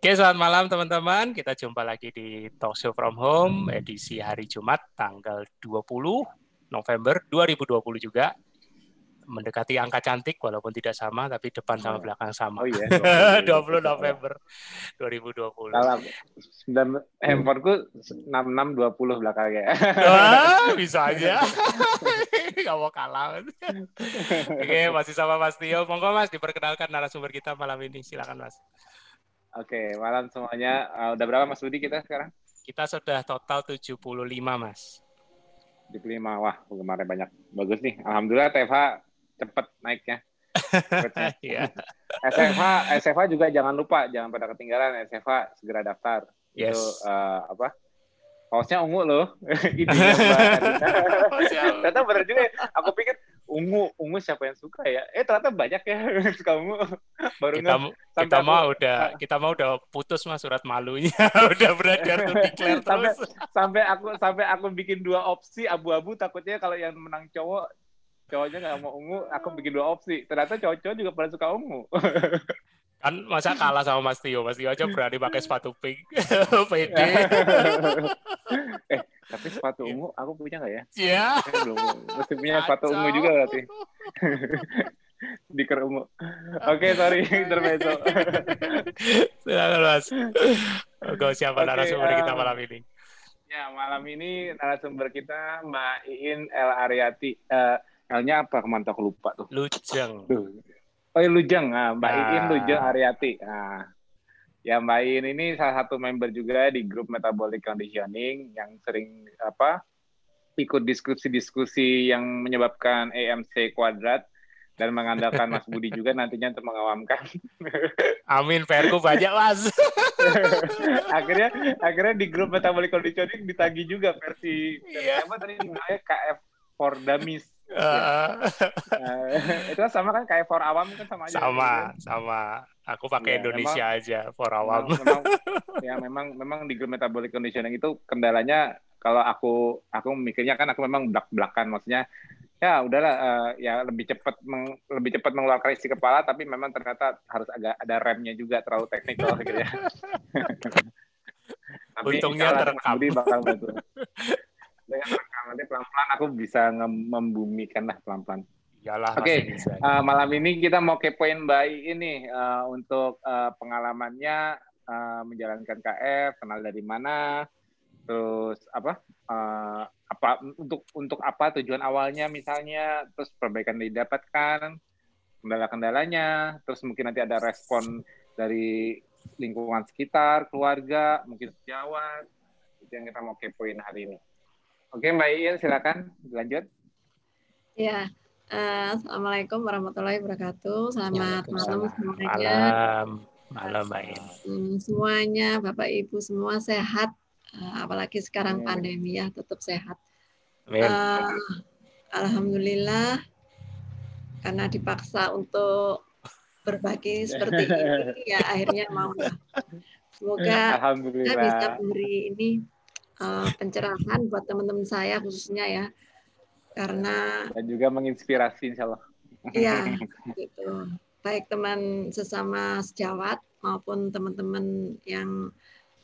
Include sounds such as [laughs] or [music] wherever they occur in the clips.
Oke, selamat malam teman-teman. Kita jumpa lagi di Talk Show From Home edisi hari Jumat tanggal 20 November 2020 juga. Mendekati angka cantik walaupun tidak sama tapi depan sama belakang sama. Oh iya. [laughs] 20 November 2020. Salah. Sembilan- Handphoneku 6620 belakangnya. Wah, bisa [laughs] aja. [laughs] Gak mau kalah. Oke, masih sama Mas Tio. Monggo Mas, diperkenalkan narasumber kita malam ini. Silakan Mas. Oke, malam semuanya. Uh, udah berapa Mas Budi kita sekarang? Kita sudah total 75 Mas. 75. Wah, kemarin banyak. Bagus nih. Alhamdulillah TFH cepet naiknya. Cepetnya. [laughs] Iya. SFH, SFH juga jangan lupa, jangan pada ketinggalan. SFH segera daftar. Yes. Itu uh, apa? Hostnya ungu loh. [laughs] [laughs] Ya, Erina. ternyata bener juga ya. Aku pikir ungu, ungu siapa yang suka ya? Eh ternyata banyak ya [laughs] suka ungu. Baru kita kita aku- udah kita mau udah putus mas surat malunya. [laughs] Udah beredar tuh [laughs] declare sampai terus. sampai aku sampai aku bikin dua opsi abu-abu takutnya kalau yang menang cowok cowoknya nggak mau ungu aku bikin dua opsi. Ternyata cowok-cowok juga pada suka ungu kan masa kalah sama Mas Tio? Mas Tio aja berani pakai sepatu pink. [laughs] Pede. [laughs] Eh tapi sepatu ungu aku punya nggak ya? Ya Saya belum. Mesti punya sepatu ungu juga berarti. [laughs] Diker ungu oke sorry intermezzo. Silakan Mas. Oke, siapa Oke, narasumber kita um, malam ini? ya malam ini narasumber kita Mbak Iin El Ariati. Eh, L-nya apa? Ke mana aku lupa tuh. Lujeng. Oh, iya, Lujeng. Nah, Mbak Nah. Iin Lujeng Ariati. Nah, ya Mbak Iin ini salah satu member juga di grup Metabolic Conditioning yang sering apa ikut diskusi-diskusi yang menyebabkan AMC kuadrat dan mengandalkan Mas Budi juga nantinya untuk mengawamkan. [laughs] Amin PR-ku banyak Mas [laughs] akhirnya akhirnya di grup Metabolic Conditioning ditagi juga versi Iya. apa tadi namanya KF for Dummies. Nah, [laughs] itu sama kan KF for Awam kan sama aja. sama sama aku pakai Iya, Indonesia aja for awam Memang, memang, [laughs] ya memang memang di grup metabolic conditioning itu kendalanya kalau aku aku mikirnya kan aku memang belak belakan maksudnya ya udahlah eh, ya lebih cepat meng- lebih cepat mengeluarkan isi kepala tapi memang ternyata harus agak ada remnya juga terlalu teknikal gitu ya. [laughs] Untungnya terekam. Bakal bantu. Nanti pelan-pelan aku bisa membumikan lah pelan-pelan. iyalah Oke, bisa. Uh, malam ini kita mau kepoin Mbak ini uh, untuk uh, pengalamannya uh, menjalankan KF, kenal dari mana, terus apa, uh, apa untuk untuk apa tujuan awalnya misalnya, terus perbaikan didapatkan, kendala-kendalanya, terus mungkin nanti ada respon dari lingkungan sekitar, keluarga, mungkin sejawat, itu yang kita mau kepoin hari ini. Oke Mbak Iin, silakan lanjut. Ya, eh, Assalamualaikum warahmatullahi wabarakatuh. Selamat malam Waalaikumsalam. semuanya. malam malam Mbak In. Hmm, Semuanya, Bapak Ibu semua sehat. Eh, Apalagi sekarang Amin. pandemi ya, tetap sehat. Amin. Eh, Alhamdulillah, karena dipaksa untuk berbagi seperti ini, [laughs] ya akhirnya mau. Semoga saya bisa memberi ini eh, pencerahan buat teman-teman saya khususnya ya, karena dan juga menginspirasi insya Allah. Iya, [laughs] gitu. Baik teman sesama sejawat maupun teman-teman yang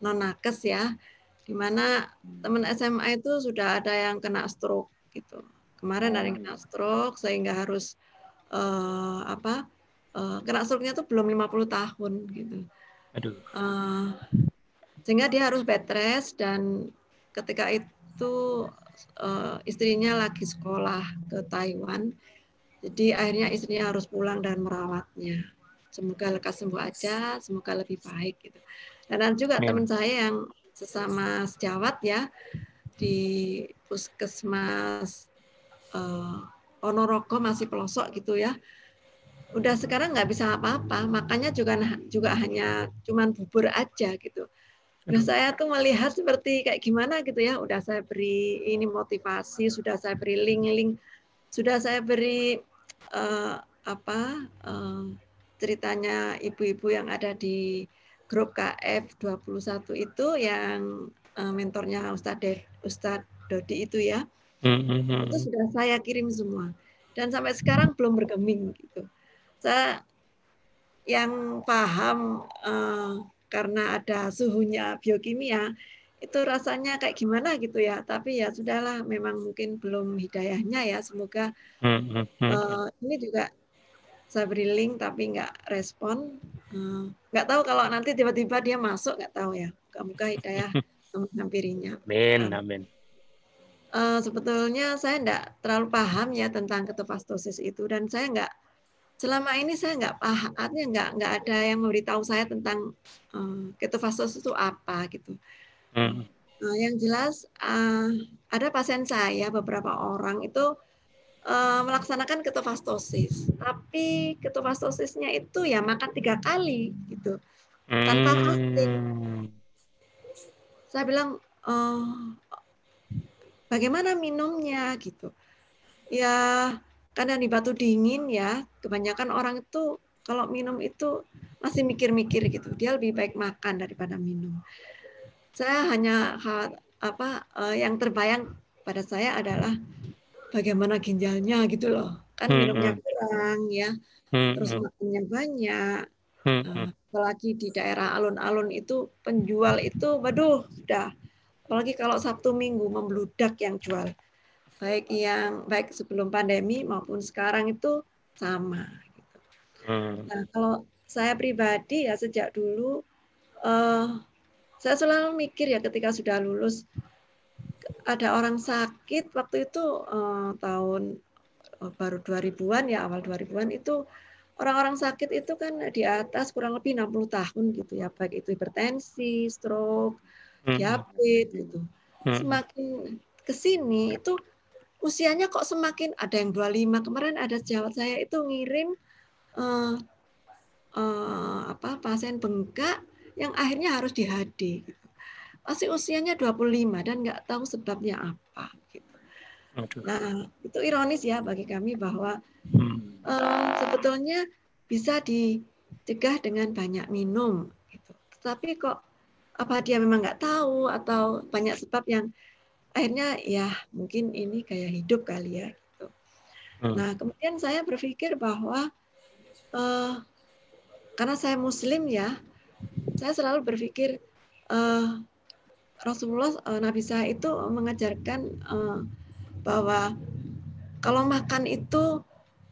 non nakes ya, di mana teman SMA itu sudah ada yang kena stroke gitu. Kemarin ada yang kena stroke sehingga harus eh, apa? eh, kena stroke-nya itu belum 50 tahun gitu. Aduh. Eh, sehingga dia harus bed rest dan ketika itu eh, istrinya lagi sekolah ke Taiwan. Jadi akhirnya istrinya harus pulang dan merawatnya. Semoga lekas sembuh aja semoga lebih baik gitu. Dan ada juga Amin. teman saya yang sesama sejawat ya di puskesmas eh, Ponorogo masih pelosok gitu ya. Udah sekarang nggak bisa apa-apa makanya juga juga hanya cuman bubur aja gitu Nah, saya tuh melihat seperti kayak gimana gitu ya. Udah saya beri ini motivasi, sudah saya beri link-link, sudah saya beri eh, apa eh, ceritanya ibu-ibu yang ada di grup KF 21 itu yang eh, mentornya Ustadz De- Ustadz Dodi itu ya. Hmm, hmm, hmm. Itu sudah saya kirim semua. Dan sampai sekarang belum bergeming gitu. Saya yang paham eh, karena ada suhunya biokimia itu rasanya kayak gimana gitu ya. Tapi ya sudahlah memang mungkin belum hidayahnya ya. Semoga hmm, hmm, uh, ini juga saya beri link tapi nggak respon. Uh, nggak tahu kalau nanti tiba-tiba dia masuk nggak tahu ya. Muka hidayah [laughs] menghampirinya amin amin. uh, sebetulnya saya nggak terlalu paham ya tentang ketofastosis itu. Dan saya nggak selama ini saya nggak paham artinya nggak nggak ada yang memberitahu saya tentang uh, ketofastosis itu apa gitu Hmm. Nah, yang jelas uh, ada pasien saya beberapa orang itu uh, melaksanakan ketofastosis, tapi ketofastosisnya itu ya makan tiga kali gitu tanpa fasting. Hmm. Saya bilang uh, bagaimana minumnya gitu. Ya karena di batu dingin ya kebanyakan orang itu kalau minum itu masih mikir-mikir gitu. Dia lebih baik makan daripada minum. Saya hanya apa eh, yang terbayang pada saya adalah bagaimana ginjalnya gitu loh. Kan hmm, minumnya hmm. kurang ya hmm, terus makannya banyak. Uh, apalagi di daerah alun-alun itu penjual itu waduh sudah. Apalagi kalau Sabtu Minggu membludak yang jual baik yang baik sebelum pandemi maupun sekarang itu sama gitu. Nah, kalau saya pribadi ya sejak dulu uh, saya selalu mikir ya ketika sudah lulus ada orang sakit waktu itu uh, tahun uh, baru 2000-an ya awal 2000-an itu orang-orang sakit itu kan di atas kurang lebih 60 tahun gitu ya baik itu hipertensi, stroke, hmm. diabetes gitu. Hmm. Semakin ke sini itu usianya kok semakin ada yang 25 kemarin ada sejawat saya itu ngirim uh, uh, apa pasien bengkak yang akhirnya harus di HD. Gitu. Masih usianya 25 dan nggak tahu sebabnya apa. Gitu. Nah, itu ironis ya bagi kami bahwa hmm. uh, sebetulnya bisa dicegah dengan banyak minum. Gitu. Tapi kok apa dia memang nggak tahu atau banyak sebab yang akhirnya ya mungkin ini kayak hidup kali ya. Gitu. Hmm. Nah, kemudian saya berpikir bahwa uh, karena saya Muslim ya, saya selalu berpikir uh, Rasulullah uh, Nabi saya itu mengajarkan uh, bahwa kalau makan itu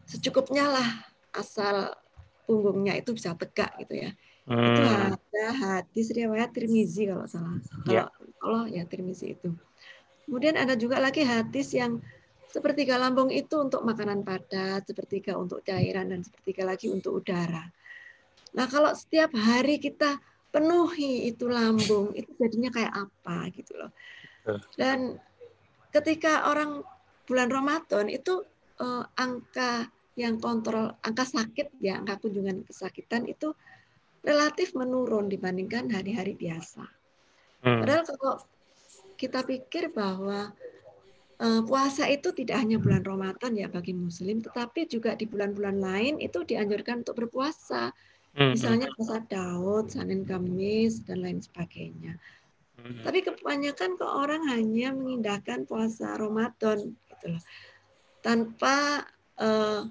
secukupnya lah asal punggungnya itu bisa tegak gitu ya. Hmm. Itu ada hadis riwayat Tirmizi kalau salah. Yeah. Kalau Allah ya Tirmizi itu. Kemudian ada juga lagi hadis yang sepertiga lambung itu untuk makanan padat, sepertiga untuk cairan dan sepertiga lagi untuk udara. Nah, kalau setiap hari kita penuhi itu lambung itu jadinya kayak apa gitu loh dan ketika orang bulan Ramadan itu eh, angka yang kontrol angka sakit ya angka kunjungan kesakitan itu relatif menurun dibandingkan hari-hari biasa hmm. padahal kalau kita pikir bahwa eh, puasa itu tidak hanya bulan Ramadan ya bagi muslim tetapi juga di bulan-bulan lain itu dianjurkan untuk berpuasa Hmm, Misalnya puasa Daud, Senin Kamis, dan lain sebagainya. Hmm. Tapi kebanyakan kok orang hanya mengindahkan puasa Ramadan gitu loh. Tanpa uh,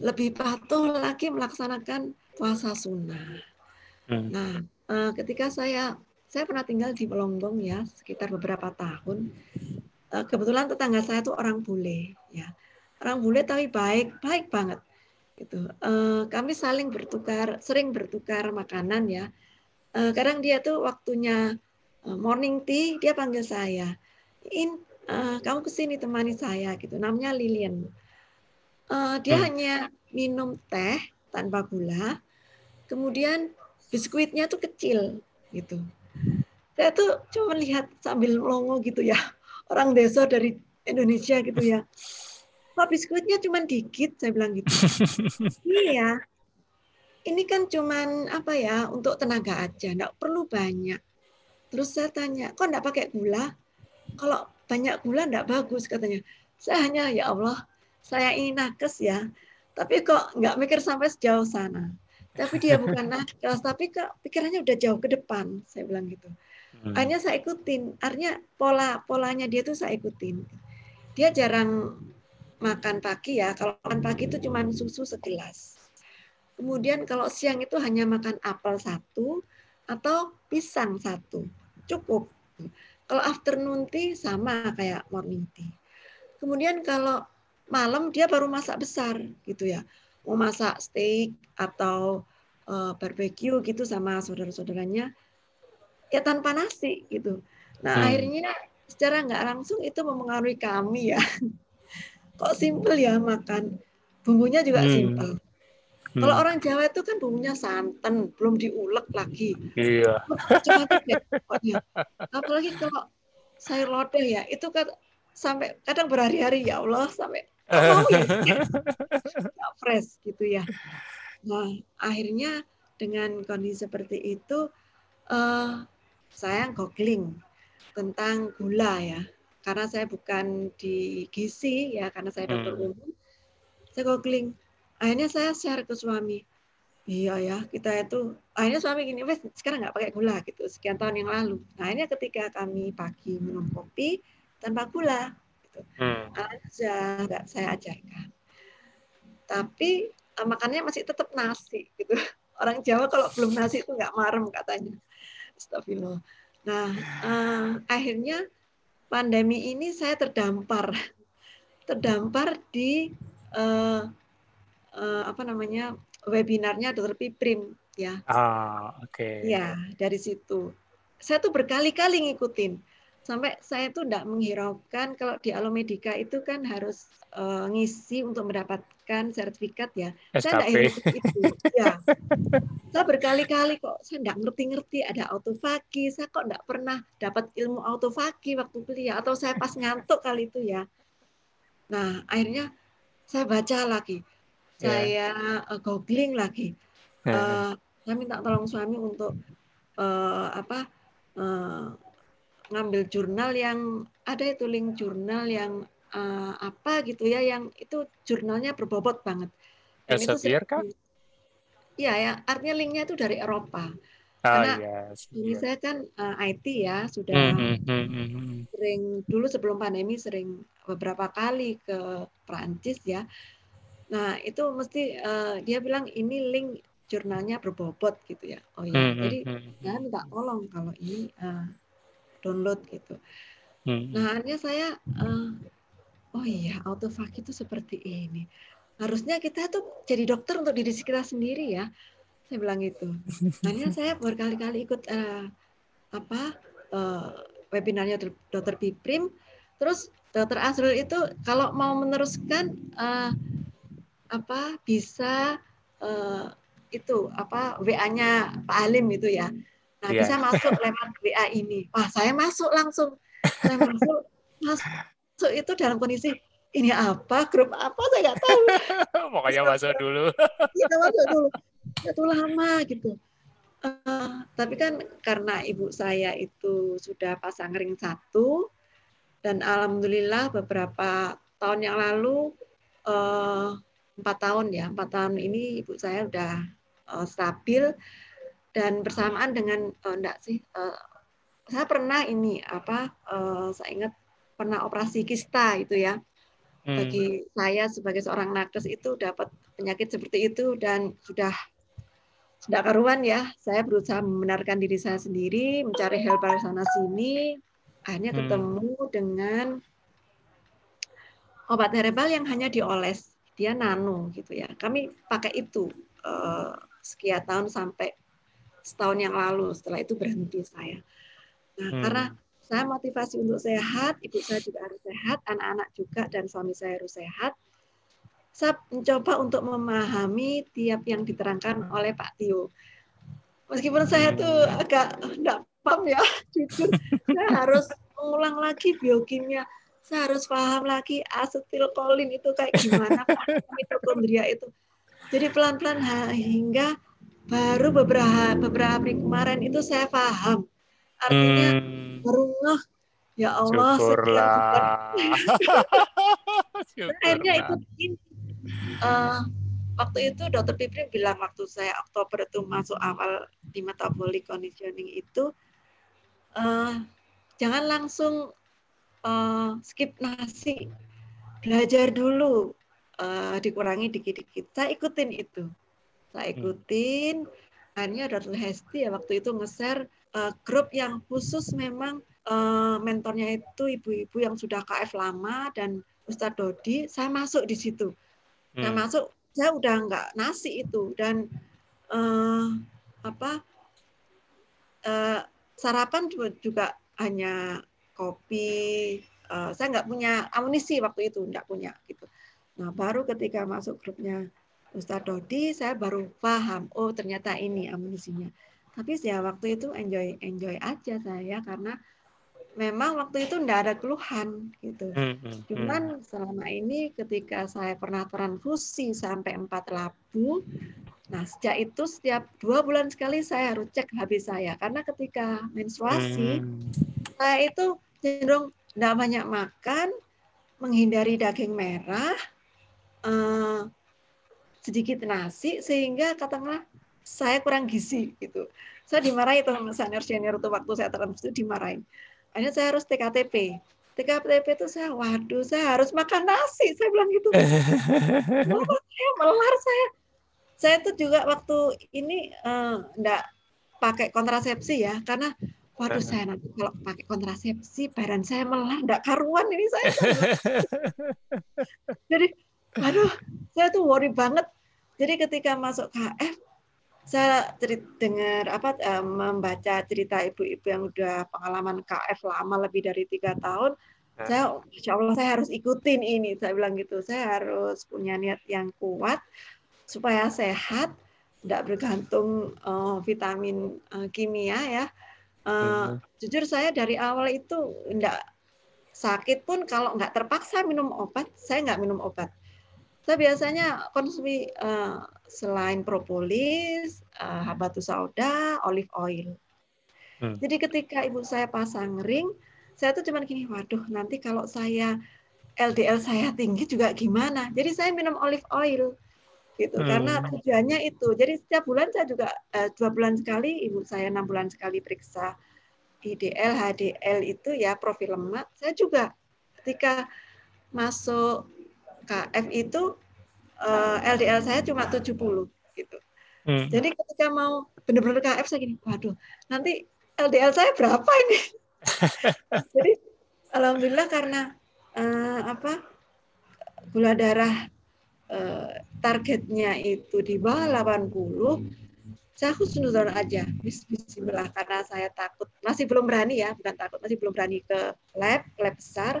lebih patuh lagi melaksanakan puasa sunnah. Hmm. Nah, uh, ketika saya saya pernah tinggal di Pelonggong ya sekitar beberapa tahun. Uh, kebetulan tetangga saya itu orang bule ya. Orang bule tapi baik, baik banget gitu. Uh, kami saling bertukar, sering bertukar makanan ya. Uh, kadang dia tuh waktunya morning tea, dia panggil saya, In, kamu ke sini temani saya gitu. Namanya Lilian. Dia hmm. hanya minum teh tanpa gula, kemudian biskuitnya tuh kecil gitu. Saya tuh cuma lihat sambil longo gitu ya, orang desa dari Indonesia gitu ya. Kok biskuitnya cuma dikit? Saya bilang gitu. [laughs] Iya ini kan cuma apa ya untuk tenaga aja enggak perlu banyak. Terus saya tanya kok enggak pakai gula? Kalau banyak gula enggak bagus katanya. Saya hanya ya Allah saya ini nakes ya. Tapi kok nggak mikir sampai sejauh sana? Tapi dia bukan [laughs] nakes tapi kok pikirannya udah jauh ke depan saya bilang gitu hmm. akhirnya saya ikutin artinya pola polanya dia tuh saya ikutin dia jarang makan pagi ya, kalau makan pagi itu cuma susu segelas. Kemudian kalau siang itu hanya makan apel satu, atau pisang satu cukup. Kalau afternoon tea sama kayak morning tea. Kemudian kalau malam dia baru masak besar gitu ya. Mau masak steak atau uh, barbecue gitu sama saudara-saudaranya ya tanpa nasi gitu. Nah, hmm. akhirnya secara nggak langsung itu mempengaruhi kami ya. [laughs] Kok simple ya makan. Bumbunya juga hmm. simple. Hmm. Kalau orang Jawa itu kan bumbunya santan, belum diulek lagi. Iya. ya. Apalagi kalau sayur lodeh ya, itu kan sampai kadang berhari-hari ya Allah sampai oh, ya. [laughs] fresh gitu ya. Nah, akhirnya dengan kondisi seperti itu uh, saya googling tentang gula ya. Karena saya bukan di gizi ya, karena saya dokter hmm. umum. Saya googling akhirnya saya share ke suami iya ya kita itu akhirnya suami gini wes sekarang nggak pakai gula gitu sekian tahun yang lalu nah akhirnya ketika kami pagi minum kopi tanpa gula gitu hmm. aja nggak saya ajarkan tapi uh, makannya masih tetap nasi gitu [laughs] orang Jawa kalau belum nasi itu nggak marem katanya Astagfirullah nah uh, akhirnya pandemi ini saya terdampar terdampar di uh, uh, apa namanya webinarnya Dokter Piprim ya. Ah, oke. Okay. Ya, dari situ. Saya tuh berkali-kali ngikutin. Sampai saya tuh tidak menghiraukan kalau di Alomedica itu kan harus uh, ngisi untuk mendapatkan sertifikat ya. SKP. Saya tidak hiraukan itu. ya. Saya berkali-kali kok saya tidak ngerti-ngerti ada autofagi. Saya kok tidak pernah dapat ilmu autofagi waktu kuliah atau saya pas ngantuk kali itu ya. Nah, akhirnya saya baca lagi Iya. saya uh, googling lagi. Uh, saya minta tolong suami untuk uh, apa uh, ngambil jurnal yang ada itu link jurnal yang uh, apa gitu ya yang itu jurnalnya berbobot banget. Dan itu kan? Iya ya, artinya linknya itu dari Eropa. Oh, Karena yes, ini saya kan uh, IT ya, sudah mm -hmm. sering dulu sebelum pandemi sering beberapa kali ke Prancis ya Nah, itu mesti uh, dia bilang ini link jurnalnya berbobot gitu ya. Oh ya, hmm, hmm jadi saya minta tolong kalau ini uh, download gitu. Hmm. Nah, akhirnya saya uh, oh iya, autofag itu seperti ini. Harusnya kita tuh jadi dokter untuk diri kita sendiri ya. Saya bilang gitu. [laughs] Akhirnya saya berkali-kali ikut uh, apa uh, webinarnya dokter Piprim. Terus dokter Azrul itu kalau mau meneruskan uh, apa bisa uh, itu apa WA-nya Pak Alim itu ya. Nah, yeah. bisa masuk lewat WA ini. Wah, saya masuk langsung. Saya masuk masuk itu dalam kondisi ini apa, grup apa saya nggak tahu. [laughs] Pokoknya masuk dulu. Kita masuk dulu. Itu lama gitu. Uh, tapi kan karena ibu saya itu sudah pasang ring satu dan alhamdulillah beberapa tahun yang lalu uh, empat tahun ya empat tahun ini ibu saya udah uh, stabil dan bersamaan dengan uh, enggak sih uh, saya pernah ini apa uh, saya ingat pernah operasi kista itu ya hmm. bagi saya sebagai seorang nakes itu dapat penyakit seperti itu dan sudah sudah karuan ya saya berusaha membenarkan diri saya sendiri mencari herbal sana sini akhirnya hmm. ketemu dengan obat herbal yang hanya dioles dia nano gitu ya. Kami pakai itu uh, sekian tahun sampai setahun yang lalu. Setelah itu berhenti saya. Nah, hmm. karena saya motivasi untuk sehat, ibu saya juga harus sehat, anak-anak juga dan suami saya harus sehat. Saya mencoba untuk memahami tiap yang diterangkan oleh Pak Tio. Meskipun saya tuh agak enggak paham ya, [laughs] jujur, saya harus mengulang lagi biokimia saya harus paham lagi asetilkolin itu kayak gimana mitokondria itu. Jadi pelan-pelan hingga baru beberapa beberapa hari kemarin itu saya paham. Artinya hmm. baru ngeh ya Allah Syukurlah. [laughs] akhirnya itu uh, waktu itu dokter Pipri bilang waktu saya Oktober itu masuk awal di metabolic conditioning itu uh, jangan langsung uh, skip nasi, belajar dulu, uh, dikurangi dikit-dikit. Saya ikutin itu, saya hmm. ikutin. akhirnya Dr. Hesti ya waktu itu nge-share uh, grup yang khusus memang uh, mentornya itu ibu-ibu yang sudah KF lama dan Ustadz Dodi, saya masuk di situ. Hmm. Saya masuk, saya udah nggak nasi itu dan uh, apa uh, sarapan juga hanya kopi. Uh, saya nggak punya amunisi waktu itu, nggak punya gitu. Nah baru ketika masuk grupnya Ustadz Dodi, saya baru paham, oh ternyata ini amunisinya. Tapi ya waktu itu enjoy enjoy aja saya karena memang waktu itu tidak ada keluhan gitu. Hmm, hmm, hmm, Cuman selama ini ketika saya pernah transfusi sampai empat labu, nah sejak itu setiap dua bulan sekali saya harus cek HB saya karena ketika menstruasi hmm. saya itu cenderung tidak banyak makan, menghindari daging merah, eh, sedikit nasi sehingga katakanlah saya kurang gizi gitu. Saya dimarahi tuh sama senior senior itu waktu saya transfusi dimarahin. Akhirnya saya harus TKTP TKTP itu saya waduh saya harus makan nasi. Saya bilang gitu. [laughs] Saya melar saya? Saya itu juga waktu ini enggak uh, pakai kontrasepsi ya karena waduh saya nanti kalau pakai kontrasepsi badan saya melar enggak karuan ini saya. [laughs] Jadi waduh saya tuh worry banget jadi ketika masuk KF saya cerit, dengar apa uh, membaca cerita ibu-ibu yang udah pengalaman KF lama lebih dari tiga tahun ya. saya insya Allah saya harus ikutin ini saya bilang gitu. Saya harus punya niat yang kuat supaya sehat tidak bergantung uh, vitamin uh, kimia ya. Uh, jujur saya dari awal itu tidak sakit pun kalau nggak terpaksa minum obat saya nggak minum obat saya biasanya konsumsi uh, selain propolis, uh, habatus sauda, olive oil. Hmm. Jadi ketika ibu saya pasang ring, saya tuh cuma gini, waduh nanti kalau saya LDL saya tinggi juga gimana? Jadi saya minum olive oil gitu hmm. karena tujuannya itu. Jadi setiap bulan saya juga uh, dua bulan sekali, ibu saya enam bulan sekali periksa IDL, HDL itu ya profil lemak. Saya juga ketika masuk KF itu uh, eh, LDL saya cuma 70 gitu. Hmm. Jadi ketika mau benar-benar KF saya gini, waduh, nanti LDL saya berapa ini? [laughs] Jadi alhamdulillah karena uh, apa gula darah uh, targetnya itu di bawah 80, saya husnuzon aja, Bismillah karena saya takut masih belum berani ya, bukan takut masih belum berani ke lab, lab besar.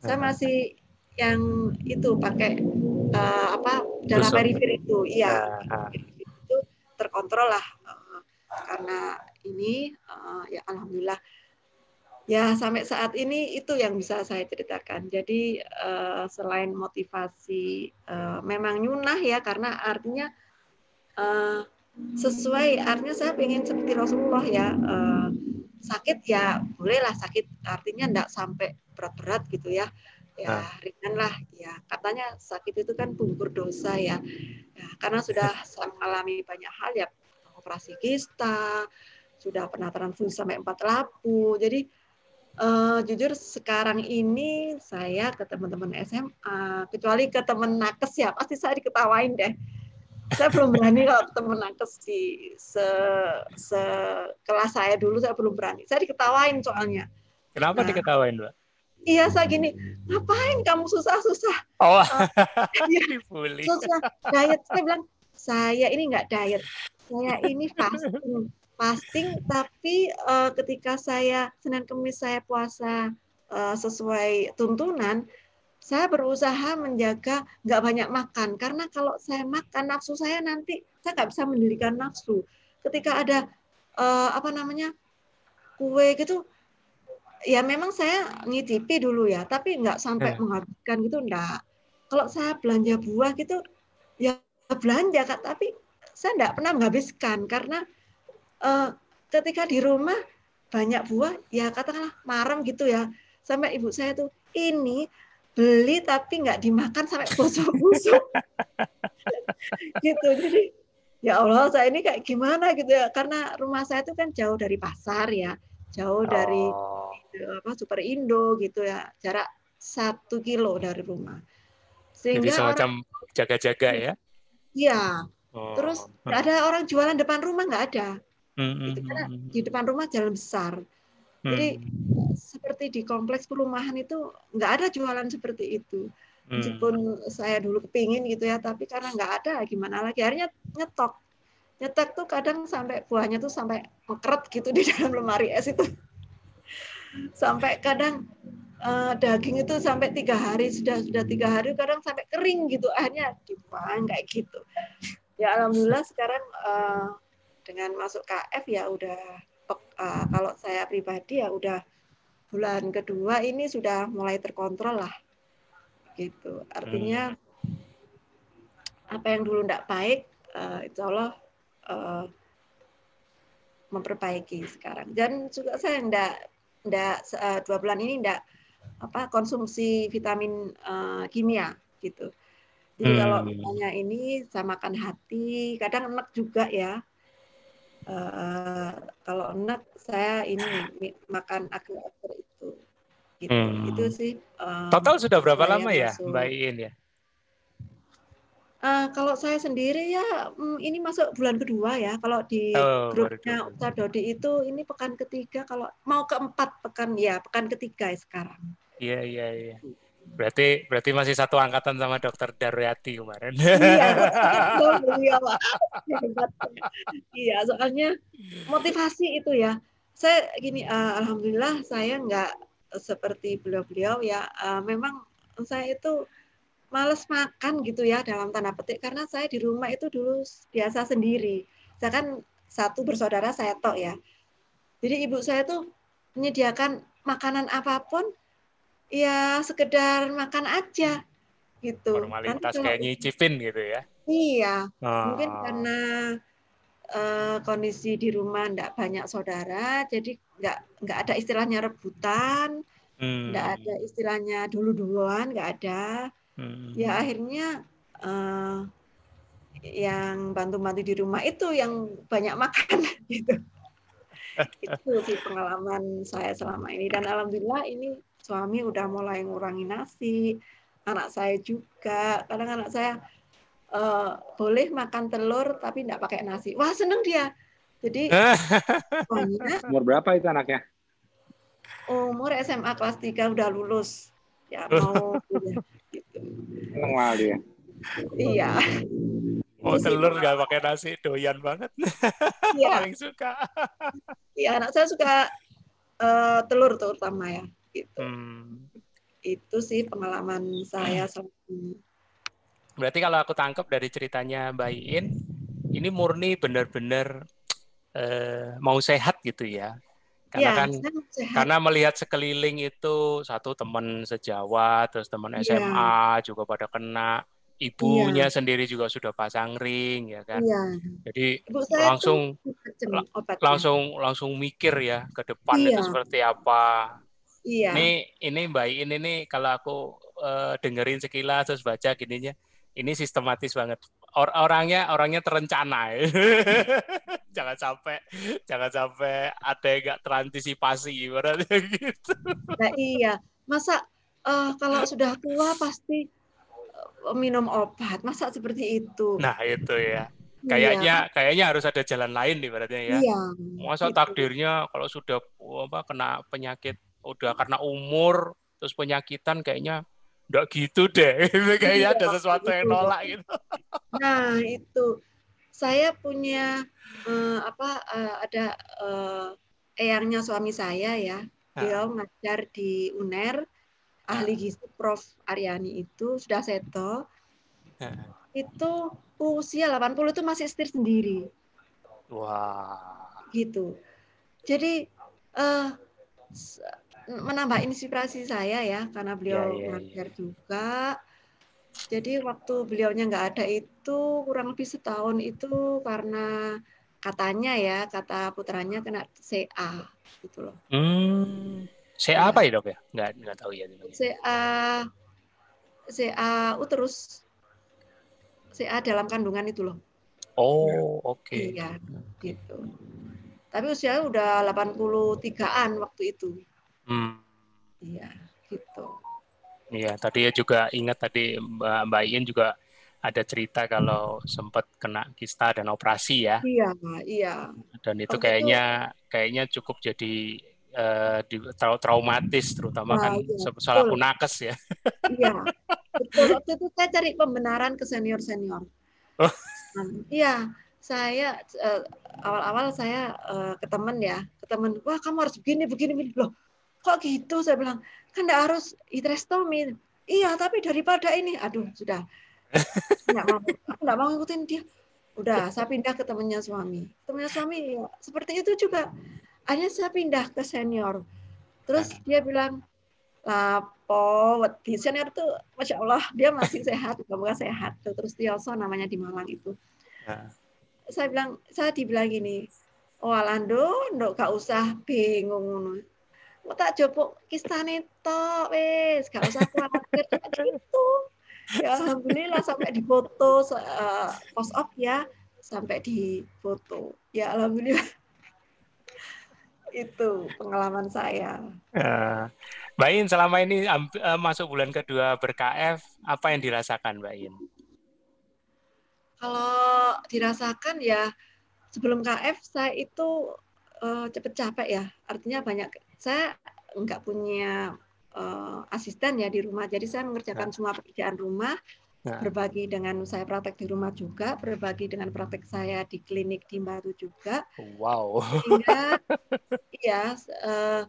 Saya masih yang itu pakai uh, apa dalam periferi itu, iya. Uh, uh. itu terkontrol lah uh, karena ini uh, ya alhamdulillah. Ya sampai saat ini itu yang bisa saya ceritakan. Jadi uh, selain motivasi uh, memang nyunah ya karena artinya uh, sesuai artinya saya ingin seperti Rasulullah ya uh, sakit ya bolehlah sakit artinya enggak sampai berat-berat gitu ya ya nah. ringan lah ya. Katanya sakit itu kan punggur dosa ya, ya karena sudah [laughs] mengalami banyak hal ya. Operasi kista sudah pernah transfusi sampai empat lapu. Jadi uh, jujur sekarang ini saya ke teman-teman SMA kecuali ke teman nakes ya. Pasti saya diketawain deh. Saya belum berani kalau teman nakes di se, se kelas saya dulu saya belum berani. Saya diketawain soalnya. Kenapa nah, diketawain mbak Iya, saya gini, ngapain kamu susah-susah? Oh, [laughs] uh, ya, susah diet. Saya bilang, saya ini nggak diet, saya ini fasting. Fasting, tapi uh, ketika saya Senin Kemis saya puasa uh, sesuai tuntunan, saya berusaha menjaga nggak banyak makan karena kalau saya makan nafsu saya nanti saya nggak bisa mendirikan nafsu. Ketika ada uh, apa namanya kue gitu, ya memang saya ngicipi dulu ya, tapi nggak sampai eh. menghabiskan gitu enggak. Kalau saya belanja buah gitu, ya belanja kak, tapi saya enggak pernah menghabiskan karena uh, ketika di rumah banyak buah, ya katakanlah marem gitu ya, sampai ibu saya tuh ini beli tapi nggak dimakan sampai busuk-busuk [laughs] gitu jadi ya Allah saya ini kayak gimana gitu ya karena rumah saya itu kan jauh dari pasar ya jauh dari oh. apa Super Indo gitu ya jarak satu kilo dari rumah sehingga jadi semacam jaga-jaga ya Iya Oh. Terus nggak ada orang jualan depan rumah nggak ada. Hmm. Itu karena di depan rumah jalan besar. Jadi hmm. seperti di kompleks perumahan itu nggak ada jualan seperti itu. Meskipun hmm. saya dulu kepingin gitu ya, tapi karena nggak ada, gimana lagi? Akhirnya nyetok. Nyetok tuh kadang sampai buahnya tuh sampai mekeret gitu di [laughs] dalam lemari es itu. sampai kadang uh, daging itu sampai tiga hari sudah sudah tiga hari kadang sampai kering gitu akhirnya dibuang kayak gitu ya alhamdulillah sekarang uh, dengan masuk KF ya udah uh, kalau saya pribadi ya udah bulan kedua ini sudah mulai terkontrol lah gitu artinya hmm. apa yang dulu tidak baik uh, insya Allah uh, memperbaiki sekarang. Dan juga saya tidak tidak uh, dua bulan ini tidak apa konsumsi vitamin uh, kimia gitu. Jadi hmm. kalau misalnya ini saya makan hati kadang enak juga ya. Uh, kalau enak saya ini makan agar-agar itu gitu. Hmm. itu sih uh, total sudah berapa lama ya mbak Iin ya Uh, kalau saya sendiri ya mm, ini masuk bulan kedua ya. Kalau di oh, grupnya Ustaz Dodi itu ini pekan ketiga. Kalau mau keempat pekan ya pekan ketiga ya sekarang. Iya iya iya. Berarti berarti masih satu angkatan sama Dokter Daryati kemarin. Iya, [laughs] iya, iya, soalnya motivasi itu ya. Saya gini, uh, alhamdulillah saya nggak seperti beliau-beliau ya. Uh, memang saya itu males makan gitu ya dalam tanda petik karena saya di rumah itu dulu biasa sendiri. Saya kan satu bersaudara saya tok ya. Jadi ibu saya tuh menyediakan makanan apa pun ya sekedar makan aja gitu. Formalitas kayak nyicipin gitu ya. Iya. Oh. Mungkin karena uh, kondisi di rumah enggak banyak saudara jadi nggak nggak ada istilahnya rebutan, nggak hmm. ada istilahnya dulu-duluan, nggak ada Hmm. Ya akhirnya uh, yang bantu-bantu di rumah itu yang banyak makan [laughs] gitu. itu sih pengalaman saya selama ini dan alhamdulillah ini suami udah mulai ngurangi nasi, anak saya juga. Kadang anak saya uh, boleh makan telur tapi tidak pakai nasi. Wah seneng dia. Jadi [laughs] banyak. Umur berapa itu anaknya? Umur SMA kelas 3 udah lulus. Ya [laughs] mau Seneng dia. Iya. Oh telur nggak pakai nasi doyan banget. [laughs] Iya. Paling suka. Iya anak saya suka uh, telur terutama ya. Gitu. Hmm. Itu sih pengalaman saya selama ini. Berarti kalau aku tangkap dari ceritanya Mbak Iin, ini murni benar-benar uh, mau sehat gitu ya. Karena ya, kan karena melihat sekeliling itu satu teman sejawat, terus teman SMA ya. juga pada kena, ibunya ya. sendiri juga sudah pasang ring ya kan. Ya. Jadi langsung langsung langsung mikir ya ke depan ya. itu iya. seperti apa. Iya. Ini ini Mbak ini nih kalau aku uh, dengerin sekilas terus baca gininya, ini sistematis banget or orangnya orangnya terencana [laughs] jangan sampai jangan sampai ada yang nggak terantisipasi ibaratnya [laughs] gitu. Nah, iya, masa uh, kalau sudah tua pasti uh, minum obat, masa seperti itu? Nah itu ya. Kayaknya iya. kayaknya harus ada jalan lain berarti ya. Iya. Masa gitu. takdirnya kalau sudah apa kena penyakit udah karena umur terus penyakitan kayaknya Enggak gitu deh. [laughs] Kayaknya ada sesuatu yang nolak gitu. Nah, itu. Saya punya uh, apa uh, ada uh, eyangnya suami saya ya. Dia ngajar di UNER, ahli gizi Prof Aryani itu sudah seto. Itu usia 80 itu masih setir sendiri. Wah. Gitu. Jadi uh, menambah inspirasi saya ya karena beliau ya, ya, ngajar ya. juga. Jadi waktu beliaunya nggak ada itu kurang lebih setahun itu karena katanya ya kata putranya kena CA gitu loh. Hmm. CA apa ya dok ya? Nggak nggak tahu ya. CA CA uterus CA dalam kandungan itu loh. Oh oke. Okay. Iya gitu. Tapi usia udah 83-an waktu itu. Hmm. Iya, gitu. Iya, tadi ya juga ingat tadi Mbak Mbak Ian juga ada cerita kalau sempat kena kista dan operasi ya. Iya, iya. Dan itu kayaknya itu, kayaknya cukup jadi uh, di, traumatis terutama nah, kan iya, soal aku nakes ya. Iya. [laughs] Betul. Waktu itu saya cari pembenaran ke senior-senior. Oh. Iya, saya uh, awal-awal saya uh, ke teman ya, ke teman, wah kamu harus begini, begini, begini. Loh, kok gitu? Saya bilang, kan enggak harus hysterectomy. Iya, tapi daripada ini, aduh sudah. [laughs] Nggak mau aku nggak mau ngikutin dia. Udah saya pindah ke temannya suami. Temannya suami ya, seperti itu juga. Akhirnya saya pindah ke senior. Terus dia bilang lapo di senior tuh masya Allah dia masih sehat [laughs] semoga sehat. Terus Tioso namanya di Malang itu. Saya bilang saya dibilang gini oh Alando ndok gak usah bingung mau tak coba kistane tok wes gak usah khawatir gitu ya alhamdulillah sampai di foto uh, post op ya sampai di foto ya alhamdulillah itu pengalaman saya. Uh, Mbak In, selama ini uh, masuk bulan kedua ber-KF, apa yang dirasakan Mbak In? Kalau dirasakan ya sebelum KF saya itu uh, cepet capek ya, artinya banyak. Saya nggak punya uh, asisten ya di rumah. Jadi saya mengerjakan ya. semua pekerjaan rumah, ya. berbagi dengan saya praktek di rumah juga, berbagi dengan praktek saya di klinik di Batu juga. Wow. Sehingga [laughs] ya uh,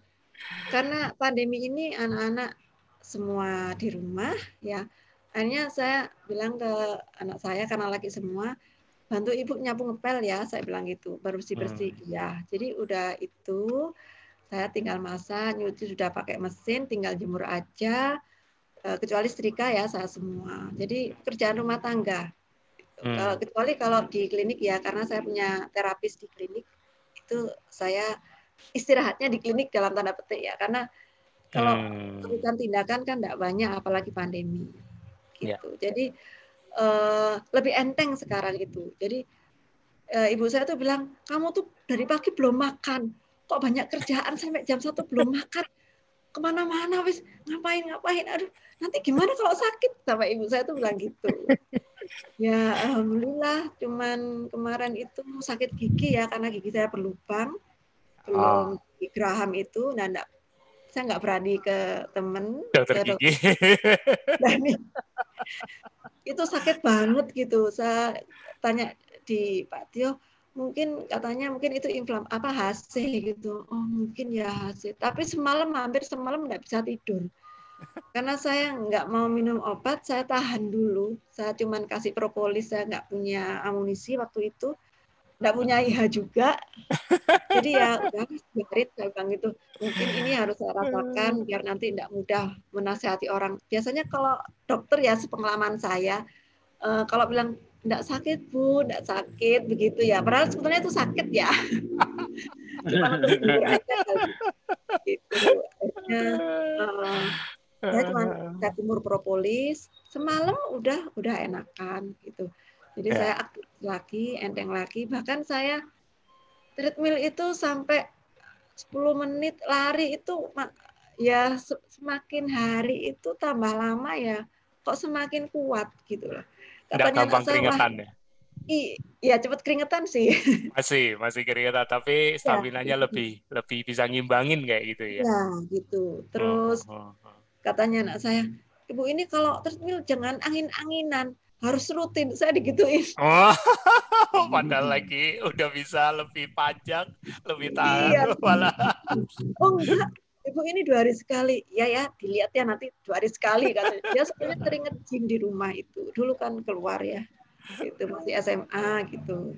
karena pandemi ini anak-anak semua di rumah ya. Akhirnya saya bilang ke anak saya karena lagi semua bantu ibu nyapu ngepel ya saya bilang gitu bersih bersih hmm. ya jadi udah itu saya tinggal masak, nyuci sudah pakai mesin, tinggal jemur aja. Eh, kecuali setrika ya saya semua. Jadi kerjaan rumah tangga. Hmm. Eh, kecuali kalau di klinik ya, karena saya punya terapis di klinik, itu saya istirahatnya di klinik dalam tanda petik ya, karena kalau hmm. tindakan kan tidak banyak, apalagi pandemi. Ya. Gitu. Yeah. Jadi uh, lebih enteng sekarang itu. Jadi uh, ibu saya tuh bilang, kamu tuh dari pagi belum makan kok banyak kerjaan sampai jam satu belum makan. Ke mana-mana wis. Ngapain ngapain aduh nanti gimana kalau sakit? Sama ibu saya tuh bilang gitu. [laughs] Ya alhamdulillah cuman kemarin itu sakit gigi ya karena gigi saya berlubang. Belum oh. di Graham itu. Nah enggak, saya nggak berani ke temen. Dokter gigi. [laughs] Berani. itu sakit banget gitu. Saya tanya di Pak Tio mungkin katanya mungkin itu inflam apa HC gitu. Oh mungkin ya HC tapi semalam hampir semalam nggak bisa tidur. Karena saya nggak mau minum obat saya tahan dulu. Saya cuman kasih propolis saya nggak punya amunisi waktu itu. Nggak punya IH juga. Jadi ya udah biarin saya bilang gitu. Mungkin ini harus saya rasakan biar nanti tidak mudah menasihati orang. Biasanya kalau dokter ya sepengalaman saya uh, kalau bilang enggak sakit bu, enggak sakit begitu ya. Padahal sebetulnya itu sakit ya. [laughs] Cuma aja gitu. Akhirnya uh, saya cuma saya timur propolis. Semalam udah udah enakan gitu. Jadi yeah. saya aktif lagi, enteng lagi. Bahkan saya treadmill itu sampai 10 menit lari itu ya semakin hari itu tambah lama ya kok semakin kuat gitu loh Nggak gampang keringetan ya? Iya, cepat keringetan sih. [laughs] Masih, masih keringetan, tapi iya, stamina-nya ya, lebih lebih bisa ngimbangin kayak gitu ya. Ya, gitu. Terus oh, oh, oh. katanya anak saya, Ibu ini kalau treadmill jangan angin-anginan, harus rutin. Saya digituin. [laughs] Oh, [laughs] padahal lagi udah bisa lebih panjang, lebih tahan iya. malah. Oh enggak, ibu ini dua hari sekali. Ya ya dilihat ya nanti dua hari sekali katanya dia. Sebenarnya sering ngejim di rumah itu. Dulu kan keluar ya itu masih SMA gitu.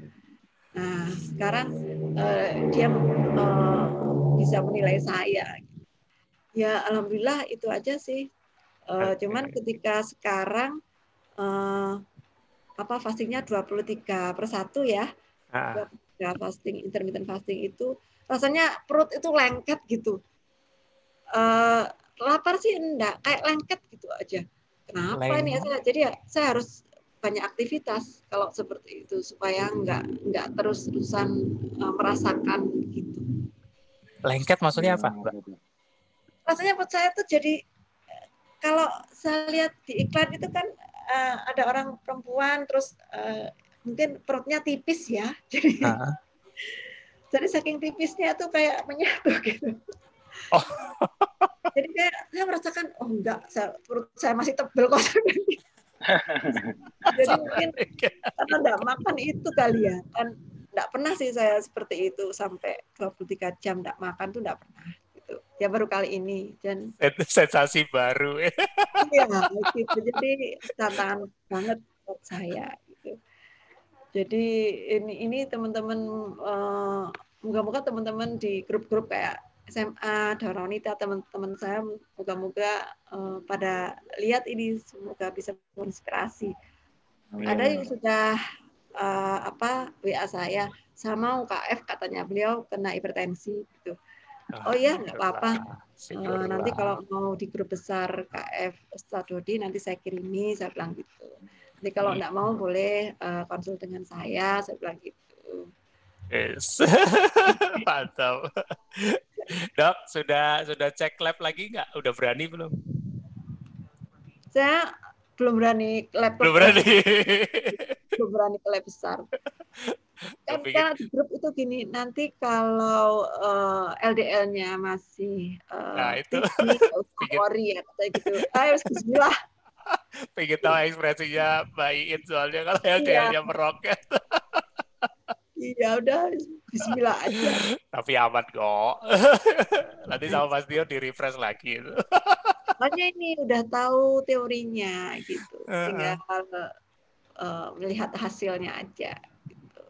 Nah sekarang uh, dia uh, bisa menilai saya. Ya alhamdulillah itu aja sih. Uh, cuman ketika sekarang uh, apa fastingnya 23 per satu ya. Ah. fasting intermittent fasting itu rasanya perut itu lengket gitu uh, lapar sih enggak. Kayak lengket gitu aja. Kenapa Leng. ini ya saya jadi ya saya harus banyak aktivitas kalau seperti itu supaya enggak enggak terus terusan uh, merasakan gitu. Lengket maksudnya apa mbak? Rasanya buat saya tuh jadi kalau saya lihat di iklan itu kan uh, ada orang perempuan terus uh, mungkin perutnya tipis ya [laughs] jadi nah. jadi saking tipisnya tuh kayak menyatu gitu oh. [laughs] jadi kayak saya merasakan oh enggak saya, perut saya masih tebel kok. [laughs] Jadi mungkin karena enggak makan itu kali ya kan enggak pernah sih saya seperti itu sampai 23 jam enggak makan tuh enggak pernah gitu. Ya baru kali ini dan sensasi baru. [laughs] Iya gitu. Jadi tantangan banget buat saya gitu. Jadi ini ini teman-teman uh, moga-moga teman-teman di grup-grup kayak SMA, Daronita, teman-teman saya, moga-moga uh, pada lihat ini, semoga bisa menginspirasi. Amin. Ada yang sudah uh, apa WA saya, sama UKF katanya beliau kena hipertensi gitu. Oh iya, nggak apa-apa. Uh, nanti kalau mau di grup besar KF Ustadz Dodi, nanti saya kirimi, saya bilang gitu. Nanti kalau nggak mau boleh uh, konsul dengan saya, saya bilang gitu. Yes. [laughs] Mantap. Dok, sudah sudah cek lab lagi nggak? Udah berani belum? Saya belum berani lab. Belum berani. belum berani ke lab besar. [laughs] Kan, kan di grup itu gini, nanti kalau uh, eh, LDL-nya masih uh, nah, itu. tinggi, [laughs] ya, kayak gitu. Ayo, bismillah. Pengen tahu ekspresinya Mbak Iin soalnya kalau LDL-nya iya. meroket. Iya udah Bismillah aja. Tapi aman kok. [laughs] Nanti sama Mas Dio di refresh lagi. Makanya ini udah tahu teorinya gitu. Tinggal uh, melihat hasilnya aja. Gitu.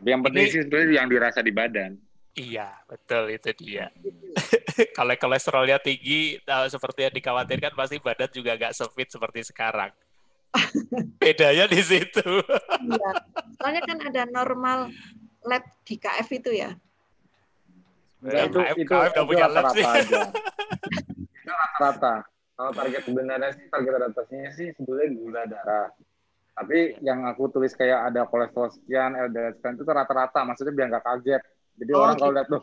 Tapi yang penting sih sebenarnya yang dirasa di badan. Iya, betul itu dia. [laughs] Kalau kolesterolnya tinggi, seperti yang dikhawatirkan, pasti badan juga nggak sefit seperti sekarang. Bedanya di situ. Iya. Soalnya kan ada normal lab di KF itu ya. Ya, itu, KF, itu, KF itu, punya rata -rata aja. itu rata-rata. Kalau target sebenarnya sih, target adaptasinya sih sebetulnya gula darah. Tapi yang aku tulis kayak ada kolesterol sekian, LDL sekian itu rata-rata. Maksudnya biar nggak kaget. Jadi oh, orang kalau lihat tuh,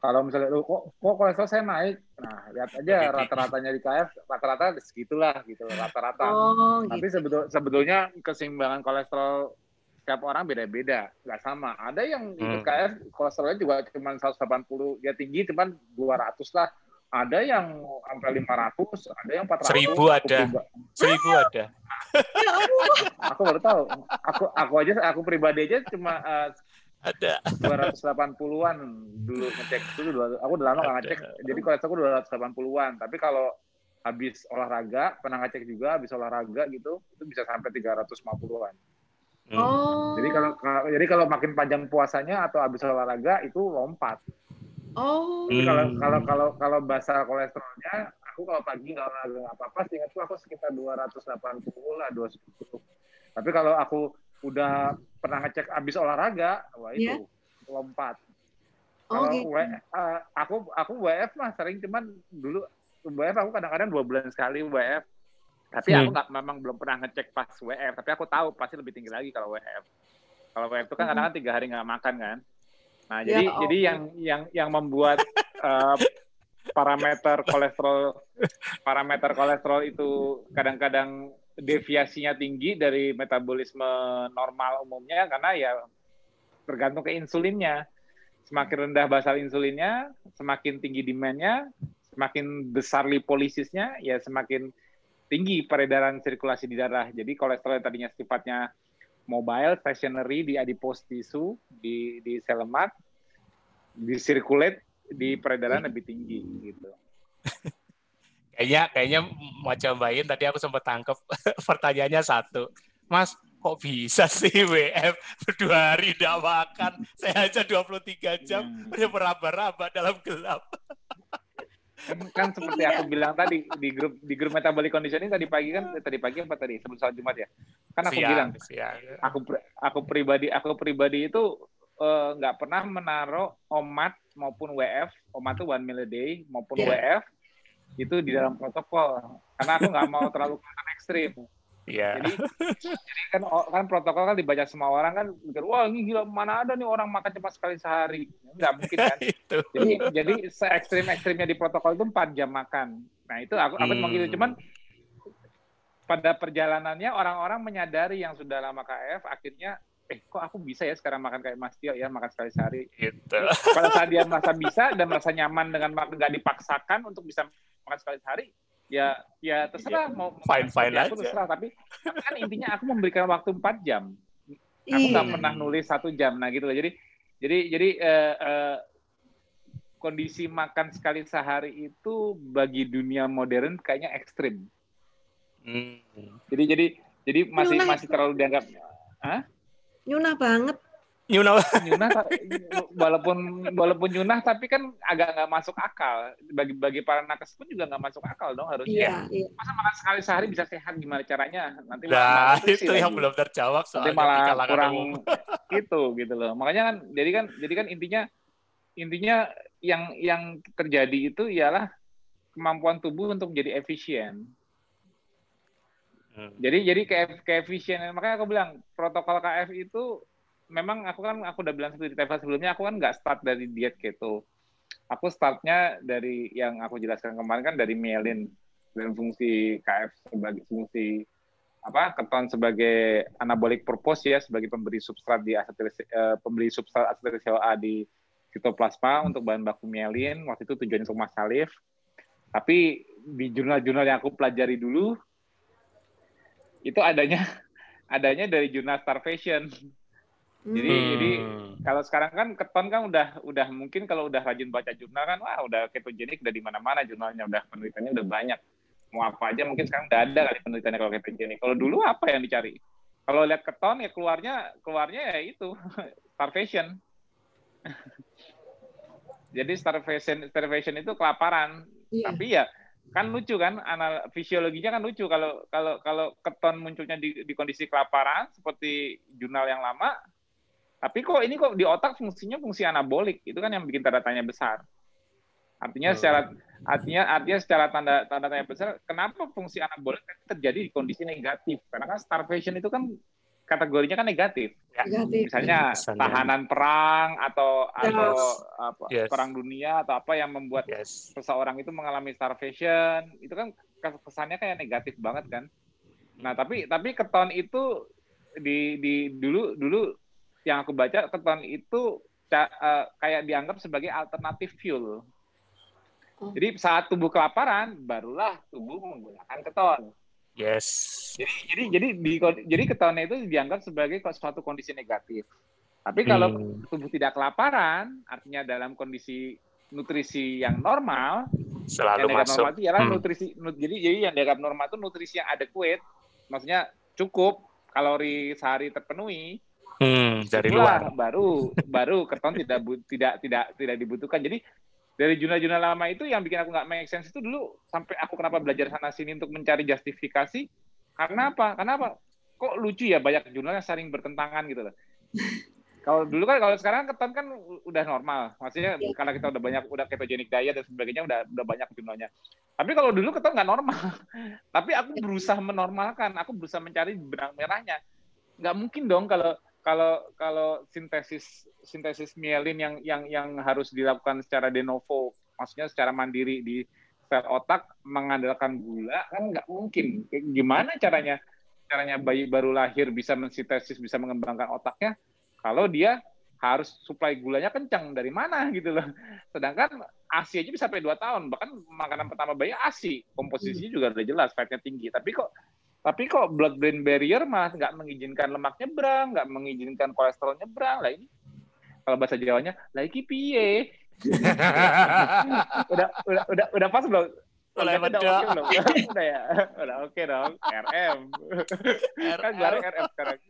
kalau misalnya lu kok kok kolesterol saya naik. Nah lihat aja [laughs] rata-ratanya di KF rata-rata segitulah gitu rata-rata. Oh, gitu. tapi sebetul, sebetulnya keseimbangan kolesterol setiap orang beda-beda nggak sama. Ada yang ikut hmm. KF kolesterolnya juga cuma 180 ya tinggi cuma 200 lah. Ada yang sampai 500 ada yang 400 seribu ada. Seribu ada. [laughs] Aku baru tahu. Aku aku aja aku pribadi aja cuma uh, ada. 280-an dulu ngecek itu aku udah lama nggak ngecek. Jadi kolesterolku 280-an. Tapi kalau habis olahraga, pernah ngecek juga habis olahraga gitu, itu bisa sampai 350-an. Hmm. Oh. Jadi kalau jadi kalau makin panjang puasanya atau habis olahraga itu lompat. Oh. Jadi kalau hmm. kalau kalau kalau basah kolesterolnya, aku kalau pagi nggak olahraga nggak apa-apa, seingatku aku sekitar 280 lah, 210. Tapi kalau aku udah pernah ngecek abis olahraga, wah itu yeah. lompat. Oh, Kalau gitu. uh, aku aku WF mah sering cuman dulu WF aku kadang-kadang dua bulan sekali WF. Tapi hmm. aku nggak memang belum pernah ngecek pas WF. Tapi aku tahu pasti lebih tinggi lagi kalau WF. Kalau WF itu kan hmm. kadang-kadang tiga hari nggak makan kan. Nah ya, jadi oh. jadi yang yang yang membuat uh, parameter kolesterol parameter kolesterol itu kadang-kadang deviasinya tinggi dari metabolisme normal umumnya karena ya tergantung ke insulinnya. Semakin rendah basal insulinnya, semakin tinggi demandnya, semakin besar lipolisisnya, ya semakin tinggi peredaran sirkulasi di darah. Jadi kolesterol yang tadinya sifatnya mobile, stationary di adipose tissue, di di sel lemak, di circulate di peredaran lebih tinggi gitu. [laughs] kayaknya kayaknya macam Bayin tadi aku sempat tangkep [laughs] pertanyaannya satu Mas kok bisa sih [laughs] WF dua hari tidak makan saya aja 23 jam hmm. udah meraba-raba dalam gelap kan, kan seperti aku bilang tadi di grup di grup metabolic conditioning tadi pagi kan tadi pagi apa tadi sebelum salat Jumat ya kan aku siang, bilang siang. aku aku pribadi aku pribadi itu eh, nggak uh, pernah menaruh omat maupun WF omat itu one meal a day maupun yeah. WF itu di dalam protokol karena aku nggak mau terlalu ekstrim. Iya. Jadi, jadi kan kan protokol kan dibaca semua orang kan mikir wah ini gila mana ada nih orang makan cuma sekali sehari nggak mungkin kan. [laughs] Jadi jadi se ekstrim ekstrimnya di protokol itu empat jam makan. Nah itu aku aku hmm. mau gitu cuman pada perjalanannya orang-orang menyadari yang sudah lama KF akhirnya eh kok aku bisa ya sekarang makan kayak Mas Tio ya makan sekali sehari. Gitu. Pada saat dia merasa bisa dan merasa nyaman dengan makan nggak dipaksakan untuk bisa makan sekali sehari, ya ya terserah Iya. mau Fine, fine aku aja. terserah tapi kan intinya aku memberikan waktu 4 jam. Aku nggak Iya. pernah nulis satu jam nah gitu loh. Jadi jadi jadi eh, eh, kondisi makan sekali sehari itu bagi dunia modern kayaknya ekstrim. Hmm. Jadi jadi jadi masih masih terlalu dianggap Nyunah banget. Nyunah ta- walaupun walaupun nyunah tapi kan agak nggak masuk akal bagi bagi para nakes pun juga nggak masuk akal dong harusnya Iya, iya. masa makan sekali sehari bisa sehat gimana caranya nanti malah nah malnutrisi itu yang lagi. belum terjawab nanti soalnya malah kurang umum. [laughs] itu gitu loh makanya kan jadi kan jadi kan intinya intinya yang yang terjadi itu ialah kemampuan tubuh untuk menjadi efisien Hmm. Jadi jadi ke keefisien makanya aku bilang protokol KF itu memang aku kan aku udah bilang seperti di TV sebelumnya aku kan nggak start dari diet keto. Aku startnya dari yang aku jelaskan kemarin kan dari mielin dan fungsi KF sebagai fungsi apa keton sebagai anabolic purpose ya sebagai pemberi substrat di asetil eh, pemberi substrat asetil CoA di sitoplasma untuk bahan baku mielin waktu itu tujuannya untuk mast salif tapi di jurnal-jurnal yang aku pelajari dulu itu adanya [laughs] adanya dari jurnal starvation. Jadi Hmm. jadi Hmm. kalau sekarang kan keton kan udah udah mungkin kalau udah rajin baca jurnal kan wah udah ketogenik udah di mana-mana jurnalnya udah penelitiannya udah banyak. Mau apa aja mungkin sekarang udah ada kali penelitiannya kalau ketogenik. Kalau dulu apa yang dicari? Kalau lihat keton ya keluarnya keluarnya ya itu [laughs] starvation. [laughs] Jadi starvation starvation itu kelaparan. Iya. Tapi ya kan lucu kan anal fisiologinya kan lucu. Kalau kalau kalau keton munculnya di, di kondisi kelaparan seperti jurnal yang lama tapi kok ini kok di otak fungsinya fungsi anabolik? Itu kan yang bikin tanda tanya besar. Artinya secara artinya artinya secara tanda tanda tanya besar kenapa fungsi anabolik terjadi di kondisi negatif? Karena kan starvation itu kan kategorinya kan negatif Negatif. misalnya Misalnya. tahanan perang atau atau apa, Yes. perang dunia atau apa yang membuat Yes. seseorang itu mengalami starvation itu kan kesannya kayak negatif banget kan nah tapi tapi keton itu di di dulu dulu yang aku baca keton itu ca- eh, kayak dianggap sebagai alternatif fuel Oh. jadi saat tubuh kelaparan barulah tubuh menggunakan keton Yes. jadi jadi jadi di jadi ketonnya itu dianggap sebagai suatu kondisi negatif tapi kalau Hmm. tubuh tidak kelaparan artinya dalam kondisi nutrisi yang normal Selalu yang dianggap masuk. normal itu ialah Hmm. nutrisi nu- jadi jadi yang dianggap normal itu nutrisi yang adequate maksudnya cukup kalori sehari terpenuhi Hmm, dari luar. baru baru keton tidak tidak tidak tidak dibutuhkan jadi dari jurnal-jurnal lama itu yang bikin aku nggak make sense itu dulu sampai aku kenapa belajar sana sini untuk mencari justifikasi? Karena apa? Karena apa? Kok lucu ya banyak jurnal yang saling bertentangan gitu loh. [laughs] Kalau dulu kan kalau sekarang keton kan udah normal. Maksudnya Iya. karena kita udah banyak udah ketogenic diet dan sebagainya udah udah banyak jurnalnya. Tapi kalau dulu keton nggak normal. [laughs] Tapi aku berusaha menormalkan. Aku berusaha mencari benang merahnya. Nggak mungkin dong kalau kalau kalau sintesis sintesis mielin yang yang yang harus dilakukan secara de novo maksudnya secara mandiri di sel otak mengandalkan gula kan nggak mungkin. Gimana caranya? Caranya bayi baru lahir bisa mensintesis bisa mengembangkan otaknya? Kalau dia harus suplai gulanya kencang dari mana gitu loh. Sedangkan ASI aja bisa sampai 2 tahun, bahkan makanan pertama bayi ASI, komposisinya juga udah jelas fatnya tinggi. Tapi kok tapi kok blood brain barrier malah nggak mengizinkan lemak nyebrang, nggak mengizinkan kolesterol nyebrang. Lah ini kalau bahasa Jawanya, lah iki piye? [laughs] udah udah udah udah pas belum? Udah beda. oke belum? [laughs] Udah ya, udah oke dong. RM. kan gelarnya RM sekarang. [laughs]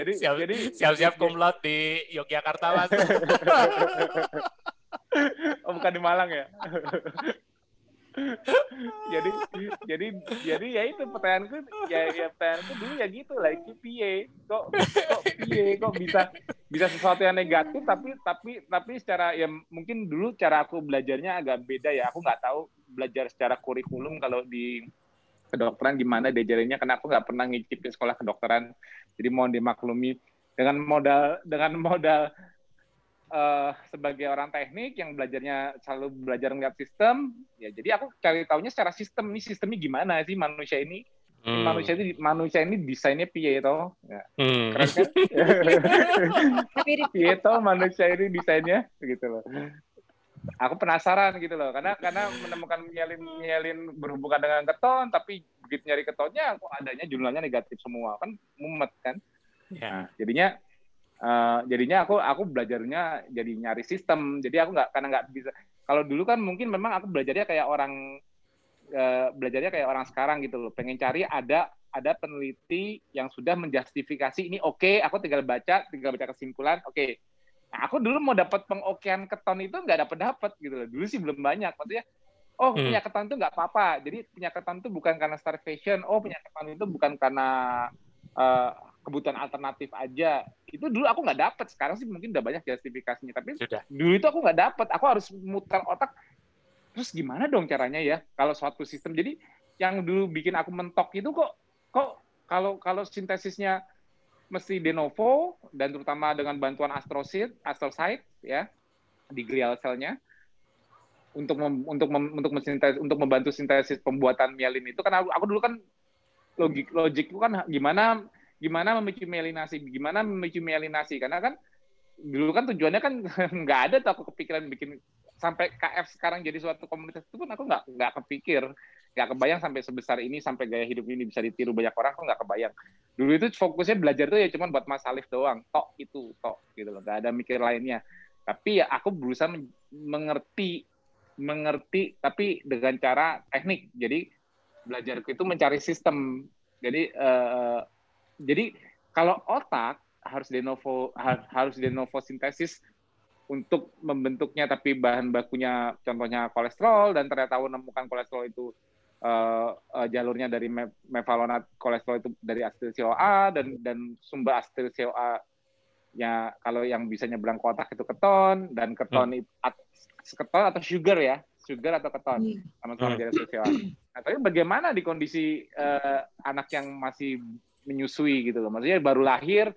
jadi Siap, jadi siap-siap kumlot di Yogyakarta mas. oh, bukan di Malang ya. Jadi jadi jadi ya itu pertanyaanku ya, ya pertanyaanku dulu ya gitu lah iki piye kok kok piye kok bisa bisa sesuatu yang negatif tapi tapi tapi secara ya mungkin dulu cara aku belajarnya agak beda ya. Aku nggak tahu belajar secara kurikulum kalau di kedokteran gimana diajarinnya karena aku nggak pernah ngicipin sekolah kedokteran. Jadi mohon dimaklumi dengan modal dengan modal uh, sebagai orang teknik yang belajarnya selalu belajar ngeliat sistem, ya jadi aku cari tahunya secara sistem ini sistemnya gimana sih manusia ini. Hmm. Manusia ini manusia ini desainnya piye to? Ya. Hmm. Keren kan? piye to manusia ini desainnya gitu loh. Aku penasaran gitu loh karena karena menemukan nyelin nyelin berhubungan dengan keton tapi begitu nyari ketonnya kok adanya jumlahnya negatif semua kan mumet kan. Yeah. Nah, jadinya uh, jadinya aku aku belajarnya jadi nyari sistem. Jadi aku nggak karena nggak bisa. Kalau dulu kan mungkin memang aku belajarnya kayak orang uh, belajarnya kayak orang sekarang gitu loh. Pengen cari ada ada peneliti yang sudah menjustifikasi ini oke okay, aku tinggal baca tinggal baca kesimpulan oke. Okay. nah, aku dulu mau dapat pengokean keton itu nggak dapat dapat gitu loh. Dulu sih belum banyak. Maksudnya oh hmm. punya keton itu nggak apa-apa. Jadi punya keton itu bukan karena starvation. Oh punya keton itu bukan karena uh, kebutuhan alternatif aja. Itu dulu aku nggak dapet sekarang sih mungkin udah banyak justifikasinya. Tapi Sudah. dulu itu aku nggak dapet. Aku harus muter otak terus gimana dong caranya ya kalau suatu sistem? Jadi yang dulu bikin aku mentok itu kok kok kalau kalau sintesisnya mesti de novo dan terutama dengan bantuan astrocyte astrocyte ya di glial selnya untuk mem, untuk mem, untuk mensintesis untuk membantu sintesis pembuatan mielin itu. Kan aku, aku dulu kan logik logik itu kan gimana gimana memicu mielinasi, gimana memicu mielinasi karena kan dulu kan tujuannya kan [laughs] nggak ada tuh aku kepikiran bikin sampai KF sekarang jadi suatu komunitas. Itu pun aku nggak nggak kepikir. Nggak kebayang sampai sebesar ini sampai gaya hidup ini bisa ditiru banyak orang aku nggak kebayang. Dulu itu fokusnya belajar tuh ya cuma buat Mas Alif doang. Tok itu tok gitu loh. Nggak ada mikir lainnya. Tapi ya aku berusaha mengerti mengerti tapi dengan cara teknik. Jadi belajarku itu mencari sistem. Jadi uh, jadi kalau otak harus de novo harus de novo sintesis untuk membentuknya tapi bahan bakunya contohnya kolesterol dan ternyata menemukan kolesterol itu uh, uh, jalurnya dari me mevalonat kolesterol itu dari asetil CoA dan dan sumber asetil CoA ya kalau yang bisa nyebrang ke otak itu keton dan keton hmm. itu keton atau sugar ya sugar atau keton hmm. sama-sama hmm. dari asetil CoA. Nah, tapi bagaimana di kondisi uh, anak yang masih menyusui gitu loh. Maksudnya baru lahir,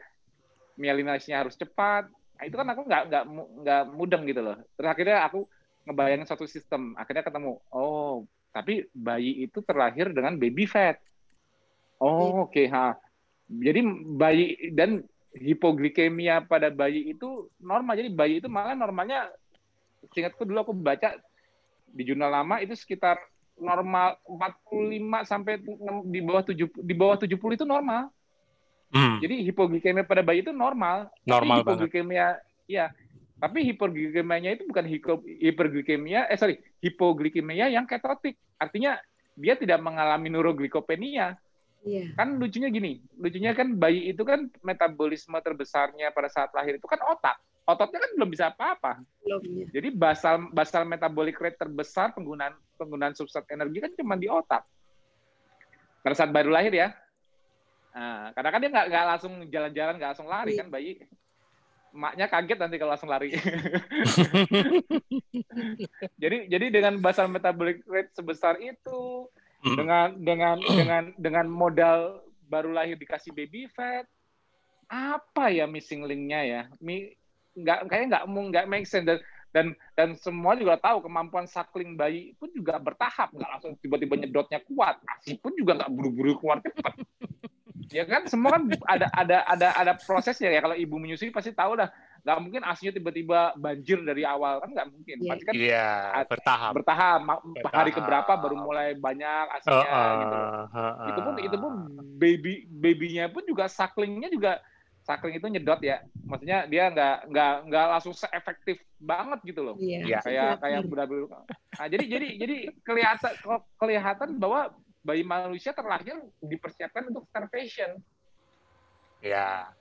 mielinasinya harus cepat. Nah, itu kan aku nggak nggak nggak mudeng gitu loh. Terus akhirnya aku ngebayangin satu sistem. Akhirnya ketemu, oh tapi bayi itu terlahir dengan baby fat. Oh oke okay, ha. Jadi bayi dan hipoglikemia pada bayi itu normal. Jadi bayi itu malah normalnya, singkatku dulu aku baca di jurnal lama itu sekitar normal 45 sampai di bawah 7 di bawah 70 itu normal. Hmm. Jadi hipoglikemia pada bayi itu normal. Normal tapi hipoglikemia iya. Tapi hipoglikemianya itu bukan hiperglikemia eh sorry, hipoglikemia yang ketotik. Artinya dia tidak mengalami neuroglikopenia. Iya. Kan lucunya gini, lucunya kan bayi itu kan metabolisme terbesarnya pada saat lahir itu kan otak ototnya kan belum bisa apa-apa. Belum. Ya. Jadi basal basal metabolic rate terbesar penggunaan penggunaan substrat energi kan cuma di otak. Pada saat baru lahir ya. Nah, karena kan dia nggak nggak langsung jalan-jalan, nggak langsung lari kan bayi. Maknya kaget nanti kalau langsung lari. [laughs] jadi jadi dengan basal metabolic rate sebesar itu, hmm. dengan dengan dengan dengan modal baru lahir dikasih baby fat, apa ya missing linknya ya? nggak kayaknya nggak nggak make sense dan dan dan semua juga tahu kemampuan suckling bayi pun juga bertahap. Nggak langsung tiba-tiba nyedotnya kuat. Asi pun juga nggak buru-buru keluar cepat. [laughs] Ya kan? Semua kan ada ada ada ada prosesnya ya. Kalau ibu menyusui pasti tahu lah nggak mungkin asinya tiba-tiba banjir dari awal. Kan nggak mungkin. Yeah. pasti kan yeah, bertahap. bertahap. Bertahap. hari keberapa baru mulai banyak asinya uh, uh, gitu. Uh, uh, itu pun itu pun baby babynya pun juga sucklingnya juga Sakling itu nyedot ya, maksudnya dia nggak nggak nggak langsung seefektif banget gitu loh, iya, ya, kayak kayak budak Nah, jadi jadi jadi kelihatan kelihatan bahwa bayi manusia terlahir dipersiapkan untuk starvation. Ya.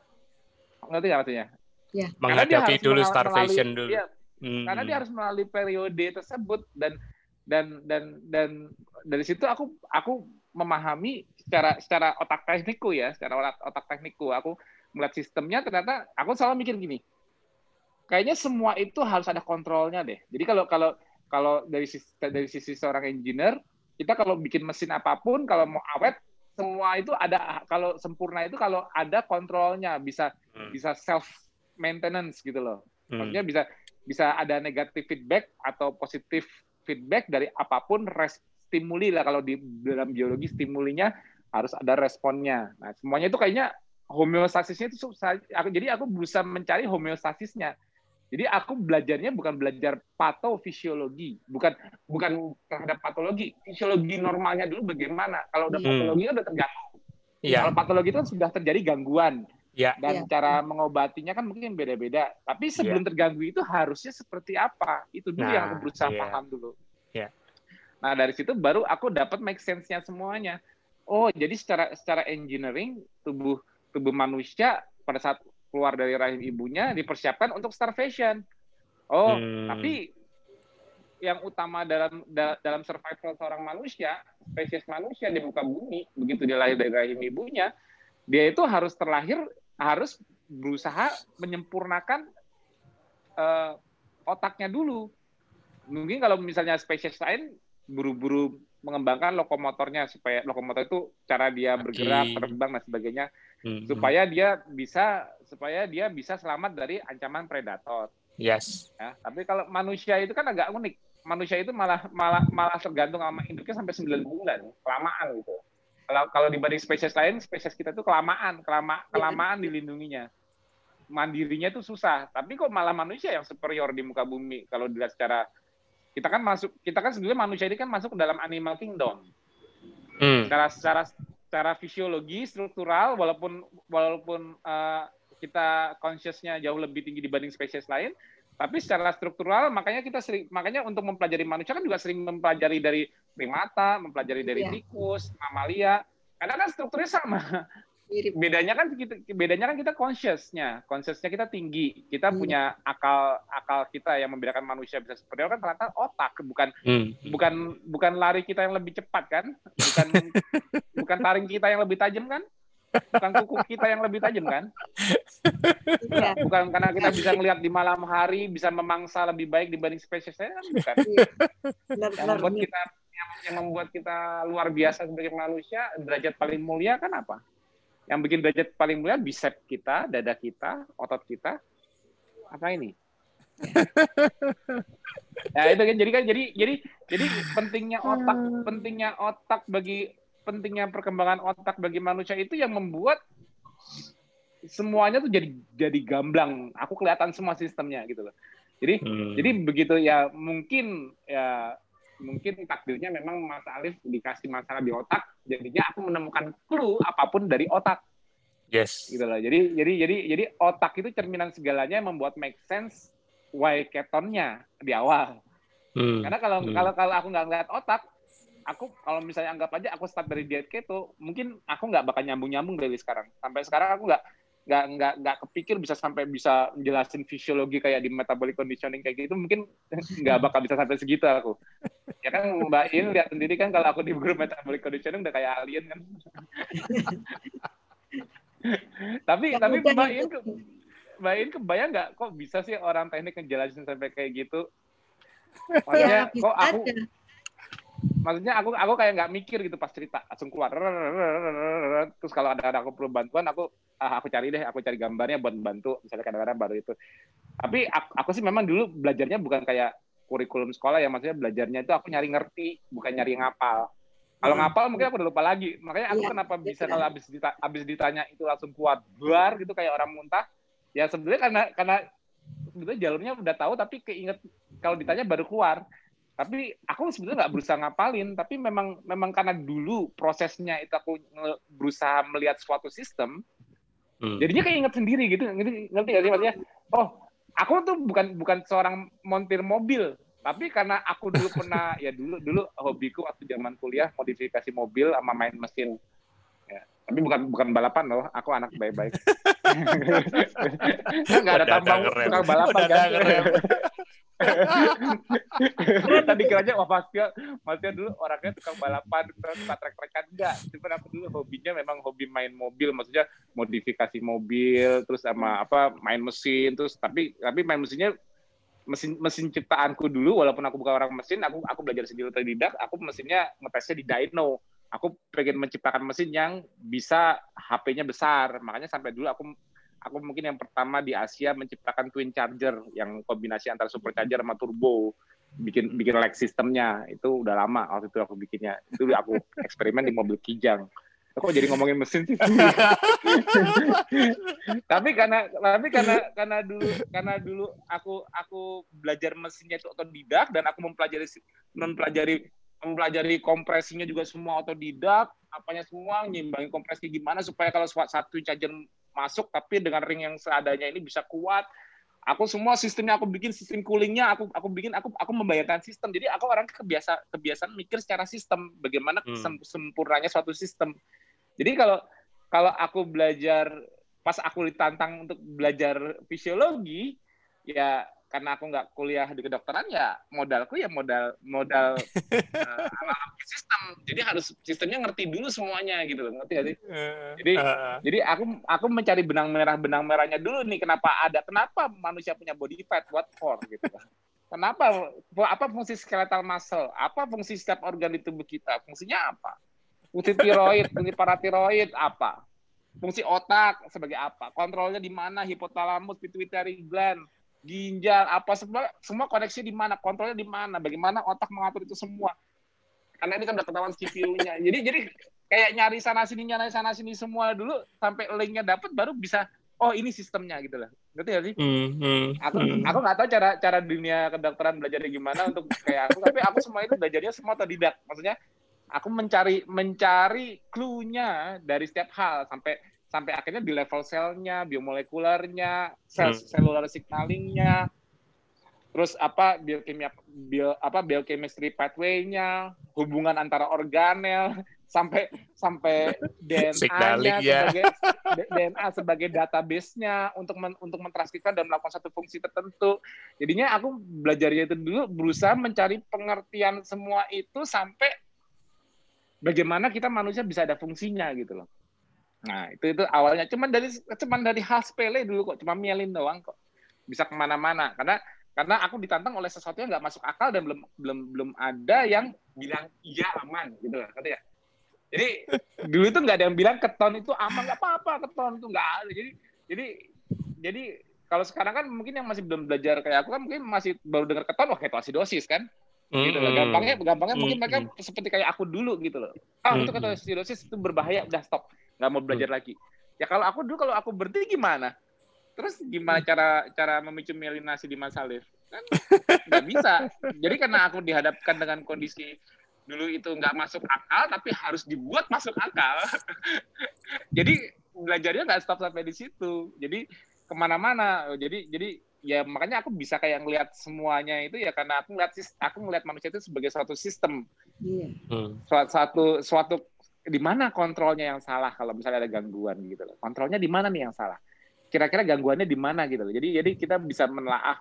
Ngerti ya maksudnya? Ya. Menghadapi dulu starvation melalui, dulu. Ya, hmm. Karena dia harus melalui periode tersebut dan dan dan dan dari situ aku aku memahami secara secara otak teknikku ya, secara otak, otak teknikku aku melihat sistemnya ternyata aku selalu mikir gini kayaknya semua itu harus ada kontrolnya deh jadi kalau kalau kalau dari sisi dari sisi seorang engineer kita kalau bikin mesin apa pun kalau mau awet semua itu ada kalau sempurna itu kalau ada kontrolnya bisa hmm. bisa self maintenance gitu loh Hmm. Maksudnya bisa bisa ada negatif feedback atau positif feedback dari apa pun res, stimuli lah kalau di dalam biologi stimulinya harus ada responnya. Nah, semuanya itu kayaknya homeostasisnya itu aku jadi aku berusaha mencari homeostasisnya. Jadi aku belajarnya bukan belajar patofisiologi, bukan bukan terhadap patologi, fisiologi normalnya dulu bagaimana. Kalau udah hmm. patologi kan udah terganggu. Yeah. Kalau patologi itu kan sudah terjadi gangguan. Yeah. Dan yeah. cara mengobatinya kan mungkin beda-beda. Tapi sebelum yeah. terganggu itu harusnya seperti apa? Itu dulu nah, yang aku berusaha yeah. paham dulu. Yeah. Nah, dari situ baru aku dapat make sense-nya semuanya. Oh, jadi secara secara engineering tubuh tubuh manusia pada saat keluar dari rahim ibunya dipersiapkan untuk starvation. Oh, hmm. tapi yang utama dalam dalam survival seorang manusia, spesies manusia di muka bumi, begitu dia lahir dari rahim ibunya, dia itu harus terlahir harus berusaha menyempurnakan uh, otaknya dulu. Mungkin kalau misalnya spesies lain buru-buru mengembangkan lokomotornya supaya lokomotor itu cara dia bergerak, terbang dan sebagainya hmm. supaya dia bisa supaya dia bisa selamat dari ancaman predator. Yes. Ya, tapi kalau manusia itu kan agak unik. Manusia itu malah malah malah tergantung sama induknya sampai 9 bulan, kelamaan gitu. Kalau kalau dibanding spesies lain, spesies kita itu kelamaan, kelama, iya. kelamaan dilindunginya. Mandirinya itu susah. Tapi kok malah manusia yang superior di muka bumi kalau dilihat secara kita kan masuk kita kan sebenarnya manusia ini kan masuk ke dalam animal kingdom. Hmm. Secara secara secara fisiologi struktural walaupun walaupun uh, kita consciousnya jauh lebih tinggi dibanding spesies lain, tapi secara struktural makanya kita sering makanya untuk mempelajari manusia kan juga sering mempelajari dari primata, mempelajari dari yeah. tikus, mamalia, karena kan strukturnya sama. Mirip. Bedanya kan kita bedanya kan kita consciousnya, consciousnya kita tinggi. Kita hmm. punya akal akal kita yang membedakan manusia bisa seperti itu kan ternyata otak, bukan hmm. bukan bukan lari kita yang lebih cepat kan? Bukan [laughs] bukan taring kita yang lebih tajam kan? Bukan kuku kita yang lebih tajam kan? Iya. Bukan karena kita bisa melihat di malam hari, bisa memangsa lebih baik dibanding spesies lain kan bukan. Iya. yang membuat kita yang membuat kita luar biasa sebagai manusia, derajat paling mulia kan apa? Yang bikin derajat paling mulia bicep kita, dada kita, otot kita. Apa ini? ya [laughs] itu kan jadi kan jadi jadi jadi pentingnya otak pentingnya otak bagi pentingnya perkembangan otak bagi manusia itu yang membuat semuanya tuh jadi jadi gamblang aku kelihatan semua sistemnya gitu loh jadi hmm. jadi begitu ya mungkin ya mungkin takdirnya memang Mas Alif dikasih masalah di otak, jadinya aku menemukan clue apa pun dari otak. Yes. Gitu loh. Jadi jadi jadi jadi otak itu cerminan segalanya membuat make sense why ketonnya di awal. Hmm. Karena kalau hmm. kalau kalau aku nggak ngeliat otak, aku kalau misalnya anggap aja aku start dari diet keto, mungkin aku nggak bakal nyambung nyambung dari sekarang. Sampai sekarang aku nggak nggak nggak nggak kepikir bisa sampai bisa menjelasin fisiologi kayak di metabolic conditioning kayak gitu mungkin [laughs] nggak bakal bisa sampai segitu aku. Ya kan Mbak In lihat sendiri kan kalau aku di guru metabolic conditioning udah kayak alien kan. [laughs] Tapi tapi Mbak In Mbak In kebayang nggak kok bisa sih orang teknik ngejelasin sampai kayak gitu? [laughs] Maksudnya ya, kok aku maksudnya aku aku kayak nggak mikir gitu pas cerita langsung keluar terus kalau ada, ada aku perlu bantuan aku ah, aku cari deh, aku cari gambarnya buat bantu, misalnya kadang-kadang baru itu. Tapi aku, aku sih memang dulu belajarnya bukan kayak kurikulum sekolah ya, maksudnya belajarnya itu aku nyari ngerti, bukan nyari ngapal. Kalau hmm. ngapal mungkin aku udah lupa lagi. Makanya aku ya, kenapa bisa kalau habis ditanya, habis ditanya itu langsung kuat bar gitu kayak orang muntah. Ya sebenarnya karena karena sebetulnya jalurnya udah tahu tapi keinget kalau ditanya baru keluar. Tapi aku sebetulnya nggak berusaha ngapalin, tapi memang memang karena dulu prosesnya itu aku berusaha melihat suatu sistem, Hmm. Jadinya kayak inget sendiri gitu, ngerti, ngerti gak sih maksudnya? Oh, aku tuh bukan bukan seorang montir mobil, tapi karena aku dulu pernah [laughs] ya dulu dulu hobiku waktu zaman kuliah modifikasi mobil sama main mesin. Ya, tapi bukan bukan balapan loh, aku anak baik-baik. [laughs] [laughs] Enggak ada tambang tukang balapan kan. [laughs] Tadi kiranya wah pasti maksudnya dulu orangnya tukang balapan, tukang trek-trekan enggak. Cuma aku dulu hobinya memang hobi main mobil, maksudnya modifikasi mobil, terus sama apa main mesin, terus tapi tapi main mesinnya mesin mesin ciptaanku dulu walaupun aku bukan orang mesin, aku aku belajar sendiri otodidak, aku mesinnya ngetesnya di dyno. Aku pengen menciptakan mesin yang bisa HP-nya besar, makanya sampai dulu aku aku mungkin yang pertama di Asia menciptakan twin charger yang kombinasi antara supercharger sama turbo. Bikin bikin lag sistemnya itu udah lama waktu itu aku bikinnya. Itu aku [laughs] eksperimen di mobil Kijang. Kok jadi ngomongin mesin sih? [laughs] Tapi karena tapi karena karena dulu karena dulu aku aku belajar mesinnya itu otodidak dan aku mempelajari mempelajari mempelajari kompresinya juga semua otodidak apanya semua nyimbangin kompresi gimana supaya kalau satu charger masuk tapi dengan ring yang seadanya ini bisa kuat. Aku semua sistemnya aku bikin sistem coolingnya aku aku bikin aku aku membayangkan sistem. Jadi aku orang kebiasa kebiasaan mikir secara sistem bagaimana hmm. sempurnanya suatu sistem. Jadi kalau kalau aku belajar pas aku ditantang untuk belajar fisiologi ya karena aku nggak kuliah di kedokteran ya modalku ya modal modal [laughs] uh, sistem. Jadi harus sistemnya ngerti dulu semuanya gitu loh ngerti gak sih? Eh, jadi uh, jadi aku aku mencari benang merah benang merahnya dulu nih kenapa ada kenapa manusia punya body fat what for gitu kenapa apa fungsi skeletal muscle? Apa fungsi setiap organ di tubuh kita? Fungsinya apa? Fungsi tiroid [laughs] fungsi paratiroid apa? Fungsi otak sebagai apa? Kontrolnya di mana? Hipotalamus pituitary gland ginjal, apa semua semua koneksi di mana, kontrolnya di mana, bagaimana otak mengatur itu semua. Karena ini kan udah ketahuan CPU-nya. [laughs] Jadi jadi kayak nyari sana sini nyari sana sini semua dulu sampai linknya dapat baru bisa oh ini sistemnya gitu lah. Ngerti gak sih? Mm, mm, aku mm. aku nggak tahu cara cara dunia kedokteran belajarnya gimana untuk kayak aku tapi aku semua itu belajarnya semua otodidak. Maksudnya aku mencari mencari clue-nya dari setiap hal sampai sampai akhirnya di level selnya, biomolekularnya, sel hmm. selular signalingnya, terus apa biokimia bio apa biochemistry pathway-nya, hubungan antara organel [laughs] sampai sampai DNA-nya ya. sebagai DNA sebagai database-nya untuk men, untuk mentranskripsikan dan melakukan satu fungsi tertentu. Jadinya aku belajarnya itu dulu berusaha mencari pengertian semua itu sampai bagaimana kita manusia bisa ada fungsinya gitu loh. Nah, itu itu awalnya cuman dari cuman dari hal sepele dulu kok, cuma mielin doang kok. Bisa ke mana-mana karena karena aku ditantang oleh sesuatu yang nggak masuk akal dan belum belum belum ada yang bilang iya aman gitu lah kata ya. Jadi dulu itu nggak ada yang bilang keton itu aman nggak apa-apa keton itu nggak ada. Jadi jadi jadi kalau sekarang kan mungkin yang masih belum belajar kayak aku kan mungkin masih baru dengar keton wah ketoasidosis kan. Mm-hmm. gitu loh. Gampangnya gampangnya mungkin mereka seperti kayak aku dulu gitu loh. Ah, mm-hmm. itu ketoasidosis itu berbahaya, udah stop nggak mau belajar hmm. lagi. Ya kalau aku dulu kalau aku berhenti gimana? Terus gimana cara cara memicu mielinasi di Mas Alif? Kan [laughs] nggak bisa. Jadi karena aku dihadapkan dengan kondisi dulu itu nggak masuk akal, tapi harus dibuat masuk akal. [laughs] jadi belajarnya nggak stop sampai di situ. Jadi ke mana-mana. Jadi jadi ya makanya aku bisa kayak ngelihat semuanya itu ya karena aku ngeliat aku ngeliat manusia itu sebagai suatu sistem. Iya. Hmm. Suatu suatu di mana kontrolnya yang salah kalau misalnya ada gangguan gitu loh. Kontrolnya di mana nih yang salah? Kira-kira gangguannya di mana gitu loh. Jadi jadi kita bisa menelaah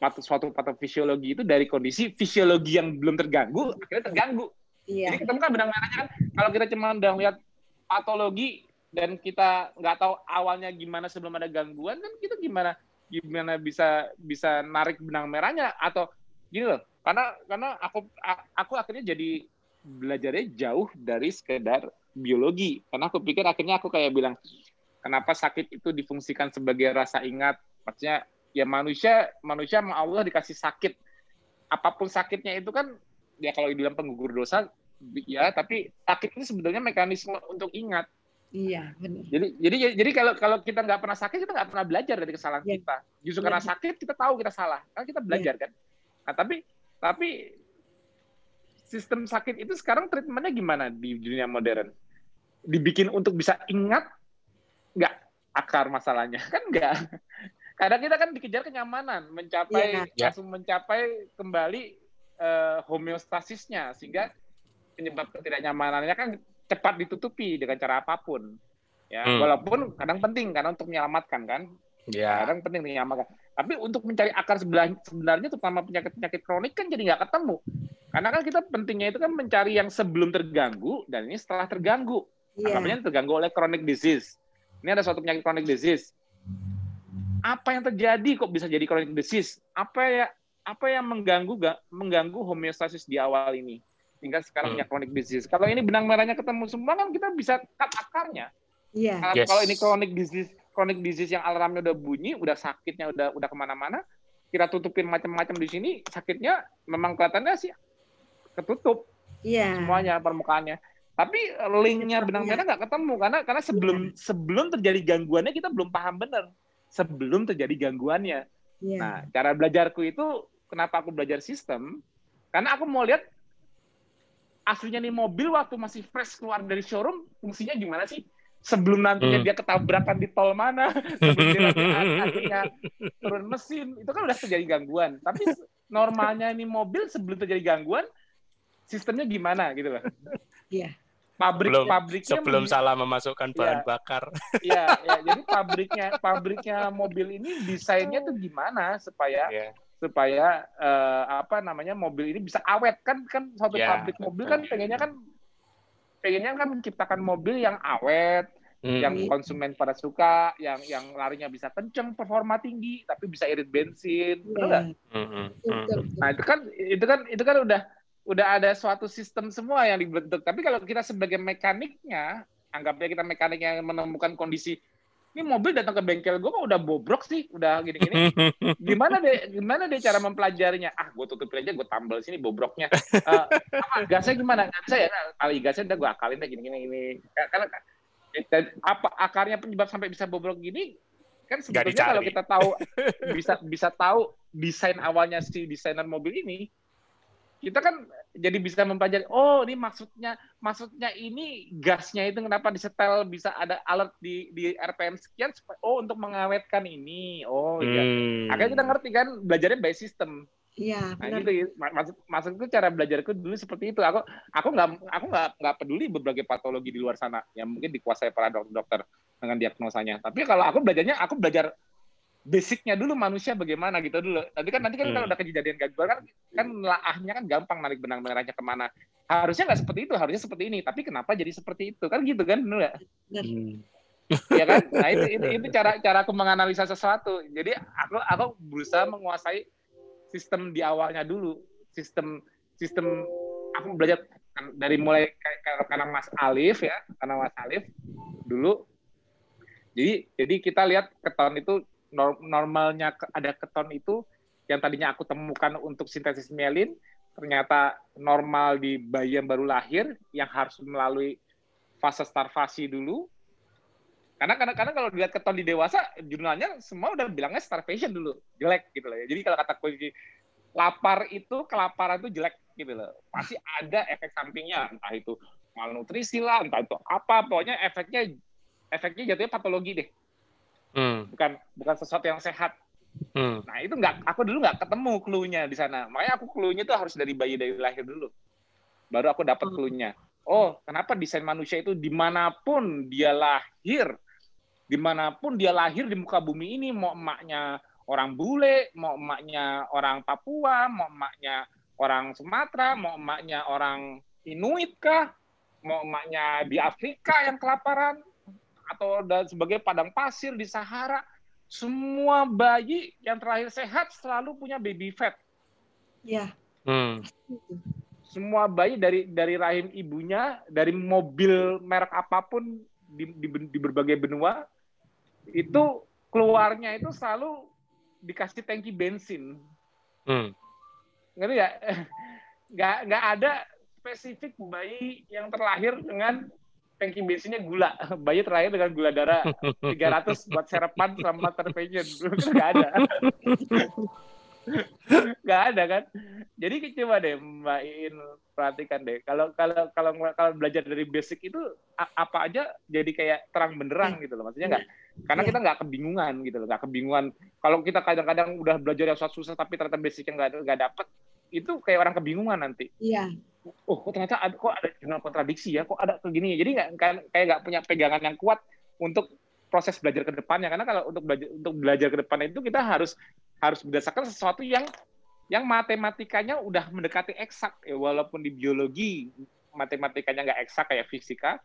suatu patofisiologi itu dari kondisi fisiologi yang belum terganggu akhirnya terganggu. Iya. Jadi ketemu kan benang merahnya kan kalau kita cuma udah lihat patologi dan kita nggak tahu awalnya gimana sebelum ada gangguan kan kita gimana gimana bisa bisa narik benang merahnya atau gitu loh. Karena karena aku aku akhirnya jadi belajarnya jauh dari sekedar biologi. Karena aku pikir akhirnya aku kayak bilang, kenapa sakit itu difungsikan sebagai rasa ingat? Maksudnya ya manusia manusia sama Allah dikasih sakit. Apa pun sakitnya itu kan ya kalau dibilang penggugur dosa ya, tapi sakit itu sebenarnya mekanisme untuk ingat. Iya, benar. Jadi jadi jadi kalau kalau kita nggak pernah sakit kita nggak pernah belajar dari kesalahan ya. kita. Justru ya. karena sakit kita tahu kita salah. Kan kita belajar ya. kan. Nah, tapi tapi sistem sakit itu sekarang treatmentnya gimana di dunia modern? Dibikin untuk bisa ingat nggak akar masalahnya? [laughs] Kan nggak. Kadang kita kan dikejar kenyamanan, mencapai yeah. langsung mencapai kembali uh, homeostasisnya sehingga penyebab ketidaknyamanannya kan cepat ditutupi dengan cara apa pun. Ya, hmm. walaupun kadang penting karena untuk menyelamatkan kan. Yeah. Kadang penting menyelamatkan. Tapi untuk mencari akar sebenarnya terutama penyakit-penyakit kronik kan jadi nggak ketemu. Karena kan kita pentingnya itu kan mencari yang sebelum terganggu dan ini setelah terganggu. Yeah. Namanya terganggu oleh chronic disease. Ini ada suatu penyakit chronic disease. Apa yang terjadi kok bisa jadi chronic disease? Apa ya apa yang mengganggu gak, mengganggu homeostasis di awal ini? Hingga sekarang hmm. chronic disease. Kalau ini benang merahnya ketemu semua kan kita bisa cut akarnya. Yeah. Yes. Kalau ini chronic disease chronic disease yang alarmnya udah bunyi, udah sakitnya udah udah ke mana-mana, kita tutupin macam-macam di sini, sakitnya memang kelihatannya sih ketutup Iya. semuanya permukaannya. Tapi linknya benang merah nggak ketemu karena karena sebelum sebelum terjadi gangguannya kita belum paham benar sebelum terjadi gangguannya. Iya. Nah, cara belajarku itu kenapa aku belajar sistem? Karena aku mau lihat aslinya nih mobil waktu masih fresh keluar dari showroom fungsinya gimana sih? Sebelum nantinya Hmm. dia ketabrakan di tol mana, sebelum dia nanti [laughs] akhirnya turun mesin, itu kan udah terjadi gangguan. Tapi [laughs] normalnya ini mobil sebelum terjadi gangguan, sistemnya gimana gitu loh. [laughs] Iya. Pabrik Sebelum- pabriknya Sebelum salah memasukkan bahan Iya. bakar. [laughs] Iya, ya, jadi pabriknya pabriknya mobil ini desainnya tuh gimana supaya Iya. supaya eh, apa namanya mobil ini bisa awet kan kan suatu Ya, pabrik mobil kan pengennya kan pengennya kan menciptakan mobil yang awet, Hmm. yang konsumen pada suka, yang yang larinya bisa kenceng, performa tinggi, tapi bisa irit bensin, betul nggak? Iya. Hmm, hmm, Betul, hmm. Nah itu kan itu kan itu kan udah udah ada suatu sistem semua yang dibentuk. Tapi kalau kita sebagai mekaniknya, anggapnya kita mekanik yang menemukan kondisi ini mobil datang ke bengkel gue kok udah bobrok sih, udah gini-gini. [laughs] Gimana deh gimana deh cara mempelajarinya? Ah, gue tutupin aja, gue tambal sini bobroknya. Eh, apa, gasnya gimana? Nggak bisa ya? Nah, kali gasnya udah gue akalin deh gini-gini. gini. Karena dan apa akarnya penyebab sampai bisa bobrok gini kan sebetulnya kalau kita tahu [laughs] bisa bisa tahu desain awalnya si desainer mobil ini kita kan jadi bisa mempelajari oh ini maksudnya maksudnya ini gasnya itu kenapa disetel bisa ada alert di di RPM sekian supaya- oh untuk mengawetkan ini oh iya Hmm. akhirnya kita ngerti kan belajarnya by system Iya, nah benar. gitu ya. Ma- maksud maksudku cara belajarku dulu seperti itu aku aku nggak aku nggak nggak peduli berbagai patologi di luar sana yang mungkin dikuasai para dokter-dokter dengan diagnosanya tapi kalau aku belajarnya aku belajar basicnya dulu manusia bagaimana gitu dulu. Nanti kan nanti kan Hmm. kalau udah kejadian gagal kan kan laahnya kan gampang narik benang merahnya ke mana. Harusnya nggak seperti itu harusnya seperti ini. Tapi kenapa jadi seperti itu? Kan gitu kan bener nggak? Hmm. [laughs] ya kan? Nah itu itu, itu [laughs] cara cara aku menganalisa sesuatu. Jadi aku aku berusaha menguasai sistem di awalnya dulu. Sistem sistem aku belajar dari mulai karena Mas Alif ya karena Mas Alif dulu. Jadi jadi kita lihat keton itu normalnya ada keton itu yang tadinya aku temukan untuk sintesis mielin ternyata normal di bayi yang baru lahir yang harus melalui fase starvasi dulu. Karena karena karena kalau dilihat keton di dewasa jurnalnya semua udah bilangnya starvation dulu jelek gitu loh ya. Jadi kalau kata kunci lapar itu kelaparan itu jelek gitu loh. Pasti ada efek sampingnya entah itu malnutrisi lah entah itu apa pokoknya efeknya efeknya jatuhnya patologi deh Hmm. bukan bukan sesuatu yang sehat Hmm. nah itu nggak aku dulu nggak ketemu clue-nya di sana makanya aku clue-nya tuh harus dari bayi dari lahir dulu baru aku dapat Hmm. clue-nya oh kenapa desain manusia itu di mana pun dia lahir di mana pun dia lahir di muka bumi ini mau emaknya orang bule mau emaknya orang Papua mau emaknya orang Sumatera mau emaknya orang Inuit kah mau emaknya di Afrika yang kelaparan atau dan sebagai padang pasir di Sahara semua bayi yang terakhir sehat selalu punya baby fat Iya. Hmm. semua bayi dari dari rahim ibunya dari mobil merek apa pun di, di, di berbagai benua itu keluarnya itu selalu dikasih tangki bensin Hmm. ngerti ya [laughs] nggak nggak ada spesifik bayi yang terlahir dengan tangki bensinnya gula. [laughs] Bayi terlahir dengan gula darah [laughs] 300 buat sarapan sama terpension [laughs] nggak ada. Nggak ada kan? Jadi coba deh mbak In perhatikan deh. Kalau kalau kalau kalau belajar dari basic itu apa aja jadi kayak terang benderang gitu loh. Maksudnya nggak? Karena kita nggak kebingungan gitu loh nggak kebingungan. Kalau kita kadang-kadang udah belajar yang susah susah tapi ternyata basicnya nggak nggak dapet itu kayak orang kebingungan nanti. Iya. oh kok ternyata ada, kok ada jurnal kontradiksi ya? Kok ada kayak gini ya? Jadi nggak kayak nggak punya pegangan yang kuat untuk proses belajar ke depannya. Karena kalau untuk belajar untuk belajar ke depannya itu kita harus harus berdasarkan sesuatu yang yang matematikanya udah mendekati eksak. Ya walaupun di biologi matematikanya nggak eksak kayak fisika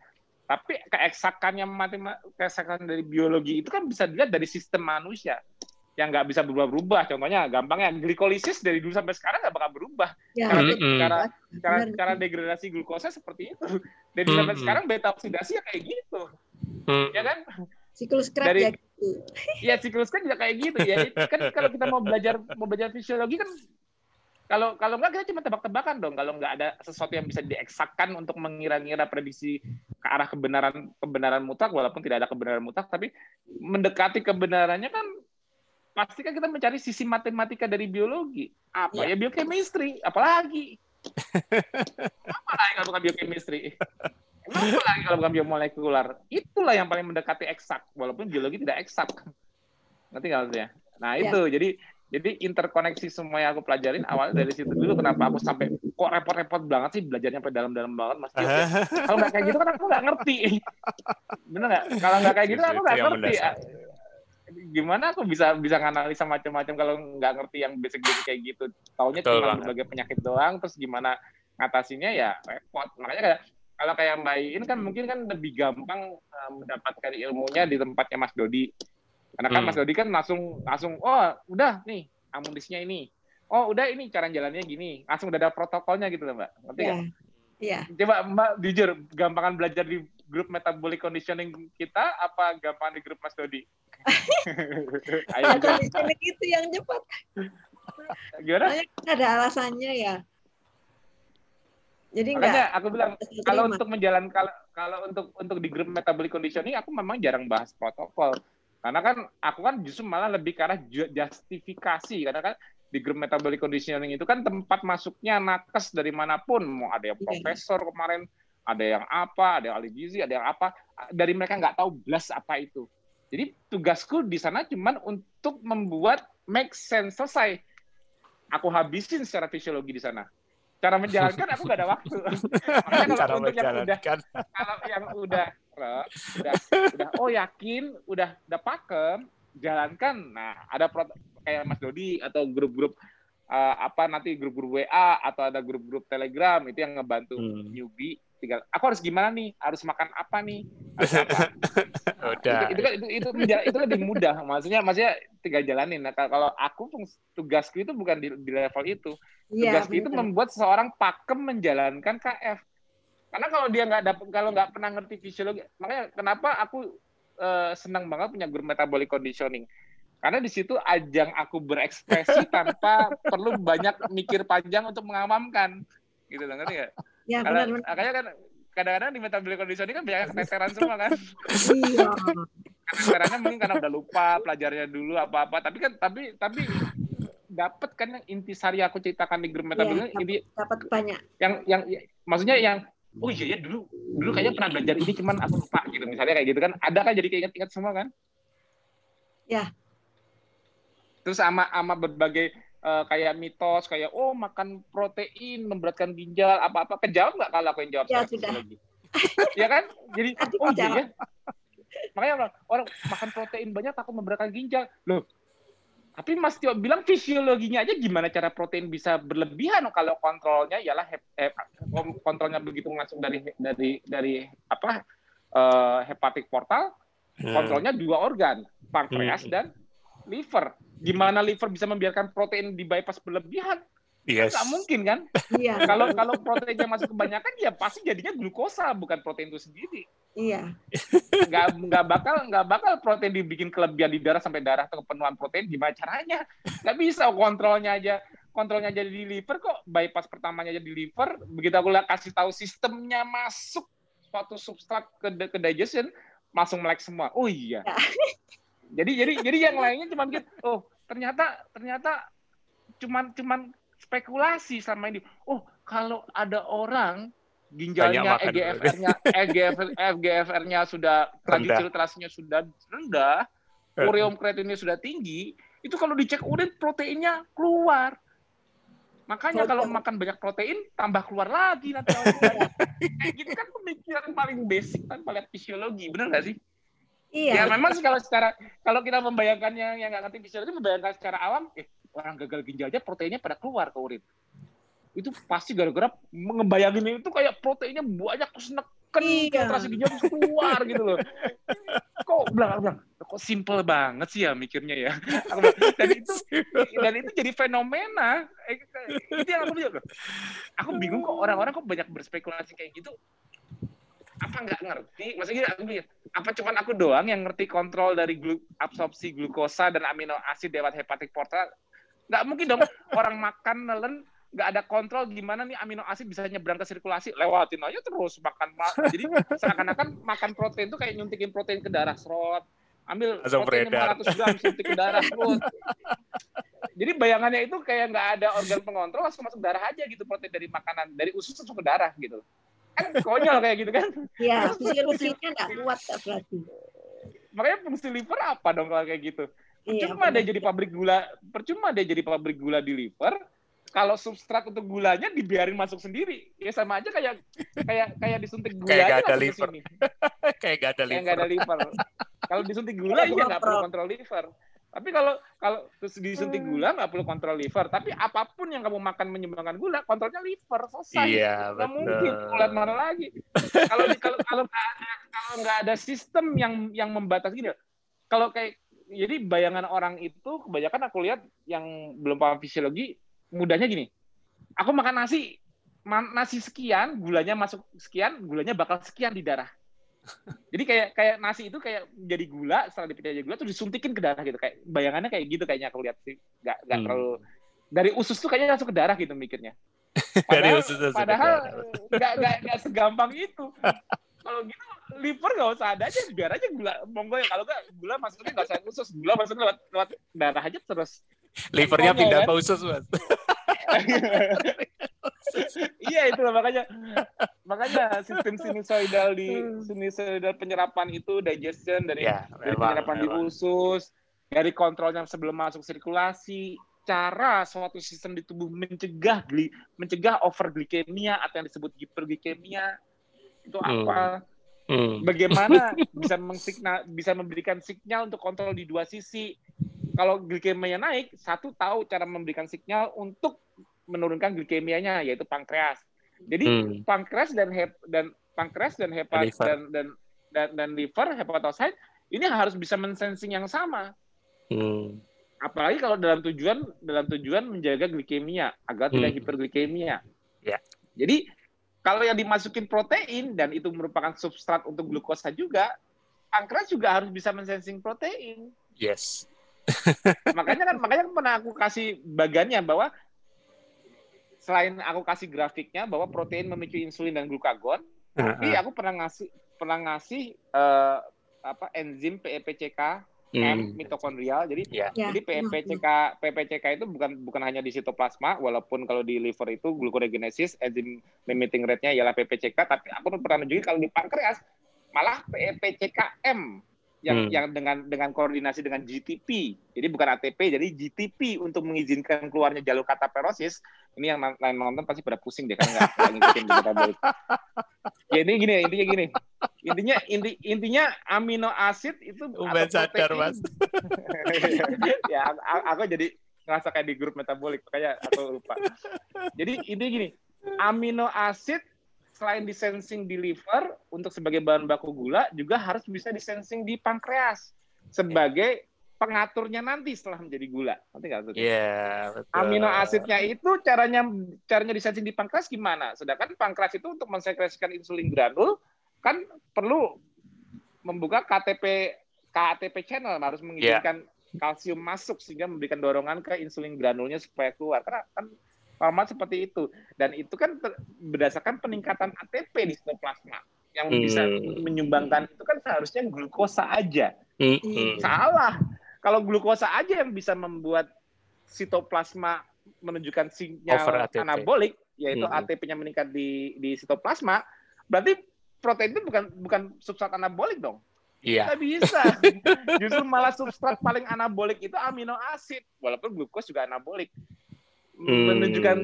tapi keeksakannya matematika keeksakan dari biologi itu kan bisa dilihat dari sistem manusia yang nggak bisa berubah-berubah contohnya gampangnya glikolisis dari dulu sampai sekarang nggak bakal berubah Ya. cara, Mm-mm. cara cara Benar. cara degradasi glukosa seperti itu dari dulu sampai Mm-mm. sekarang beta oksidasi ya kayak gitu Hmm. ya kan Siklus Krebs dari- ya. ya siklus kan juga kayak gitu ya. Kan kalau kita mau belajar mau belajar fisiologi kan kalau kalau nggak kita cuma tebak-tebakan dong. Kalau nggak ada sesuatu yang bisa dieksakkan untuk mengira-ngira prediksi ke arah kebenaran kebenaran mutlak, walaupun tidak ada kebenaran mutlak, tapi mendekati kebenarannya kan pasti kan kita mencari sisi matematika dari biologi. Apa ya, ya biochemistry, apalagi. apa lagi kalau bukan biochemistry? Apa lagi kalau bukan biomolekular? Itulah yang paling mendekati eksak, walaupun biologi tidak eksak. Nanti nggak maksudnya? Nah ya. itu, ya. jadi jadi interkoneksi semua yang aku pelajarin awalnya dari situ dulu kenapa aku sampai kok repot-repot banget sih belajarnya sampai dalam-dalam banget Mas Tio. [laughs] Kalau nggak kayak gitu kan aku nggak ngerti. Bener nggak? Kalau nggak kayak gitu aku nggak ngerti. Gimana aku bisa bisa nganalisa macam-macam kalau nggak ngerti yang basic-basic kayak gitu. Taunya cuma sebagai penyakit doang, terus gimana ngatasinya ya repot. Makanya kayak kalau kayak Mbak Iin kan mungkin kan lebih gampang uh, mendapatkan ilmunya di tempatnya Mas Dodi karena kan hmm. Mas Dodi kan langsung langsung oh udah nih amunisinya ini. Oh udah ini cara jalannya gini. Langsung udah ada protokolnya gitu loh Mbak. Ngerti yeah. Iya. Yeah. Coba Mbak jujur, gampangan belajar di grup metabolic conditioning kita apa gampang di grup Mas Dodi? [laughs] Ayo, conditioning itu yang cepat. Gimana? Ada alasannya ya. Jadi Makanya enggak, aku bilang kalau untuk menjalankan kalau kalau untuk untuk di grup metabolic conditioning aku memang jarang bahas protokol karena kan aku kan justru malah lebih ke arah justifikasi karena kan di grup metabolic conditioning itu kan tempat masuknya nakes dari mana pun mau ada yang iya. profesor kemarin ada yang apa ada yang ahli gizi ada yang apa dari mereka nggak tahu belas apa itu jadi tugasku di sana cuma untuk membuat make sense selesai aku habisin secara fisiologi di sana cara menjalankan aku gak ada waktu. [laughs] Makanya kalau untuk yang udah kalau yang udah udah udah oh yakin, udah udah pakem, jalankan. Nah, ada kayak Mas Dodi atau grup-grup uh, apa nanti grup-grup WA atau ada grup-grup Telegram itu yang ngebantu hmm. newbie tinggal aku harus gimana nih? Harus makan apa nih? [laughs] Apa? Udah. itu, itu kan itu itu, itu lebih mudah. Maksudnya maksudnya tinggal jalanin. Nah kalau aku tugasku itu bukan di, di level itu. Ya, tugasku itu membuat seseorang pakem menjalankan KF karena kalau dia nggak dapat kalau nggak pernah ngerti fisiologi makanya kenapa aku uh, senang banget punya guru metabolic conditioning? Karena di situ ajang aku berekspresi tanpa [laughs] perlu banyak mikir panjang untuk mengamamkan. Gitu loh ngerti nggak? Ya, benar, makanya kan kadang-kadang di metabolic conditioning kan banyak keteteran [laughs] semua kan. Iya. keteterannya mungkin karena udah lupa pelajarnya dulu apa-apa, tapi kan tapi tapi dapat kan yang intisari aku ceritakan di grup metabolic ya, ini dapat banyak. Yang yang ya, maksudnya yang oh iya ya dulu dulu kayaknya pernah belajar ini cuman aku lupa gitu misalnya kayak gitu kan ada kan jadi kayak ingat-ingat semua kan? Ya, Terus sama sama berbagai uh, kayak mitos kayak oh makan protein memberatkan ginjal apa-apa kejawab nggak kalau aku yang jawab ya, sudah. ya kan? Jadi [laughs] oh iya ya. Makanya orang, orang makan protein banyak takut memberatkan ginjal. Loh, tapi Mas Tio bilang fisiologinya aja gimana cara protein bisa berlebihan kalau kontrolnya ialah eh, kontrolnya begitu masuk dari dari dari apa uh, hepatik portal, hmm. kontrolnya dua organ, pankreas hmm. dan liver gimana liver bisa membiarkan protein di bypass berlebihan? Yes. Nggak mungkin kan? Iya. [laughs] kalau kalau proteinnya masuk kebanyakan ya pasti jadinya glukosa bukan protein itu sendiri. Iya. [laughs] Nggak nggak bakal nggak bakal protein dibikin kelebihan di darah sampai darah atau kepenuhan protein gimana caranya? Nggak bisa kontrolnya aja kontrolnya jadi di liver kok bypass pertamanya jadi di liver begitu aku kasih tahu sistemnya masuk suatu substrat ke, ke digestion langsung melek semua. Oh iya. [laughs] Jadi jadi jadi yang lainnya cuma gitu. Oh ternyata ternyata cuman cuman spekulasi sama ini. Oh kalau ada orang ginjalnya EGFR-nya EGFR, EGFR-nya sudah triglyceridase-nya sudah rendah, ureum kreatinnya sudah tinggi, itu kalau dicek urin proteinnya keluar. Makanya kalau makan banyak protein tambah keluar lagi nanti. [laughs] Kayak gitu kan pemikiran paling basic tanpa lihat fisiologi, benar nggak sih? Iya. Ya memang sih kalau secara kalau kita membayangkannya yang nggak ngerti fisiologi membayangkan secara awam, eh orang gagal ginjal aja proteinnya pada keluar ke urin. Itu pasti gara-gara ngebayangin itu kayak proteinnya banyak terus neken iya. filtrasi ginjal terus keluar gitu loh. Kok bilang bilang kok simple banget sih ya mikirnya ya. dan itu dan itu jadi fenomena. Eh, itu yang aku bilang. Aku bingung kok orang-orang kok banyak berspekulasi kayak gitu apa nggak ngerti? Maksudnya aku mikir, apa cuman aku doang yang ngerti kontrol dari glu, absorpsi glukosa dan amino asid lewat hepatic portal? Nggak mungkin dong. Orang makan nelen nggak ada kontrol gimana nih amino asid bisa nyebrang ke sirkulasi? Lewatin aja terus makan jadi seakan-akan makan protein itu kayak nyuntikin protein ke darah serot. Ambil Langsung protein beredar. 500 gram suntik ke darah serot. Jadi bayangannya itu kayak nggak ada organ pengontrol langsung masuk darah aja gitu protein dari makanan. Dari usus langsung ke darah gitu kan konyol kayak gitu kan Ya, fisiologinya nggak kuat ya berarti. makanya fungsi liver apa dong kalau kayak gitu Iya, percuma dia jadi pabrik gula percuma dia jadi pabrik gula di liver kalau substrat untuk gulanya dibiarin masuk sendiri ya sama aja kayak kayak kayak disuntik gula [laughs] Kayak nggak ada liver. sini. Kayak gak ada kayak nggak ada liver. liver kalau disuntik gula iya nggak perlu kontrol. kontrol liver tapi kalau kalau terus disuntik Hmm. gula nggak perlu kontrol liver. Tapi apa pun yang kamu makan menyumbangkan gula kontrolnya liver. Selesai. Iya, nggak mungkin betul. ulat mana lagi. Kalau kalau kalau nggak ada- kalau nggak ada sistem yang yang membatasi gini kalau kayak jadi bayangan orang itu kebanyakan aku lihat yang belum paham fisiologi mudahnya gini. Aku makan nasi nasi sekian gulanya masuk sekian gulanya bakal sekian di darah jadi kayak kayak nasi itu kayak jadi gula setelah dipecah jadi gula terus disuntikin ke darah gitu kayak bayangannya kayak gitu kayaknya aku lihat sih nggak nggak Hmm. terlalu dari usus tuh kayaknya langsung ke darah gitu mikirnya [laughs] Dari Padahal, padahal nggak nggak nggak segampang itu. Kalau gitu liver nggak usah ada aja, biar aja gula monggo ya. Kalau nggak gula masuknya nggak usah usus, gula masuknya lewat lewat darah aja terus. Livernya pindah kan? ke usus, Mas. [laughs] iya itu lah, makanya makanya sistem sinusoidal di sinusoidal penyerapan itu digestion dari, Ya, dari memang, penyerapan di memang. usus, dari kontrolnya sebelum masuk sirkulasi, cara suatu sistem di tubuh mencegah gli, mencegah overglikemia atau yang disebut hiperglikemia itu Hmm. apa? Hmm. Bagaimana [laughs] bisa mensignal, bisa memberikan sinyal untuk kontrol di dua sisi. Kalau glikemianya naik, satu tahu cara memberikan sinyal untuk menurunkan glikemianya yaitu pankreas. Jadi Hmm. pankreas dan hep, dan pankreas dan hepat Liver. dan dan dan, dan liver hepatosit ini harus bisa mensensing yang sama. Hmm. Apalagi kalau dalam tujuan dalam tujuan menjaga glikemia agar tidak Hmm. hiperglikemia. Ya. Jadi kalau yang dimasukin protein dan itu merupakan substrat untuk glukosa juga, pankreas juga harus bisa mensensing protein. Yes. [laughs] makanya kan makanya pernah aku kasih bagannya bahwa selain aku kasih grafiknya bahwa protein memicu insulin dan glukagon, tapi Heeh. aku pernah ngasih pernah ngasih eh, apa enzim PEPCK M Hmm. mitokondrial. Jadi Ya. Ya, jadi PPCK PPCK itu bukan bukan hanya di sitoplasma walaupun kalau di liver itu gluconeogenesis enzim limiting rate-nya ialah PPCK tapi aku pernah nunjukin kalau di pankreas malah PPCKM yang Hmm. yang dengan dengan koordinasi dengan GTP. Jadi bukan ATP jadi GTP untuk mengizinkan keluarnya jalur kataperosis. Ini yang lain nonton pasti pada pusing deh kan nggak ngikutin metabolic. Ya ini gini intinya gini. Intinya inti intinya amino asid itu atau sadar, Mas. [laughs] ya aku, jadi ngerasa kayak di grup metabolik makanya aku lupa. Jadi intinya gini, amino asid selain disensing di liver untuk sebagai bahan baku gula juga harus bisa disensing di pankreas sebagai pengaturnya nanti setelah menjadi gula. Nanti nggak maksudnya? Iya, betul. Amino asidnya itu caranya caranya disensing di pankreas gimana? Sedangkan pankreas itu untuk mensekresikan insulin granul kan perlu membuka KTP KATP channel harus mengizinkan kalsium masuk sehingga memberikan dorongan ke insulin granulnya supaya keluar. Karena kan format seperti itu dan itu kan ter- berdasarkan peningkatan ATP di sitoplasma yang bisa Hmm. menyumbangkan itu kan seharusnya glukosa aja. Hmm, Iya. hmm. Salah. Kalau glukosa aja yang bisa membuat sitoplasma menunjukkan Over sinyal ATP. anabolik, yaitu Mhm. ATP-nya meningkat di di sitoplasma, berarti protein itu bukan bukan substrat anabolik dong. Iya. Nggak bisa. [laughs] Justru malah substrat paling anabolik itu amino asid, walaupun glukos juga anabolik. Hmm. Menunjukkan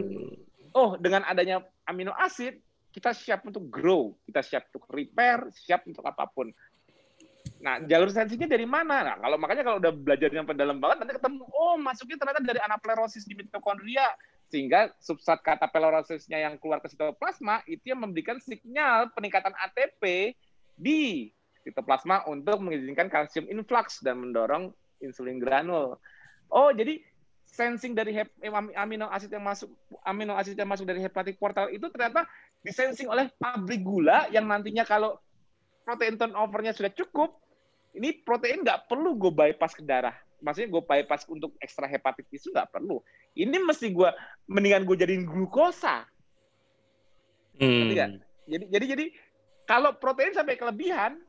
oh dengan adanya amino asid kita siap untuk grow, kita siap untuk repair, siap untuk apa pun. Nah, jalur sensinya dari mana? Nah, kalau makanya kalau udah belajar sampai dalam banget nanti ketemu oh masuknya ternyata dari anaplerosis di mitokondria sehingga substrat kataplerosisnya yang keluar ke sitoplasma itu yang memberikan sinyal peningkatan ATP di sitoplasma untuk mengizinkan kalsium influx dan mendorong insulin granul. Oh, jadi sensing dari hep- am- amino asid yang masuk amino asid yang masuk dari hepatic portal itu ternyata disensing oleh pabrik gula yang nantinya kalau protein turnovernya sudah cukup, ini protein nggak perlu gue bypass ke darah. Maksudnya gue bypass untuk ekstra hepatitis itu nggak perlu. Ini mesti gue mendingan gue jadiin glukosa. Hmm. Jadi jadi jadi kalau protein sampai kelebihan,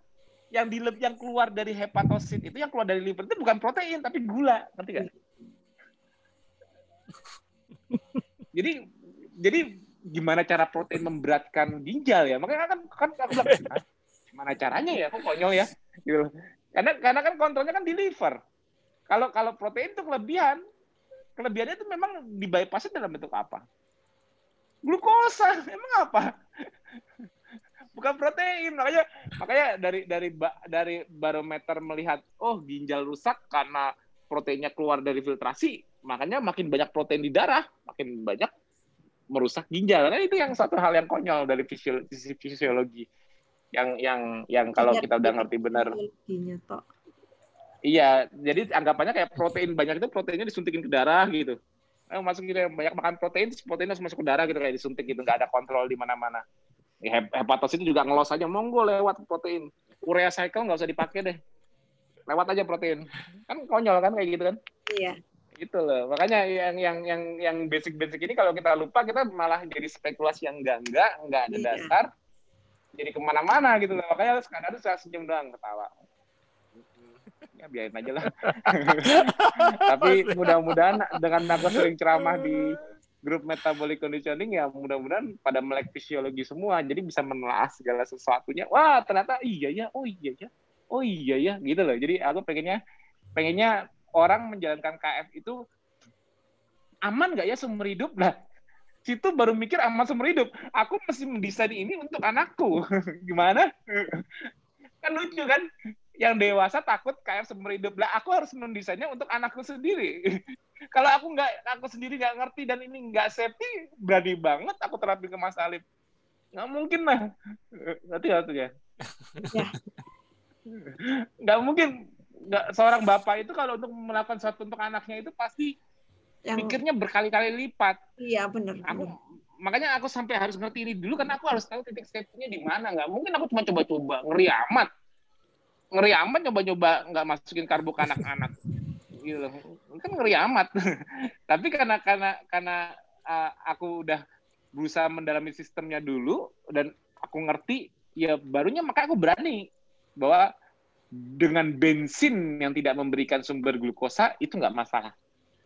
yang di yang keluar dari hepatosit itu yang keluar dari liver itu bukan protein tapi gula, ngerti gak? Jadi jadi gimana cara protein memberatkan ginjal ya? Makanya kan kan aku bilang gimana caranya ya? Kok konyol ya? Gitu. Karena karena kan kontrolnya kan di liver. Kalau kalau protein itu kelebihan, kelebihannya itu memang di bypass dalam bentuk apa? Glukosa, emang apa? bukan protein makanya makanya dari dari dari barometer melihat oh ginjal rusak karena proteinnya keluar dari filtrasi makanya makin banyak protein di darah makin banyak merusak ginjal. Nah itu yang satu hal yang konyol dari fisiologi, fisiologi. Yang yang yang kalau kita udah ngerti benar. iya jadi anggapannya kayak protein banyak itu proteinnya disuntikin ke darah gitu. Eh, masuk gitu banyak makan protein proteinnya masuk ke darah gitu kayak disuntik gitu. Nggak ada kontrol di mana-mana. Hepatosit itu juga ngelos aja. Monggo lewat protein. Urea cycle nggak usah dipakai deh. Lewat aja protein. Kan konyol kan kayak gitu kan? Iya itu loh. Makanya yang yang yang yang basic basic ini kalau kita lupa kita malah jadi spekulasi yang enggak enggak enggak ada iya. dasar. Jadi ke mana-mana gitu loh. Makanya sekarang saya senyum doang ketawa. Ya biarin aja lah. [laughs] Tapi mudah-mudahan dengan aku sering ceramah di [laughs] grup metabolic conditioning ya mudah-mudahan pada melek fisiologi semua. Jadi bisa menelaah segala sesuatunya. Wah ternyata iya ya. Oh iya ya. Oh iya ya. Gitu loh. Jadi aku pengennya pengennya orang menjalankan KF itu aman nggak ya seumur hidup? Lah situ baru mikir aman seumur hidup. Aku mesti mendesain ini untuk anakku. [laughs] Gimana? Kan lucu kan? Yang dewasa takut KF seumur hidup. Lah aku harus mendesainnya untuk anakku sendiri. [laughs] Kalau aku nggak aku sendiri nggak ngerti dan ini nggak safety berani banget aku terapin ke Mas Alif. Nggak mungkin lah. Ngerti nggak tuh ya. Nggak mungkin nggak seorang bapak itu kalau untuk melakukan sesuatu untuk anaknya itu pasti yang... pikirnya berkali-kali lipat. Iya benar aku makanya aku sampai harus ngerti ini dulu karena aku harus tahu titik safety-nya di mana. Nggak mungkin aku cuma coba-coba. Ngeri amat. Ngeri amat coba-coba nggak masukin karbo ke anak-anak. Gitu loh kan ngeri amat. [laughs] Tapi karena karena karena uh, aku udah berusaha mendalami sistemnya dulu dan aku ngerti ya barunya maka aku berani bahwa dengan bensin yang tidak memberikan sumber glukosa itu nggak masalah.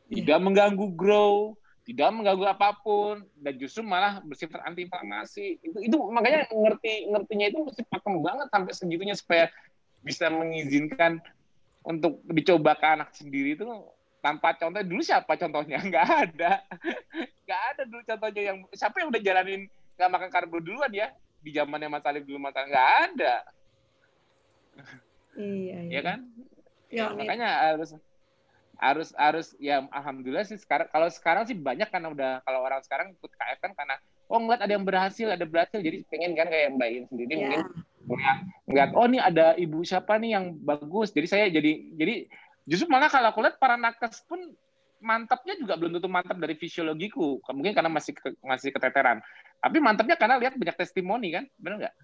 Iya. tidak yeah. mengganggu grow tidak mengganggu apa pun dan justru malah bersifat antiinflamasi. Itu itu makanya ngerti ngertinya itu mesti pakem banget sampai segitunya supaya bisa mengizinkan untuk dicoba ke anak sendiri itu tanpa contoh. Dulu siapa contohnya? [laughs] Nggak ada. Nggak ada dulu contohnya yang siapa yang udah jalanin nggak makan karbo duluan ya? Di zamannya Mas Alif dulu makan nggak ada iya, iya. ya kan? Ya, ya makanya harus harus harus ya alhamdulillah sih sekarang kalau sekarang sih banyak karena udah kalau orang sekarang ikut KF kan karena oh ngeliat ada yang berhasil ada berhasil. Jadi pengen kan kayak Mbak In sendiri ya. mungkin ngeliat, ngeliat oh nih ada ibu siapa nih yang bagus. Jadi saya jadi jadi justru malah kalau aku lihat para nakes pun mantapnya juga belum tentu mantap dari fisiologiku. Mungkin karena masih ke, masih keteteran. Tapi mantapnya karena lihat banyak testimoni kan benar nggak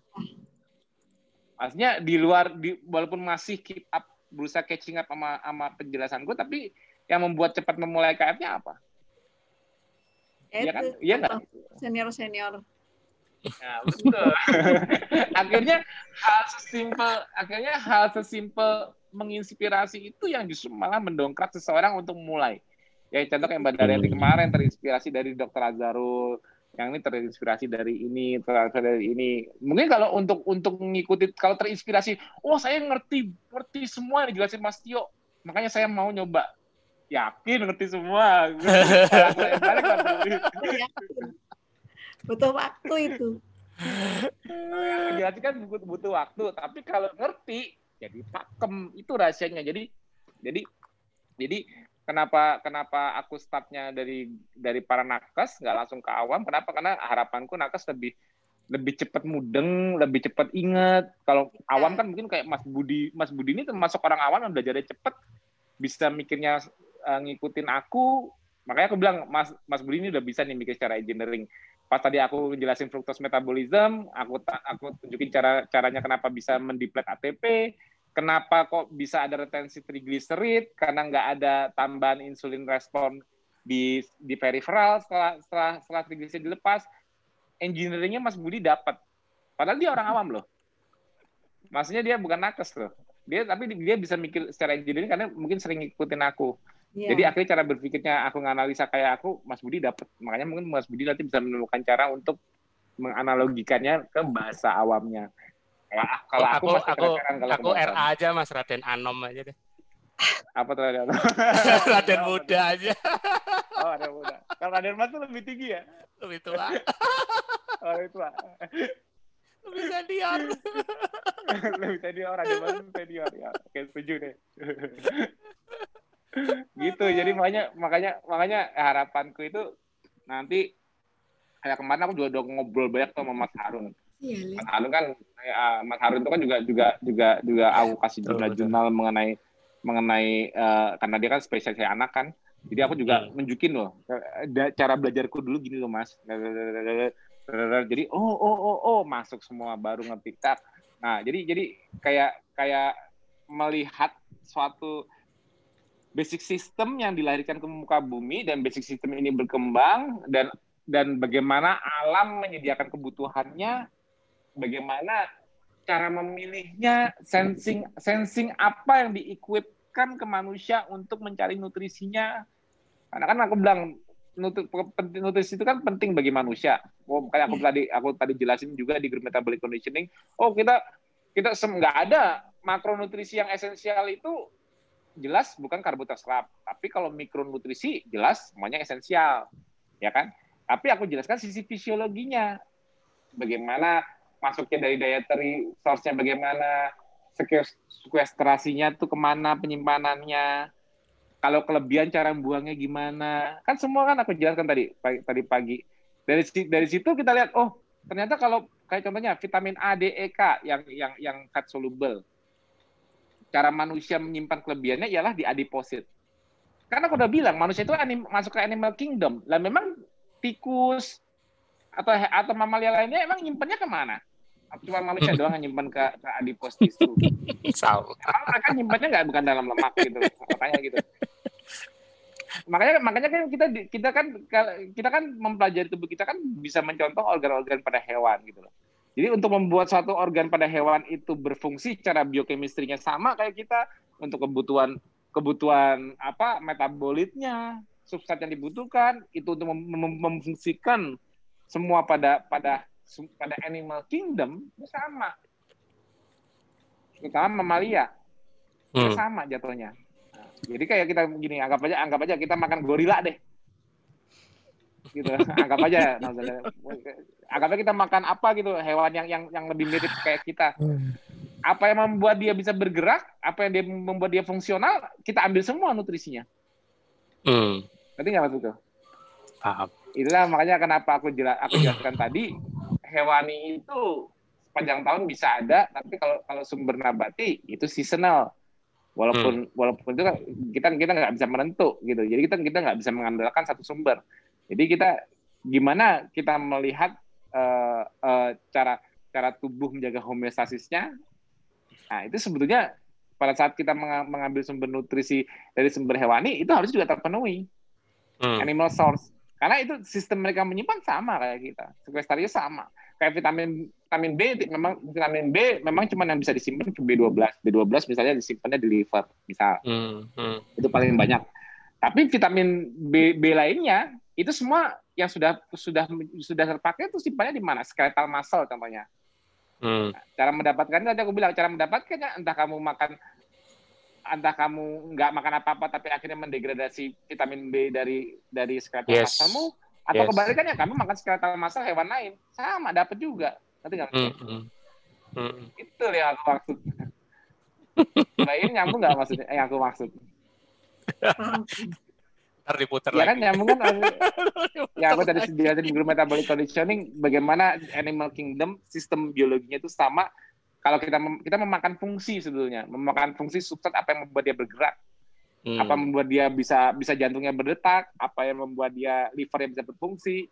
maksudnya di luar di, walaupun masih keep up berusaha catching up sama sama penjelasanku tapi yang membuat cepat memulai KF-nya apa Iya kan? Iya nggak? Senior senior. Nah, betul. [laughs] akhirnya hal sesimpel, akhirnya hal sesimpel menginspirasi itu yang justru malah mendongkrak seseorang untuk mulai. Ya contoh kayak Mbak Daryati kemarin terinspirasi dari Dr. Azarul, yang ini terinspirasi dari ini, terinspirasi dari ini. Mungkin kalau untuk untuk mengikuti, kalau terinspirasi, oh saya ngerti ngerti semua yang dijelasin Mas Tio, makanya saya mau nyoba yakin ngerti semua. butuh waktu itu. Jadi kan butuh, butuh waktu, tapi kalau ngerti jadi pakem itu rahasianya. Jadi jadi jadi kenapa kenapa aku startnya dari dari para nakes nggak langsung ke awam? Kenapa? Karena harapanku nakes lebih lebih cepat mudeng, lebih cepat ingat. Kalau awam kan mungkin kayak Mas Budi, Mas Budi ini termasuk orang awam yang belajar cepet, bisa mikirnya uh, ngikutin aku makanya aku bilang Mas Mas Budi ini udah bisa nih mikir secara engineering pas tadi aku jelasin fructose metabolism, aku aku tunjukin cara caranya kenapa bisa mendeplete ATP, kenapa kok bisa ada retensi trigliserid karena nggak ada tambahan insulin respon di di peripheral setelah setelah setelah trigliserid dilepas. Engineeringnya Mas Budi dapat. Padahal dia orang awam loh. Maksudnya dia bukan nakes loh. Dia tapi dia bisa mikir secara engineering karena mungkin sering ngikutin aku. Yeah. Jadi akhirnya cara berpikirnya aku nganalisa kayak aku, Mas Budi dapat. Makanya mungkin Mas Budi nanti bisa menemukan cara untuk menganalogikannya ke bahasa awamnya. Kalau, kalau aku, aku, aku, kalau aku RA aja Mas Raden Anom aja deh. [laughs] Apa tuh Raden Anom? [laughs] Raden muda aja. [laughs] Oh, Raden muda. Kalau Raden Mas tuh lebih tinggi ya? Lebih tua. oh, lebih tua. lebih senior. lebih senior, Raden Mas senior ya. Oke, setuju deh gitu jadi makanya makanya makanya harapanku itu nanti kayak kemarin aku juga udah ngobrol banyak sama Mas Harun iya, Mas Harun kan ya, Mas Harun itu kan juga juga juga juga aku kasih jurnal-jurnal mengenai mengenai uh, karena dia kan spesialis anak kan. Jadi aku juga hmm. nunjukin loh cara belajarku dulu gini loh Mas. Jadi oh oh oh oh masuk semua baru ngerti. Tak nah jadi jadi kayak kayak melihat suatu basic system yang dilahirkan ke muka bumi dan basic system ini berkembang dan dan bagaimana alam menyediakan kebutuhannya, bagaimana cara memilihnya, sensing sensing apa yang diequipkan ke manusia untuk mencari nutrisinya. Karena kan aku bilang nutrisi itu kan penting bagi manusia. Oh, kayak aku iya. tadi aku tadi jelasin juga di group metabolic conditioning. Oh, kita kita nggak ada makronutrisi yang esensial itu jelas bukan karbohidrat serat, tapi kalau mikronutrisi jelas semuanya esensial, ya kan? Tapi aku jelaskan sisi fisiologinya, bagaimana masuknya dari dietary source-nya bagaimana, sekuestrasinya tuh ke mana penyimpanannya, kalau kelebihan cara buangnya gimana, kan semua kan aku jelaskan tadi pagi, tadi pagi. Dari dari situ kita lihat, oh ternyata kalau kayak contohnya vitamin A, D, E, K yang yang yang fat soluble, cara manusia menyimpan kelebihannya ialah di adiposit. Karena aku udah bilang manusia itu anim, masuk ke animal kingdom. Lah memang tikus atau atau mamalia lainnya emang nyimpannya ke mana? Cuma manusia doang yang nyimpan ke, ke adipos tisu. [laughs] Emang mereka nyimpannya nggak bukan dalam lemak gitu, makanya gitu. Makanya makanya kan kita kita kan kita kan mempelajari tubuh kita kan bisa mencontoh organ-organ pada hewan gitu loh. Jadi untuk membuat suatu organ pada hewan itu berfungsi cara biokemistrinya sama kayak kita untuk kebutuhan kebutuhan apa metabolitnya, substrat yang dibutuhkan itu untuk mem mem memfungsikan semua pada pada pada animal kingdom sama. Terutama mamalia. Hmm. sama jatuhnya. Nah, jadi kayak kita gini, anggap aja anggap aja kita makan gorila deh gitu [laughs] anggap aja anggap aja kita makan apa gitu hewan yang yang yang lebih mirip kayak kita apa yang membuat dia bisa bergerak apa yang dia membuat dia fungsional kita ambil semua nutrisinya hmm. ngerti nggak mas itu paham itulah makanya kenapa aku jelas aku jelaskan tadi hewani itu sepanjang tahun bisa ada tapi kalau kalau sumber nabati itu seasonal walaupun hmm. walaupun itu kan kita kita nggak bisa menentu gitu jadi kita kita nggak bisa mengandalkan satu sumber jadi kita gimana kita melihat uh, uh, cara cara tubuh menjaga homeostasisnya? Nah, itu sebetulnya pada saat kita mengambil sumber nutrisi dari sumber hewani itu harus juga terpenuhi. Hmm. Animal source. Karena itu sistem mereka menyimpan sama kayak kita. Sekwestarinya sama. Kayak vitamin vitamin B memang vitamin B memang cuma yang bisa disimpan ke B12. B12 misalnya disimpannya di liver, misal. Hmm. Hmm. Itu paling banyak. Tapi vitamin B, B lainnya itu semua yang sudah sudah sudah terpakai itu simpannya di mana? Skeletal muscle contohnya. Hmm. Cara mendapatkannya tadi aku bilang cara mendapatkannya entah kamu makan entah kamu nggak makan apa-apa tapi akhirnya mendegradasi vitamin B dari dari skeletal yes. muscle atau yes. kebalikannya kamu makan skeletal muscle hewan lain. Sama dapat juga. Nanti nggak? Hmm, hmm. Hmm. itu yang aku maksud. [laughs] Lain nyambung nggak maksudnya? Yang aku maksud. [laughs] Ntar diputar ya lagi. kan? Nyambung kan [laughs] ya aku tadi jelasin di metabolic conditioning bagaimana animal kingdom sistem biologinya itu sama. Kalau kita mem kita memakan fungsi sebetulnya. Memakan fungsi substrat apa yang membuat dia bergerak hmm. apa membuat dia bisa bisa jantungnya berdetak apa yang membuat dia liver yang bisa berfungsi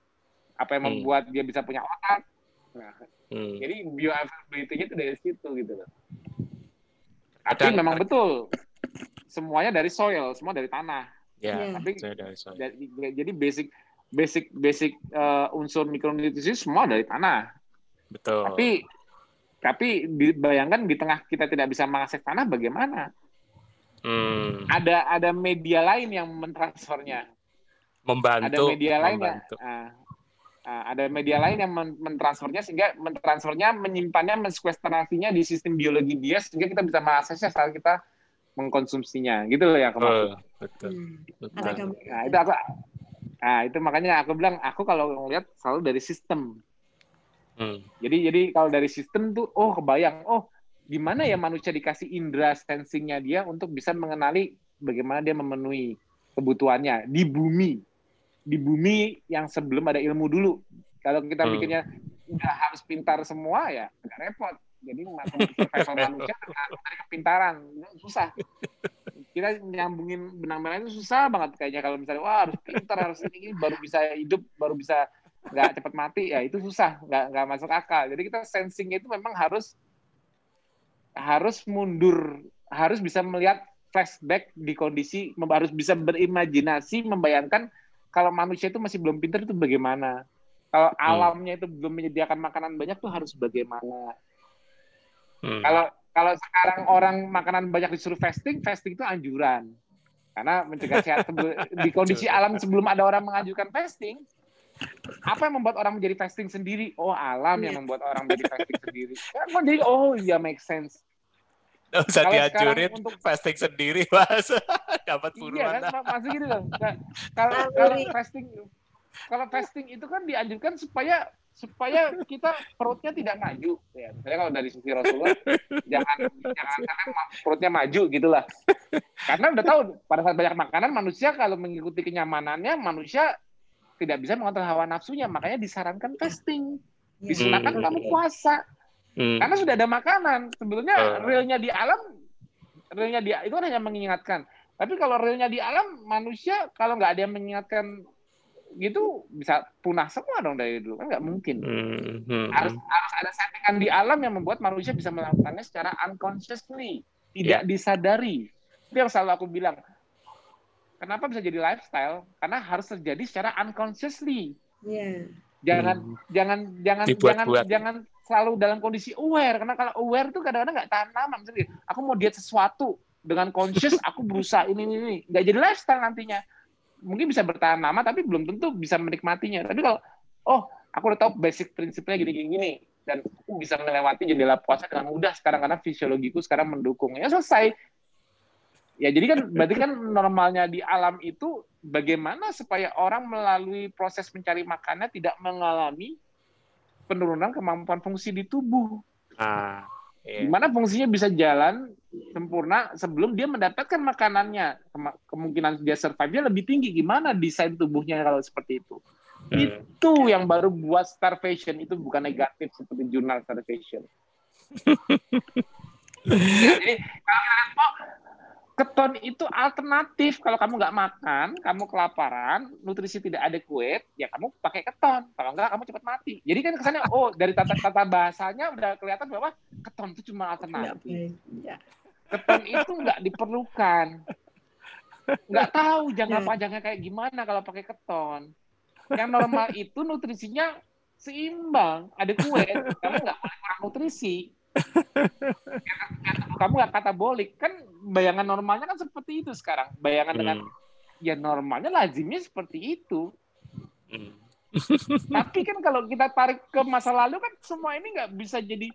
apa yang hmm. membuat dia bisa punya otak. Nah, hmm. jadi bioavailability-nya itu dari situ gitu loh. Tapi memang betul semuanya dari soil, semua dari tanah. Ya, yeah, tapi dari soil. jadi basic basic basic uh, unsur mikronutrisi semua dari tanah. Betul. Tapi tapi bayangkan di tengah kita tidak bisa mengakses tanah bagaimana? Hmm. Ada ada media lain yang mentransfernya. Membantu. Ada media lain yang uh, uh, ada media lain yang mentransfernya sehingga mentransfernya menyimpannya mensekwestrasinya di sistem biologi dia sehingga kita bisa mengaksesnya saat kita mengkonsumsinya gitu loh ya kemarin. Betul. betul. Hmm. Nah, itu aku nah itu makanya aku bilang aku kalau ngelihat selalu dari sistem. Hmm. Jadi jadi kalau dari sistem tuh oh kebayang oh gimana ya manusia dikasih indera sensingnya dia untuk bisa mengenali bagaimana dia memenuhi kebutuhannya di bumi. Di bumi yang sebelum ada ilmu dulu. Kalau kita hmm. pikirnya udah harus pintar semua ya nggak repot. Jadi survival [laughs] manusia dari kepintaran. Susah. Kita nyambungin benang merah itu susah banget kayaknya kalau misalnya wah harus pintar harus ini baru bisa hidup baru bisa nggak cepat mati ya itu susah nggak nggak masuk akal. Jadi kita sensingnya itu memang harus harus mundur harus bisa melihat flashback di kondisi harus bisa berimajinasi membayangkan kalau manusia itu masih belum pintar itu bagaimana kalau hmm. alamnya itu belum menyediakan makanan banyak tuh harus bagaimana Hmm. Kalau kalau sekarang orang makanan banyak disuruh fasting, fasting itu anjuran. Karena mencegah sehat di kondisi alam sebelum ada orang mengajukan fasting, apa yang membuat orang menjadi fasting sendiri? Oh, alam yang iya. membuat orang menjadi fasting sendiri. Kan jadi oh iya make sense. Nggak usah kalau diajurin untuk fasting sendiri, Mas. [laughs] Dapat buruan. Iya kan, masih gitu loh. Kalau kalau fasting kalau fasting itu kan dianjurkan supaya supaya kita perutnya tidak maju ya misalnya kalau dari sisi Rasulullah jangan jangan sampai perutnya maju gitulah karena udah tahu pada saat banyak makanan manusia kalau mengikuti kenyamanannya manusia tidak bisa mengontrol hawa nafsunya makanya disarankan fasting iya. disunahkan hmm. kamu puasa hmm. karena sudah ada makanan sebetulnya uh. realnya di alam realnya di itu kan hanya mengingatkan tapi kalau realnya di alam manusia kalau nggak ada yang mengingatkan gitu bisa punah semua dong dari dulu kan nggak mungkin hmm, hmm, harus hmm. harus ada settingan di alam yang membuat manusia bisa melakukannya secara unconsciously tidak yeah. disadari itu yang selalu aku bilang kenapa bisa jadi lifestyle karena harus terjadi secara unconsciously yeah. jangan hmm. jangan jangan Dibuat jangan buat. jangan selalu dalam kondisi aware karena kalau aware tuh kadang-kadang nggak tahan lama misalnya aku mau diet sesuatu dengan conscious [laughs] aku berusaha ini ini ini nggak jadi lifestyle nantinya mungkin bisa bertahan lama tapi belum tentu bisa menikmatinya. Tapi kalau oh aku udah tahu basic prinsipnya gini gini, gini dan aku bisa melewati jendela puasa dengan mudah sekarang karena fisiologiku sekarang mendukung. Ya selesai. Ya jadi kan [laughs] berarti kan normalnya di alam itu bagaimana supaya orang melalui proses mencari makannya tidak mengalami penurunan kemampuan fungsi di tubuh. Ah, iya. Gimana fungsinya bisa jalan sempurna sebelum dia mendapatkan makanannya. Kemungkinan dia survive-nya lebih tinggi. Gimana desain tubuhnya kalau seperti itu? Hmm. Itu yang baru buat starvation itu bukan negatif seperti jurnal starvation. [laughs] jadi kalau kita lihat, keton itu alternatif kalau kamu nggak makan, kamu kelaparan, nutrisi tidak adequate, ya kamu pakai keton. Kalau nggak, kamu cepat mati. Jadi kan kesannya, oh dari tata, tata bahasanya udah kelihatan bahwa keton itu cuma alternatif. Ya keton itu nggak diperlukan nggak tahu jangka yeah. panjangnya kayak gimana kalau pakai keton yang normal itu nutrisinya seimbang ada kue kamu nggak boleh kurang nutrisi kamu nggak katabolik. Kan bayangan normalnya kan seperti itu sekarang. Bayangan hmm. dengan ya normalnya lazimnya seperti itu. Hmm. [laughs] tapi kan kalau kita tarik ke masa lalu kan semua ini nggak bisa jadi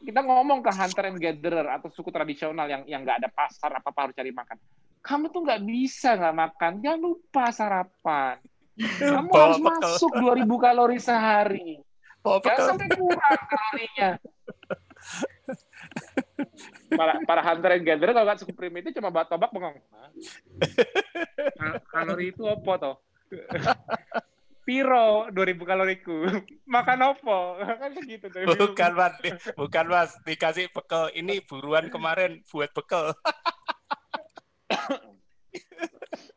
kita ngomong ke hunter and gatherer atau suku tradisional yang yang nggak ada pasar apa apa harus cari makan. Kamu tuh nggak bisa nggak makan. Jangan lupa sarapan. Kamu Bawa harus bekal. masuk 2000 kalori sehari. Bawa jangan sampai kurang kalorinya [laughs] para para hunter and gatherer kalau nggak suku primitif cuma bawa tobak bengong. Kalori itu apa toh piro 2000 kaloriku? Makan opo kan begitu tuh. Bukan mas. Bukan mas. Dikasih bekal ini buruan kemarin buat bekal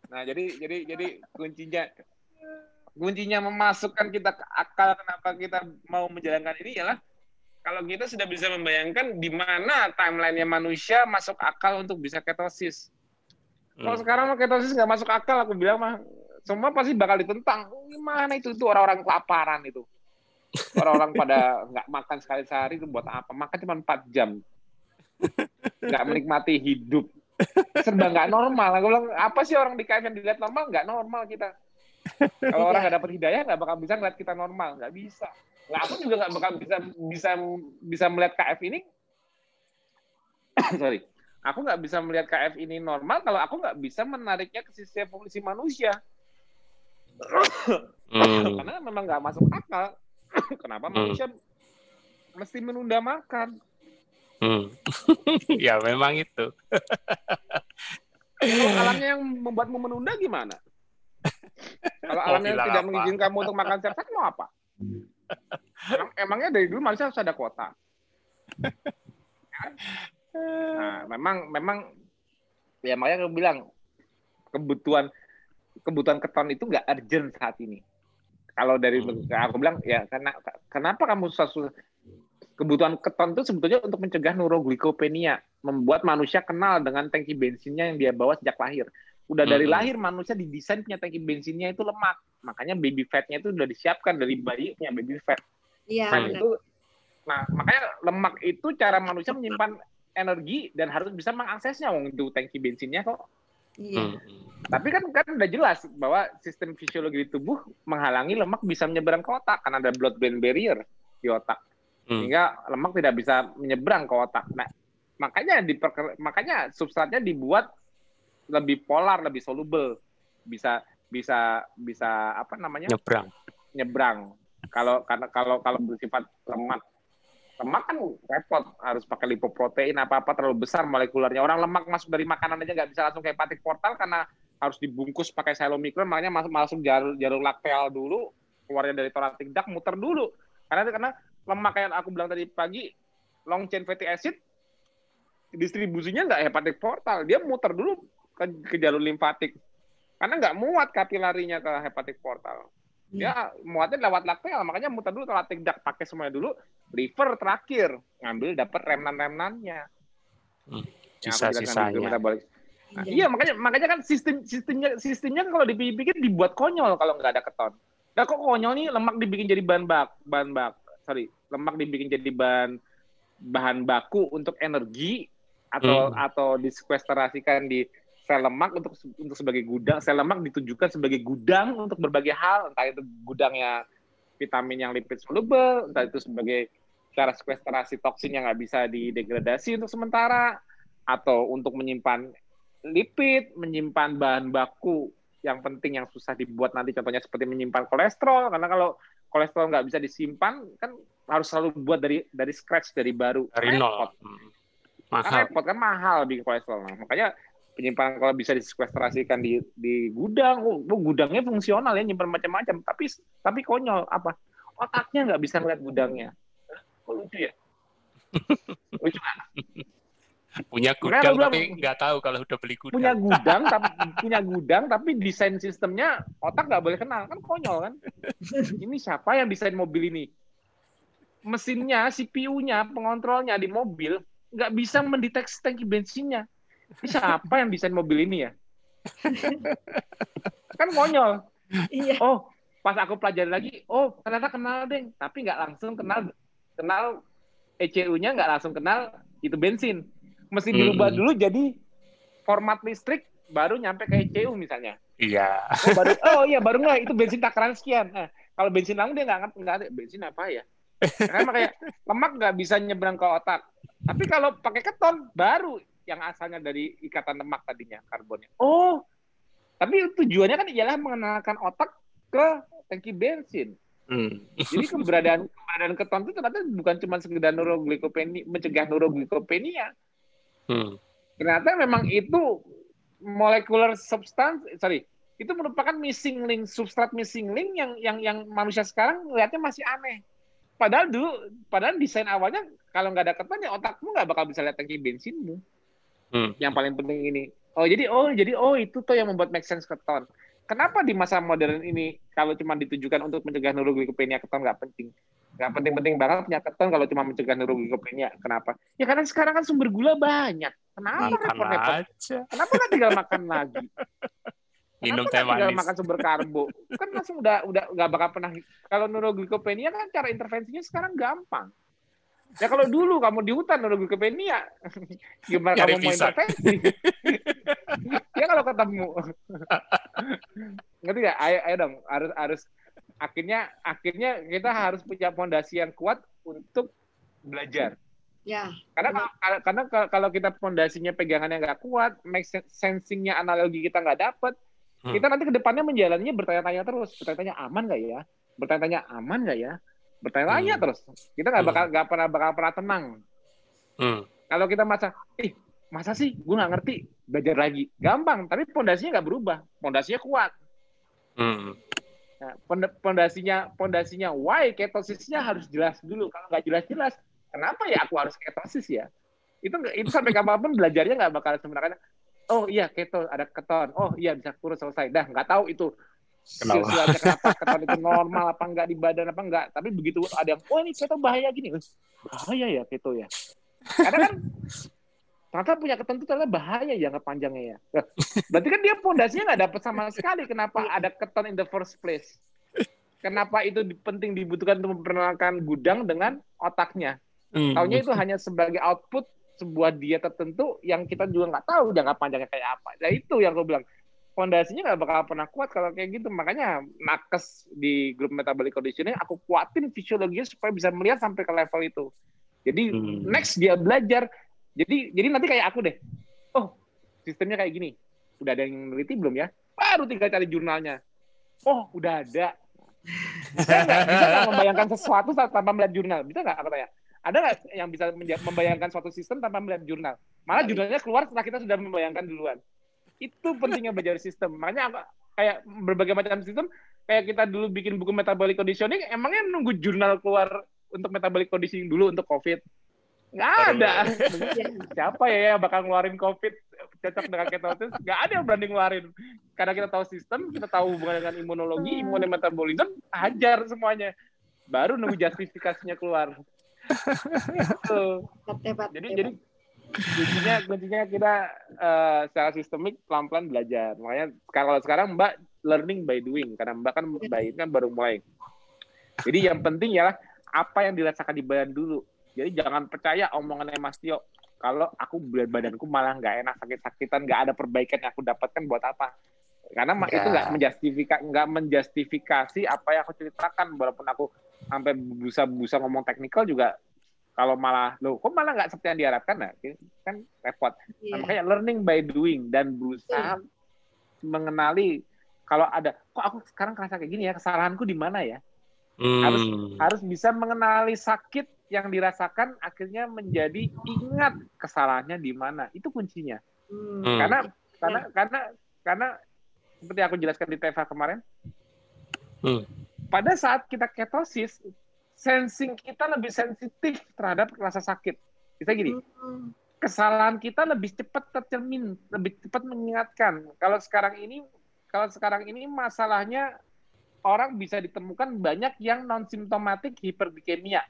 nah jadi jadi jadi kuncinya kuncinya memasukkan kita ke akal kenapa kita mau menjalankan ini ialah kalau kita sudah bisa membayangkan di mana timelinenya manusia masuk akal untuk bisa ketosis. Kalau Hmm. sekarang mah ketosis nggak masuk akal, aku bilang mah semua pasti bakal ditentang. Gimana itu itu orang-orang kelaparan itu. Orang-orang pada [laughs] nggak makan sekali sehari itu buat apa? Makan cuma 4 jam. Nggak menikmati hidup. Serba nggak normal. Aku bilang, apa sih orang di KF yang dilihat normal? Nggak normal kita. Kalau orang nggak dapat hidayah, nggak bakal bisa ngeliat kita normal. Nggak bisa. Nah, aku juga nggak bakal bisa bisa bisa melihat KF ini. [coughs] Sorry. Aku nggak bisa melihat KF ini normal kalau aku nggak bisa menariknya ke sisi evolusi manusia. [coughs] Hmm. [coughs] Karena memang nggak masuk akal. Kenapa Hmm. manusia mesti menunda makan? Hmm. [laughs] ya memang itu. Kalau alamnya yang membuatmu menunda gimana? Kalau alamnya tidak mengizinkan kamu untuk makan sehat, mau apa? [laughs] Emang- emangnya dari dulu manusia harus ada kuota. Nah, memang memang ya makanya aku bilang kebutuhan kebutuhan keton itu nggak urgent saat ini. Kalau dari Hmm. aku bilang ya karena kenapa kamu susah kebutuhan keton itu sebetulnya untuk mencegah neuroglikopenia, membuat manusia kenal dengan tangki bensinnya yang dia bawa sejak lahir. Udah dari Hmm. lahir manusia didesain punya tangki bensinnya itu lemak, makanya baby fatnya itu udah disiapkan dari bayinya baby fat. Iya, Nah, itu nah makanya lemak itu cara manusia menyimpan energi dan harus bisa mengaksesnya wong itu tangki bensinnya kok. Iya. Hmm. Tapi kan kan udah jelas bahwa sistem fisiologi di tubuh menghalangi lemak bisa menyeberang ke otak karena ada blood brain barrier di otak. Hmm. Sehingga lemak tidak bisa menyeberang ke otak. Nah, makanya di makanya substratnya dibuat lebih polar, lebih soluble. Bisa bisa bisa apa namanya? Nyebrang. nyebrang. Kalau karena kalau kalau bersifat lemak lemak kan repot harus pakai lipoprotein apa apa terlalu besar molekulernya orang lemak masuk dari makanan aja nggak bisa langsung kayak hepatic portal karena harus dibungkus pakai silomikron makanya masuk masuk jalur jalur lakteal dulu keluarnya dari thoracic duct muter dulu karena karena lemak kayak aku bilang tadi pagi long chain fatty acid distribusinya nggak hepatic portal dia muter dulu ke, ke jalur limfatik karena nggak muat kapilarinya ke hepatic portal dia muatnya lewat lakteal makanya muter dulu thoracic duct pakai semuanya dulu liver terakhir ngambil dapat aku jelaskan di Sisa-sisanya. metabolic. Nah, Iya. iya makanya makanya kan sistem sistemnya sistemnya kalau dipikir dibuat konyol kalau nggak ada keton. Nah kok konyol nih lemak dibikin jadi bahan bak bahan bak sorry lemak dibikin jadi bahan bahan baku untuk energi atau Hmm. atau disekwesterasikan di sel lemak untuk untuk sebagai gudang sel lemak ditujukan sebagai gudang untuk berbagai hal entah itu gudangnya vitamin yang lipid soluble entah itu sebagai cara sekwesterasi toksin yang nggak bisa didegradasi untuk sementara atau untuk menyimpan lipid, menyimpan bahan baku yang penting yang susah dibuat nanti contohnya seperti menyimpan kolesterol karena kalau kolesterol nggak bisa disimpan kan harus selalu buat dari dari scratch dari baru Dari nol. Hmm. Kan Mahal. repot kan mahal bikin kolesterol nah, makanya penyimpanan kalau bisa disekwesterasikan di di gudang. Oh, oh, gudangnya fungsional ya nyimpan macam-macam. Tapi tapi konyol apa? Otaknya nggak bisa ngeliat gudangnya. Kok lucu ya? [laughs] Lucu kan? Punya gudang bilang- tapi nggak tahu kalau udah beli gudang. punya gudang [laughs] tapi punya gudang tapi desain sistemnya otak nggak boleh kenal. Kan konyol kan? [laughs] Ini siapa yang desain mobil ini? Mesinnya CPU-nya pengontrolnya di mobil nggak bisa mendeteksi tangki bensinnya siapa yang desain mobil ini ya? [laughs] Kan konyol. Iya. oh pas aku pelajari lagi oh ternyata kenal deh tapi nggak langsung kenal kenal ECU-nya nggak langsung kenal itu bensin. Mesti Hmm. dirubah dulu jadi format listrik baru nyampe ke ECU misalnya. Iya. oh baru oh iya baru nggak itu bensin takaran sekian. Nah, kalau bensin langsung dia nggak ngerti nggak ada bensin apa ya? Karena makanya lemak nggak bisa nyebrang ke otak. Tapi kalau pakai keton baru yang asalnya dari ikatan lemak tadinya karbonnya. Oh. Tapi tujuannya kan ialah mengenalkan otak ke tangki bensin Hmm. jadi keberadaan keberadaan keton itu ternyata bukan cuma sekedar neuroglikopenia mencegah neuroglikopenia Hmm. ternyata memang itu molekular substance sorry itu merupakan missing link substrat missing link yang yang yang manusia sekarang lihatnya masih aneh. Padahal dulu padahal desain awalnya kalau nggak ada keton ya otakmu nggak bakal bisa lihat tangki bensinmu Hmm. yang paling penting ini oh jadi oh jadi oh itu tuh yang membuat make sense keton kenapa di masa modern ini kalau cuma ditujukan untuk mencegah neuroglikopenia keton nggak penting? Nggak penting-penting banget punya keton kalau cuma mencegah neuroglikopenia. Kenapa? Ya karena sekarang kan sumber gula banyak. Kenapa Makan repot-repot? Kenapa nggak tinggal makan lagi? [laughs] Minum teh tinggal manis. makan sumber karbo? Kan langsung udah udah nggak bakal pernah. Kalau neuroglikopenia kan cara intervensinya sekarang gampang. Ya kalau dulu kamu di hutan neuroglikopenia, [laughs] gimana Nyari kamu mau intervensi? [laughs] ya kalau ketemu. Ngerti nggak? Ayo, ayo dong, harus harus akhirnya akhirnya kita harus punya fondasi yang kuat untuk belajar. Ya, Karena kalau, karena kalau- kita fondasinya pegangannya nggak kuat, make sen- sensingnya analogi kita nggak dapet, Hmm. kita nanti ke depannya menjalaninya bertanya-tanya terus, bertanya-tanya aman nggak ya, bertanya-tanya aman nggak ya, bertanya-tanya Hmm. terus. Kita nggak Hmm. bakal nggak pernah bakal pernah tenang. Hmm. Kalau kita masa, ih masa sih gue nggak ngerti, belajar lagi, gampang. Tapi fondasinya nggak berubah, fondasinya kuat. Hmm. Nah, pond- pondasinya pondasinya why ketosisnya harus jelas dulu. Kalau nggak jelas-jelas, kenapa ya aku harus ketosis ya? Itu itu sampai kapan pun belajarnya nggak bakal sebenarnya. Oh iya keto ada keton. Oh iya bisa kurus selesai. Dah nggak tahu itu Kenapa? kenapa keton itu normal apa enggak di badan apa enggak. Tapi begitu ada yang oh ini keto bahaya gini, bahaya ya keto ya. Karena kan ternyata punya keton itu ternyata bahaya jangka panjangnya ya. Berarti kan dia fondasinya nggak dapet sama sekali. Kenapa ada keton in the first place? Kenapa itu penting dibutuhkan untuk memperkenalkan gudang dengan otaknya? Hmm. Taunya itu hanya sebagai output sebuah diet tertentu yang kita juga nggak tahu jangka panjangnya kayak apa. Nah itu yang gue bilang fondasinya nggak bakal pernah kuat kalau kayak gitu. Makanya nakes di grup metabolic conditioning aku kuatin fisiologinya supaya bisa melihat sampai ke level itu. Jadi Hmm. next dia belajar. Jadi jadi nanti kayak aku deh. Oh sistemnya kayak gini. Udah ada yang meneliti belum ya? Baru tinggal cari jurnalnya. Oh udah ada. Bisa nggak bisa membayangkan sesuatu tanpa melihat jurnal? Bisa nggak aku tanya? Ada nggak yang bisa membayangkan suatu sistem tanpa melihat jurnal? Malah jurnalnya keluar setelah kita sudah membayangkan duluan. Itu pentingnya belajar sistem. Makanya apa, kayak berbagai macam sistem, kayak kita dulu bikin buku metabolic conditioning, emangnya nunggu jurnal keluar untuk metabolic conditioning dulu untuk COVID? Nggak ada. [laughs] Siapa ya yang bakal ngeluarin COVID cocok dengan ketosis? Nggak ada yang berani ngeluarin. Karena kita tahu sistem, kita tahu hubungan dengan imunologi, imun dan metabolisme, hajar semuanya. Baru nunggu justifikasinya keluar. [laughs] Gitu. hebat, hebat, Jadi hebat. jadi kuncinya kuncinya kita eh, secara sistemik pelan-pelan belajar. Makanya kalau sekarang Mbak learning by doing karena Mbak kan by itu kan baru mulai. Jadi yang penting ya apa yang dirasakan di badan dulu. Jadi jangan percaya omongannya Mas Tio. Kalau aku berat badanku malah nggak enak sakit-sakitan, nggak ada perbaikan yang aku dapatkan buat apa? Karena Ya. itu nggak menjustifikasi nggak menjustifikasi apa yang aku ceritakan walaupun aku sampai busa-busa ngomong teknikal juga kalau malah lo kok malah nggak seperti yang diharapkan nah, kan repot. Nah, Iya. makanya learning by doing dan berusaha mengenali kalau ada kok aku sekarang kerasa kayak gini ya kesalahanku di mana ya harus Hmm. harus bisa mengenali sakit yang dirasakan akhirnya menjadi ingat kesalahannya di mana itu kuncinya Hmm. Hmm. karena karena karena karena seperti aku jelaskan di TV kemarin Hmm. pada saat kita ketosis sensing kita lebih sensitif terhadap rasa sakit bisa gini Hmm. kesalahan kita lebih cepat tercermin, lebih cepat mengingatkan. Kalau sekarang ini, kalau sekarang ini masalahnya orang bisa ditemukan banyak yang non simptomatik hiperglikemia.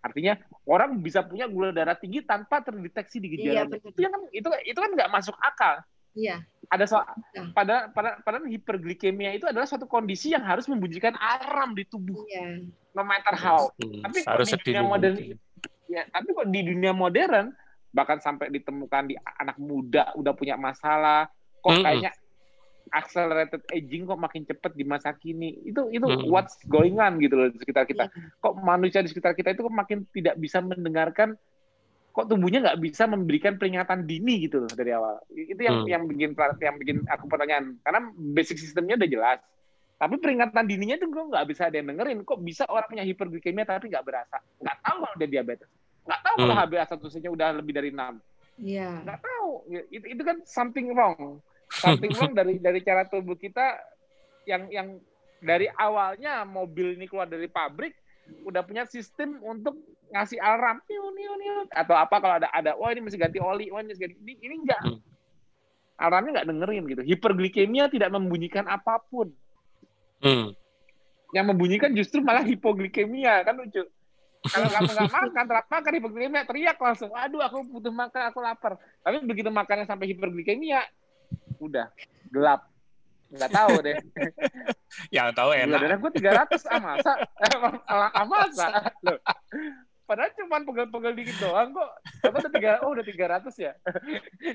Artinya orang bisa punya gula darah tinggi tanpa terdeteksi di Iya, gejalanya. benar. itu kan itu itu kan nggak masuk akal. Iya. Ada soal pada pada pada hiperglikemia itu adalah suatu kondisi yang harus membunyikan alarm di tubuh, Iya. no matter how. Hmm. Tapi harus di dunia modern mungkin. ya tapi kok di dunia modern bahkan sampai ditemukan di anak muda udah punya masalah kok Mm-mm. kayaknya accelerated aging kok makin cepat di masa kini itu itu Mm-mm. what's going on gitu loh di sekitar kita Iya. kok manusia di sekitar kita itu kok makin tidak bisa mendengarkan kok tubuhnya nggak bisa memberikan peringatan dini gitu loh dari awal. Itu yang Hmm. yang bikin yang bikin aku pertanyaan. Karena basic sistemnya udah jelas. Tapi peringatan dininya itu kok nggak bisa ada yang dengerin. Kok bisa orang punya hiperglikemia tapi nggak berasa? Nggak tahu kalau udah diabetes. Nggak tahu kalau Hmm. HbA1c-nya udah lebih dari 6 Iya. nggak tahu. Ya, itu, itu kan something wrong. Something wrong dari [laughs] dari cara tubuh kita yang yang dari awalnya mobil ini keluar dari pabrik udah punya sistem untuk ngasih alarm niu, niu, niu. atau apa kalau ada ada wah ini mesti ganti oli wah ini mesti ganti ini, ini enggak Hmm. alarmnya nggak dengerin gitu. Hiperglikemia tidak membunyikan apa pun. Hmm. Yang membunyikan justru malah hipoglikemia kan lucu. Kalau kamu nggak [laughs] makan, terap makan hipoglikemia, teriak langsung, aduh aku butuh makan, aku lapar. Tapi begitu makannya sampai hiperglikemia, udah gelap. Nggak tahu deh. [laughs] Yang tahu Gula enak. darah gue 300 ah masa? Eh, ah masa? Loh. Padahal cuma pegel-pegel dikit doang kok. Apa udah tiga, oh udah 300 ya?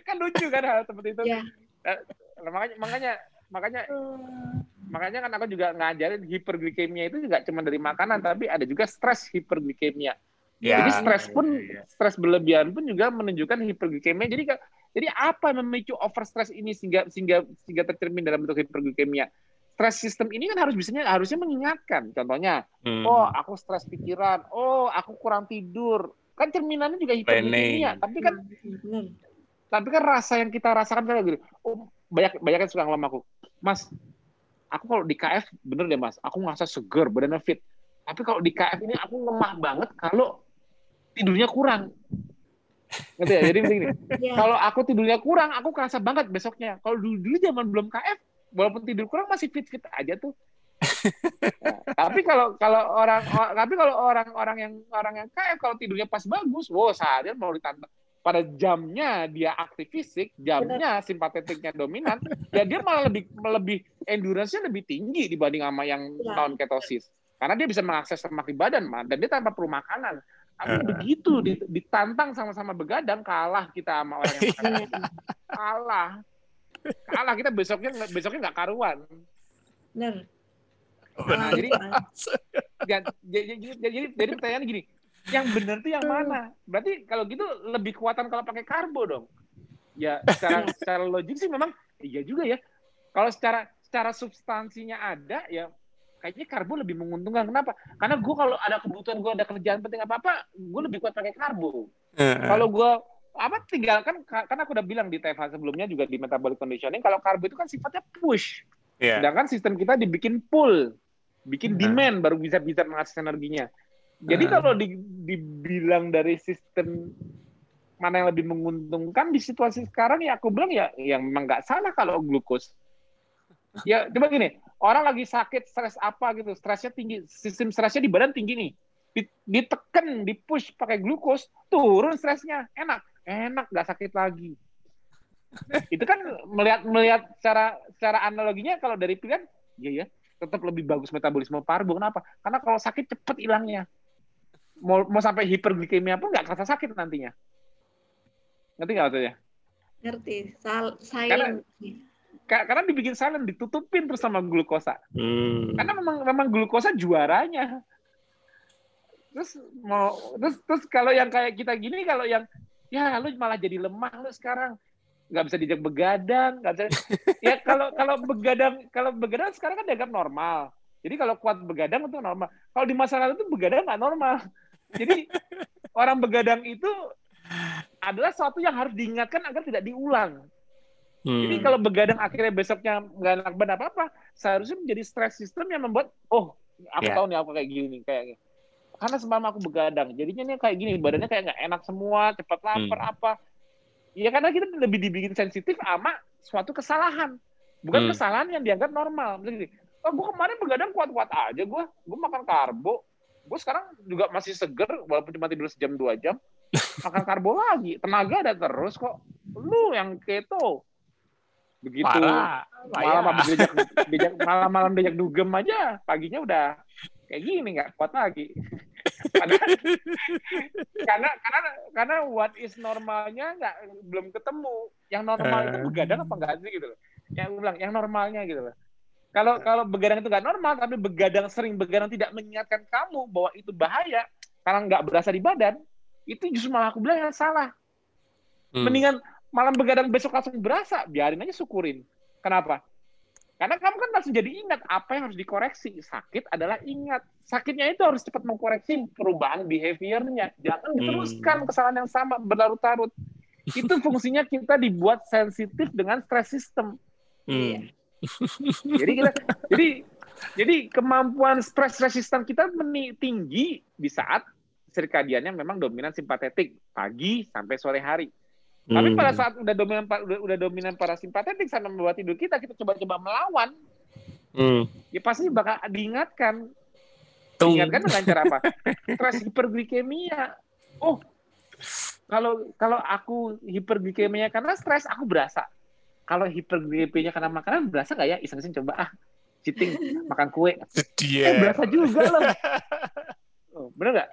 kan lucu kan hal seperti itu. Ya. Eh, makanya makanya makanya makanya kan aku juga ngajarin hiperglikemia itu juga cuma dari makanan tapi ada juga stres hiperglikemia. Ya, Jadi stres pun ya, ya. stres berlebihan pun juga menunjukkan hiperglikemia. Jadi jadi apa yang memicu overstress ini sehingga sehingga sehingga tercermin dalam bentuk hiperglikemia? Stres sistem ini kan harus bisanya harusnya mengingatkan. Contohnya, Hmm. oh aku stres pikiran, oh aku kurang tidur. Kan cerminannya juga hiperglikemia. Tapi kan Benar. tapi kan rasa yang kita rasakan kan gitu. Oh, banyak banyak yang suka ngelam aku. Mas, aku kalau di KF bener deh Mas, aku ngerasa seger, badannya fit. Tapi kalau di KF ini aku lemah banget kalau tidurnya kurang. Ngerti ya? Jadi begini, Ya. kalau aku tidurnya kurang, aku kerasa banget besoknya. Kalau dulu dulu zaman belum KF, walaupun tidur kurang masih fit fit aja tuh. Nah, [laughs] tapi kalau kalau orang tapi kalau orang-orang yang orang yang KF kalau tidurnya pas bagus, wow seharian mau ditantang pada jamnya dia aktif fisik, jamnya simpatetiknya dominan, ya dia malah lebih lebih endurance-nya lebih tinggi dibanding sama yang Ya. non ketosis. Karena dia bisa mengakses lemak di badan, Ma, dan dia tanpa perlu makanan. Tapi Eh. begitu di- ditantang sama-sama begadang, kalah kita sama orang yang [laughs] makan. Iya. kalah. Kalah kita besoknya besoknya nggak karuan. Benar. Nah, jadi jadi, jadi, jadi, jadi pertanyaannya gini, yang benar tuh yang mana? Berarti kalau gitu lebih kuatan kalau pakai karbo dong. Ya secara secara logik sih memang iya juga ya. Kalau secara secara substansinya ada ya kayaknya karbo lebih menguntungkan. Kenapa? Karena gue kalau ada kebutuhan gue ada kerjaan penting apa apa, gue lebih kuat pakai karbo. Kalau gue apa tinggalkan karena aku udah bilang di TFH sebelumnya juga di metabolic conditioning kalau karbo itu kan sifatnya push. ya. Sedangkan sistem kita dibikin pull, bikin Hmm. demand baru bisa bisa mengakses energinya. Jadi Hmm. kalau di- dibilang dari sistem mana yang lebih menguntungkan di situasi sekarang ya aku bilang ya yang memang nggak salah kalau glukos. Ya coba gini, orang lagi sakit stres apa gitu, stresnya tinggi, sistem stresnya di badan tinggi nih, Di- ditekan, dipush pakai glukos, turun stresnya, enak, enak nggak sakit lagi. Itu kan melihat melihat secara secara analoginya kalau dari pilihan, iya ya, tetap lebih bagus metabolisme parbo. Kenapa? Karena kalau sakit cepet hilangnya. Mau, mau sampai hiperglikemia pun nggak kerasa sakit nantinya. Ngerti nggak maksudnya? Ngerti. Sal- silent. Ka- Karena dibikin silent, ditutupin terus sama glukosa. Hmm. Karena memang memang glukosa juaranya. Terus mau terus terus kalau yang kayak kita gini kalau yang ya lu malah jadi lemah lu sekarang nggak bisa dijak begadang nggak bisa [laughs] ya kalau kalau begadang kalau begadang sekarang kan dianggap normal jadi kalau kuat begadang itu normal kalau di masa lalu itu begadang nggak normal jadi [laughs] orang begadang itu adalah sesuatu yang harus diingatkan agar tidak diulang Hmm. jadi kalau begadang akhirnya besoknya nggak enak badan apa-apa, seharusnya menjadi stress system yang membuat, oh, aku Ya. tahu nih aku kayak gini, kayak karena semalam aku begadang, jadinya nih kayak gini, badannya kayak nggak enak semua, cepat lapar Hmm. apa. Ya karena kita lebih dibikin sensitif sama suatu kesalahan, bukan Hmm. kesalahan yang dianggap normal. Misalnya gini, oh, gue kemarin begadang kuat-kuat aja, gue, gue makan karbo, gue sekarang juga masih seger, walaupun cuma tidur sejam dua jam, [laughs] makan karbo lagi, tenaga ada terus kok. Lu yang keto, begitu. Parah. malam habis diajak, diajak [laughs] malam-malam diajak dugem aja paginya udah kayak gini nggak kuat lagi. [laughs] Padahal- karena karena karena what is normalnya nggak belum ketemu. Yang normal itu Eh. begadang apa enggak sih gitu loh. Yang bilang yang normalnya gitu loh. Kalau kalau begadang itu nggak normal tapi begadang sering begadang tidak mengingatkan kamu bahwa itu bahaya karena nggak berasa di badan itu justru malah aku bilang yang salah. Hmm. mendingan malam begadang besok langsung berasa biarin aja syukurin. Kenapa? Karena kamu kan langsung jadi ingat apa yang harus dikoreksi. Sakit adalah ingat. Sakitnya itu harus cepat mengkoreksi perubahan behaviornya. Jangan Hmm. diteruskan kesalahan yang sama berlarut-larut. Itu fungsinya kita dibuat sensitif dengan stress system. Hmm. [laughs] jadi kita jadi jadi kemampuan stress resistan kita meni- tinggi di saat sirkadiannya memang dominan simpatetik. Pagi sampai sore hari. Tapi Hmm. pada saat udah dominan udah, udah dominan parasimpatetik sama membuat tidur kita, kita coba-coba melawan, Hmm. ya pasti bakal diingatkan. Tung. Diingatkan dengan cara apa? Stres hiperglikemia. Oh, kalau kalau aku hiperglikemia karena stres, aku berasa. Kalau hiperglikemia karena makanan berasa nggak ya? Iseng-iseng coba ah, cheating makan kue. Eh, Dia. berasa juga loh. Oh, bener nggak?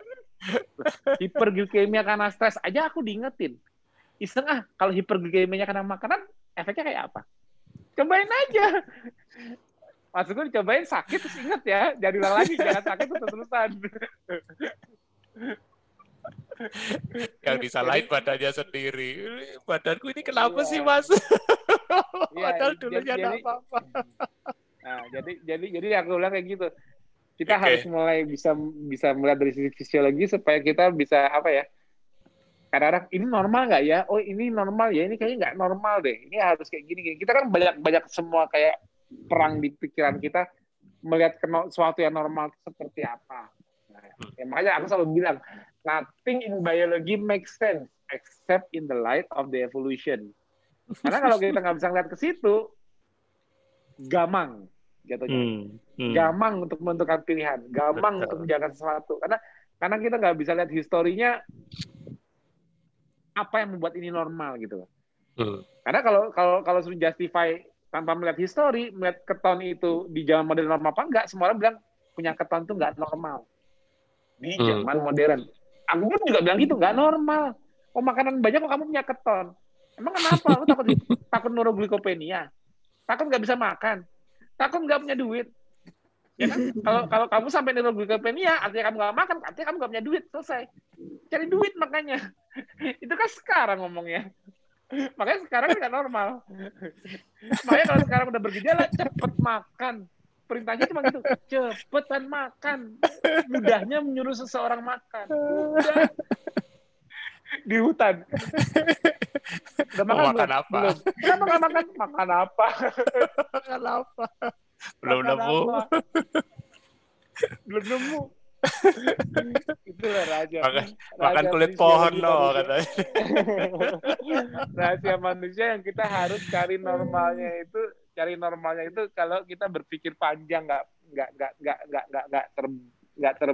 Hiperglikemia karena stres aja aku diingetin. Iseng ah, kalau hiperglikemia karena makanan, efeknya kayak apa? Cobain aja. Maksudku dicobain sakit terus inget ya, jadilah lagi jangan sakit terus-terusan. yang disalahin badannya sendiri. Badanku ini kenapa Iya. sih mas? [laughs] Iya, Padahal jadi- dulunya jadi- apa-apa. Nah, jadi jadi jadi aku bilang kayak gitu. Kita Oke. harus mulai bisa bisa melihat dari sisi fisiologi supaya kita bisa apa ya? Kadang-kadang ini normal nggak ya? Oh ini normal ya? Ini kayaknya nggak normal deh. Ini harus kayak gini gini. Kita kan banyak banyak semua kayak perang di pikiran kita melihat sesuatu yang normal seperti apa. Nah, ya, makanya aku selalu bilang nothing in biology makes sense except in the light of the evolution. Karena kalau kita nggak bisa ngeliat ke situ, gamang jatuhnya. Hmm. Hmm. Gamang untuk menentukan pilihan, gamang Betul. untuk menjaga sesuatu. Karena karena kita nggak bisa lihat historinya apa yang membuat ini normal gitu. Hmm. Karena kalau kalau kalau sudah justify tanpa melihat histori, melihat keton itu di zaman modern normal apa enggak, semua orang bilang punya keton itu nggak normal di Hmm. zaman modern. Aku pun juga bilang gitu, nggak normal. Oh makanan banyak kok kamu punya keton. Emang kenapa? Lu takut takut neuroglikopenia? Takut nggak bisa makan? Takut nggak punya duit? Ya kan? Kalau kalau kamu sampai neuroglikopenia, artinya kamu nggak makan, artinya kamu nggak punya duit. Selesai. Cari duit makanya. [laughs] Itu kan sekarang ngomongnya. Makanya sekarang nggak normal. Makanya kalau sekarang udah bergejala, cepet makan. Perintahnya cuma gitu, cepetan makan. Mudahnya menyuruh seseorang makan. Udah. Di hutan. Udah Mau makan belum? apa? Belum. Kenapa nggak makan? Makan apa? [laughs] Kenapa? [laughs] Belum nemu. Belum [laughs] nemu. Itulah raja. Makan, Raja makan kulit pohon manusia. katanya. [laughs] rahasia manusia yang kita harus cari normalnya itu cari normalnya itu kalau kita berpikir panjang nggak nggak nggak nggak nggak nggak nggak ter nggak ter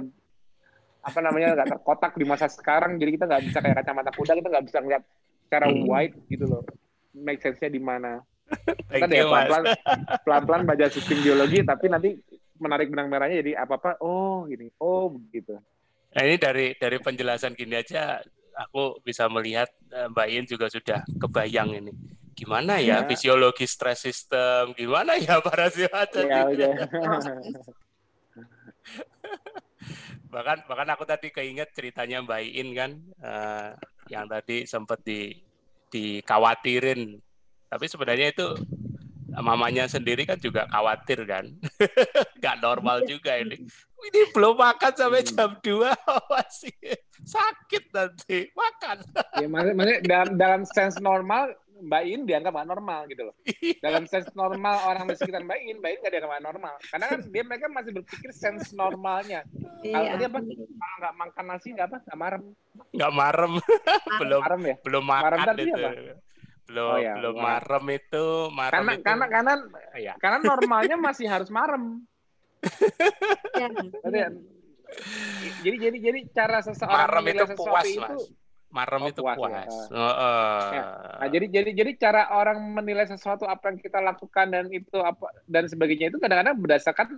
apa namanya nggak terkotak di masa sekarang jadi kita nggak bisa kayak kacamata kuda kita nggak bisa ngeliat secara Hmm. wide gitu loh make sense-nya di mana [laughs] Thank deh you mas. pelan-pelan pelan-pelan baca sistem biologi tapi nanti menarik benang merahnya jadi apa-apa oh gini oh begitu Nah, ini dari dari penjelasan gini aja aku bisa melihat eh, Mbak Iin juga sudah kebayang ini. Gimana ya Ya. fisiologi stres system, gimana ya parasimpatetik. ya udah [laughs] bahkan bahkan aku tadi keinget ceritanya Mbak Iin kan eh, yang tadi sempat di dikhawatirin tapi sebenarnya itu mamanya sendiri kan juga khawatir kan [laughs] nggak normal juga ini ini belum makan sampai Hmm. jam 2 [laughs] masih sakit nanti makan ya maksudnya, dalam dalam sense normal Mbak In dianggap nggak normal gitu loh. Dalam sense normal orang di sekitar Mbak In, Mbak In nggak dianggap normal. Karena kan dia mereka masih berpikir sense normalnya. Kalau Iya. tadi apa? Kalau nggak makan nasi nggak apa? Nggak marem. nggak marem [laughs] belum Marem ya? belum Marem makan tadi itu apa? Belum Oh ya, belum wah. marem itu marem Karena itu karena karena ya karena normalnya masih harus marem. Iya. Ya? Jadi jadi jadi cara seseorang marem itu menilai sesuatu puas itu mas marem Oh, itu puas puas, ya. Heeh. Ya. Nah, jadi jadi jadi cara orang menilai sesuatu apa yang kita lakukan dan itu apa dan sebagainya itu kadang-kadang berdasarkan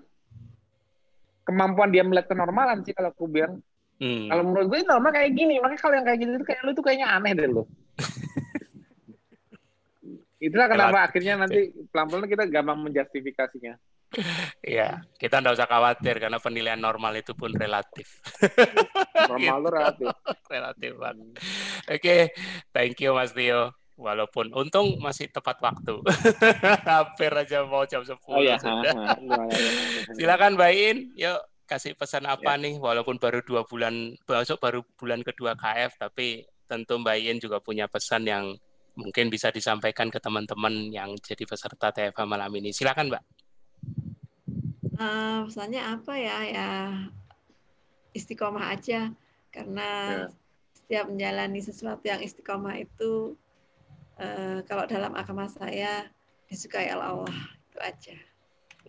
kemampuan dia melihat kenormalan sih kalau aku bilang. Hmm. Kalau menurut gue normal kayak gini, makanya kalau yang kayak gini tuh kayak lu tuh kayaknya aneh deh lu. Itulah kenapa akhirnya nanti pelan-pelan kita gampang menjustifikasinya. Iya, kita nggak usah khawatir karena penilaian normal itu pun relatif. [laughs] Normal tuh relatif. [laughs] relatif banget. Oke, thank you Mas Tio. Walaupun untung masih tepat waktu. [laughs] Hampir aja mau jam 10 Oh iya. sudah. Silakan Mbak In, yuk kasih pesan apa Ya. nih? Walaupun baru dua bulan, besok baru bulan kedua KF, tapi tentu Mbak In juga punya pesan yang mungkin bisa disampaikan ke teman-teman yang jadi peserta TFA malam ini. Silakan Mbak. Eh, pesannya apa ya? Ya istiqomah aja karena Ya. setiap menjalani sesuatu yang istiqomah itu uh, kalau dalam agama saya disukai Allah itu aja.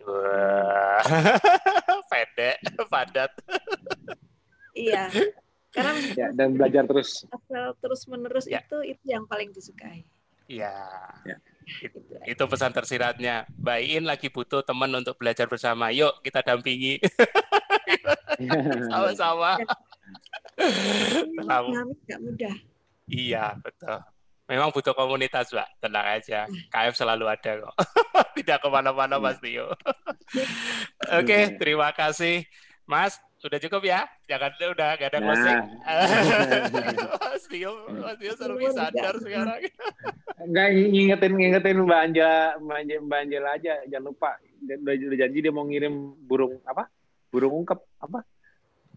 Wah, [laughs] pendek, padat. iya, karena [laughs] ya, dan belajar terus. Asal terus menerus ya. itu itu yang paling disukai. Iya. Ya. Itu, itu pesan tersiratnya. Mbak In lagi butuh teman untuk belajar bersama. Yuk kita dampingi. [laughs] Sama-sama. [laughs] Gak mudah. Iya, betul. Memang butuh komunitas, Mbak. Tenang aja. KF selalu ada kok. Tidak ke mana-mana, Mas Tio. Oke, okay, terima kasih. Mas, sudah cukup ya? Jangan udah gak ada closing. Nah. Mas Tio, Mas Tio seru sadar sekarang. Enggak ngingetin ngingetin Mbak Anja, Mbak Anja, Mbak Angela aja, jangan lupa. Udah, udah janji dia mau ngirim burung apa? Burung ungkep apa?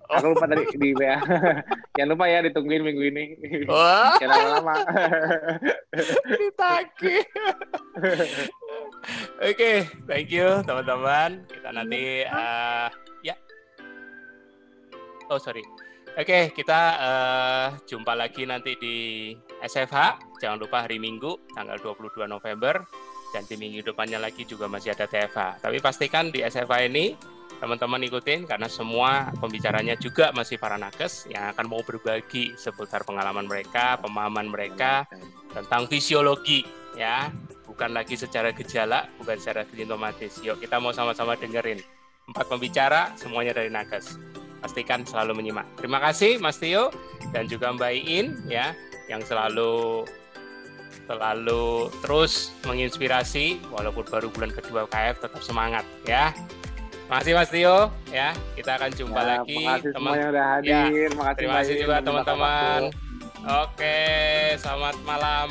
Oh. Aku lupa tadi di WA. [laughs] Jangan lupa ya ditungguin minggu ini. Wah. Jangan lama-lama. [laughs] Ditagih. [laughs] Oke, okay, thank you teman-teman. Kita nanti uh. Oh sorry. Oke, okay, kita uh, jumpa lagi nanti di SFH. Jangan lupa hari Minggu tanggal 22 November dan di minggu depannya lagi juga masih ada TFH. Tapi pastikan di SFH ini teman-teman ikutin karena semua pembicaranya juga masih para nakes yang akan mau berbagi seputar pengalaman mereka, pemahaman mereka tentang fisiologi ya, bukan lagi secara gejala, bukan secara sintomatis. Yuk kita mau sama-sama dengerin empat pembicara semuanya dari nakes. Pastikan selalu menyimak. Terima kasih Mas Tio dan juga Mbak Iin ya yang selalu selalu terus menginspirasi walaupun baru bulan kedua KF tetap semangat ya. Makasih Mas Tio ya. Kita akan jumpa ya, lagi teman. yang udah hadir. Ya, terima kasih juga teman-teman. Oke, selamat malam.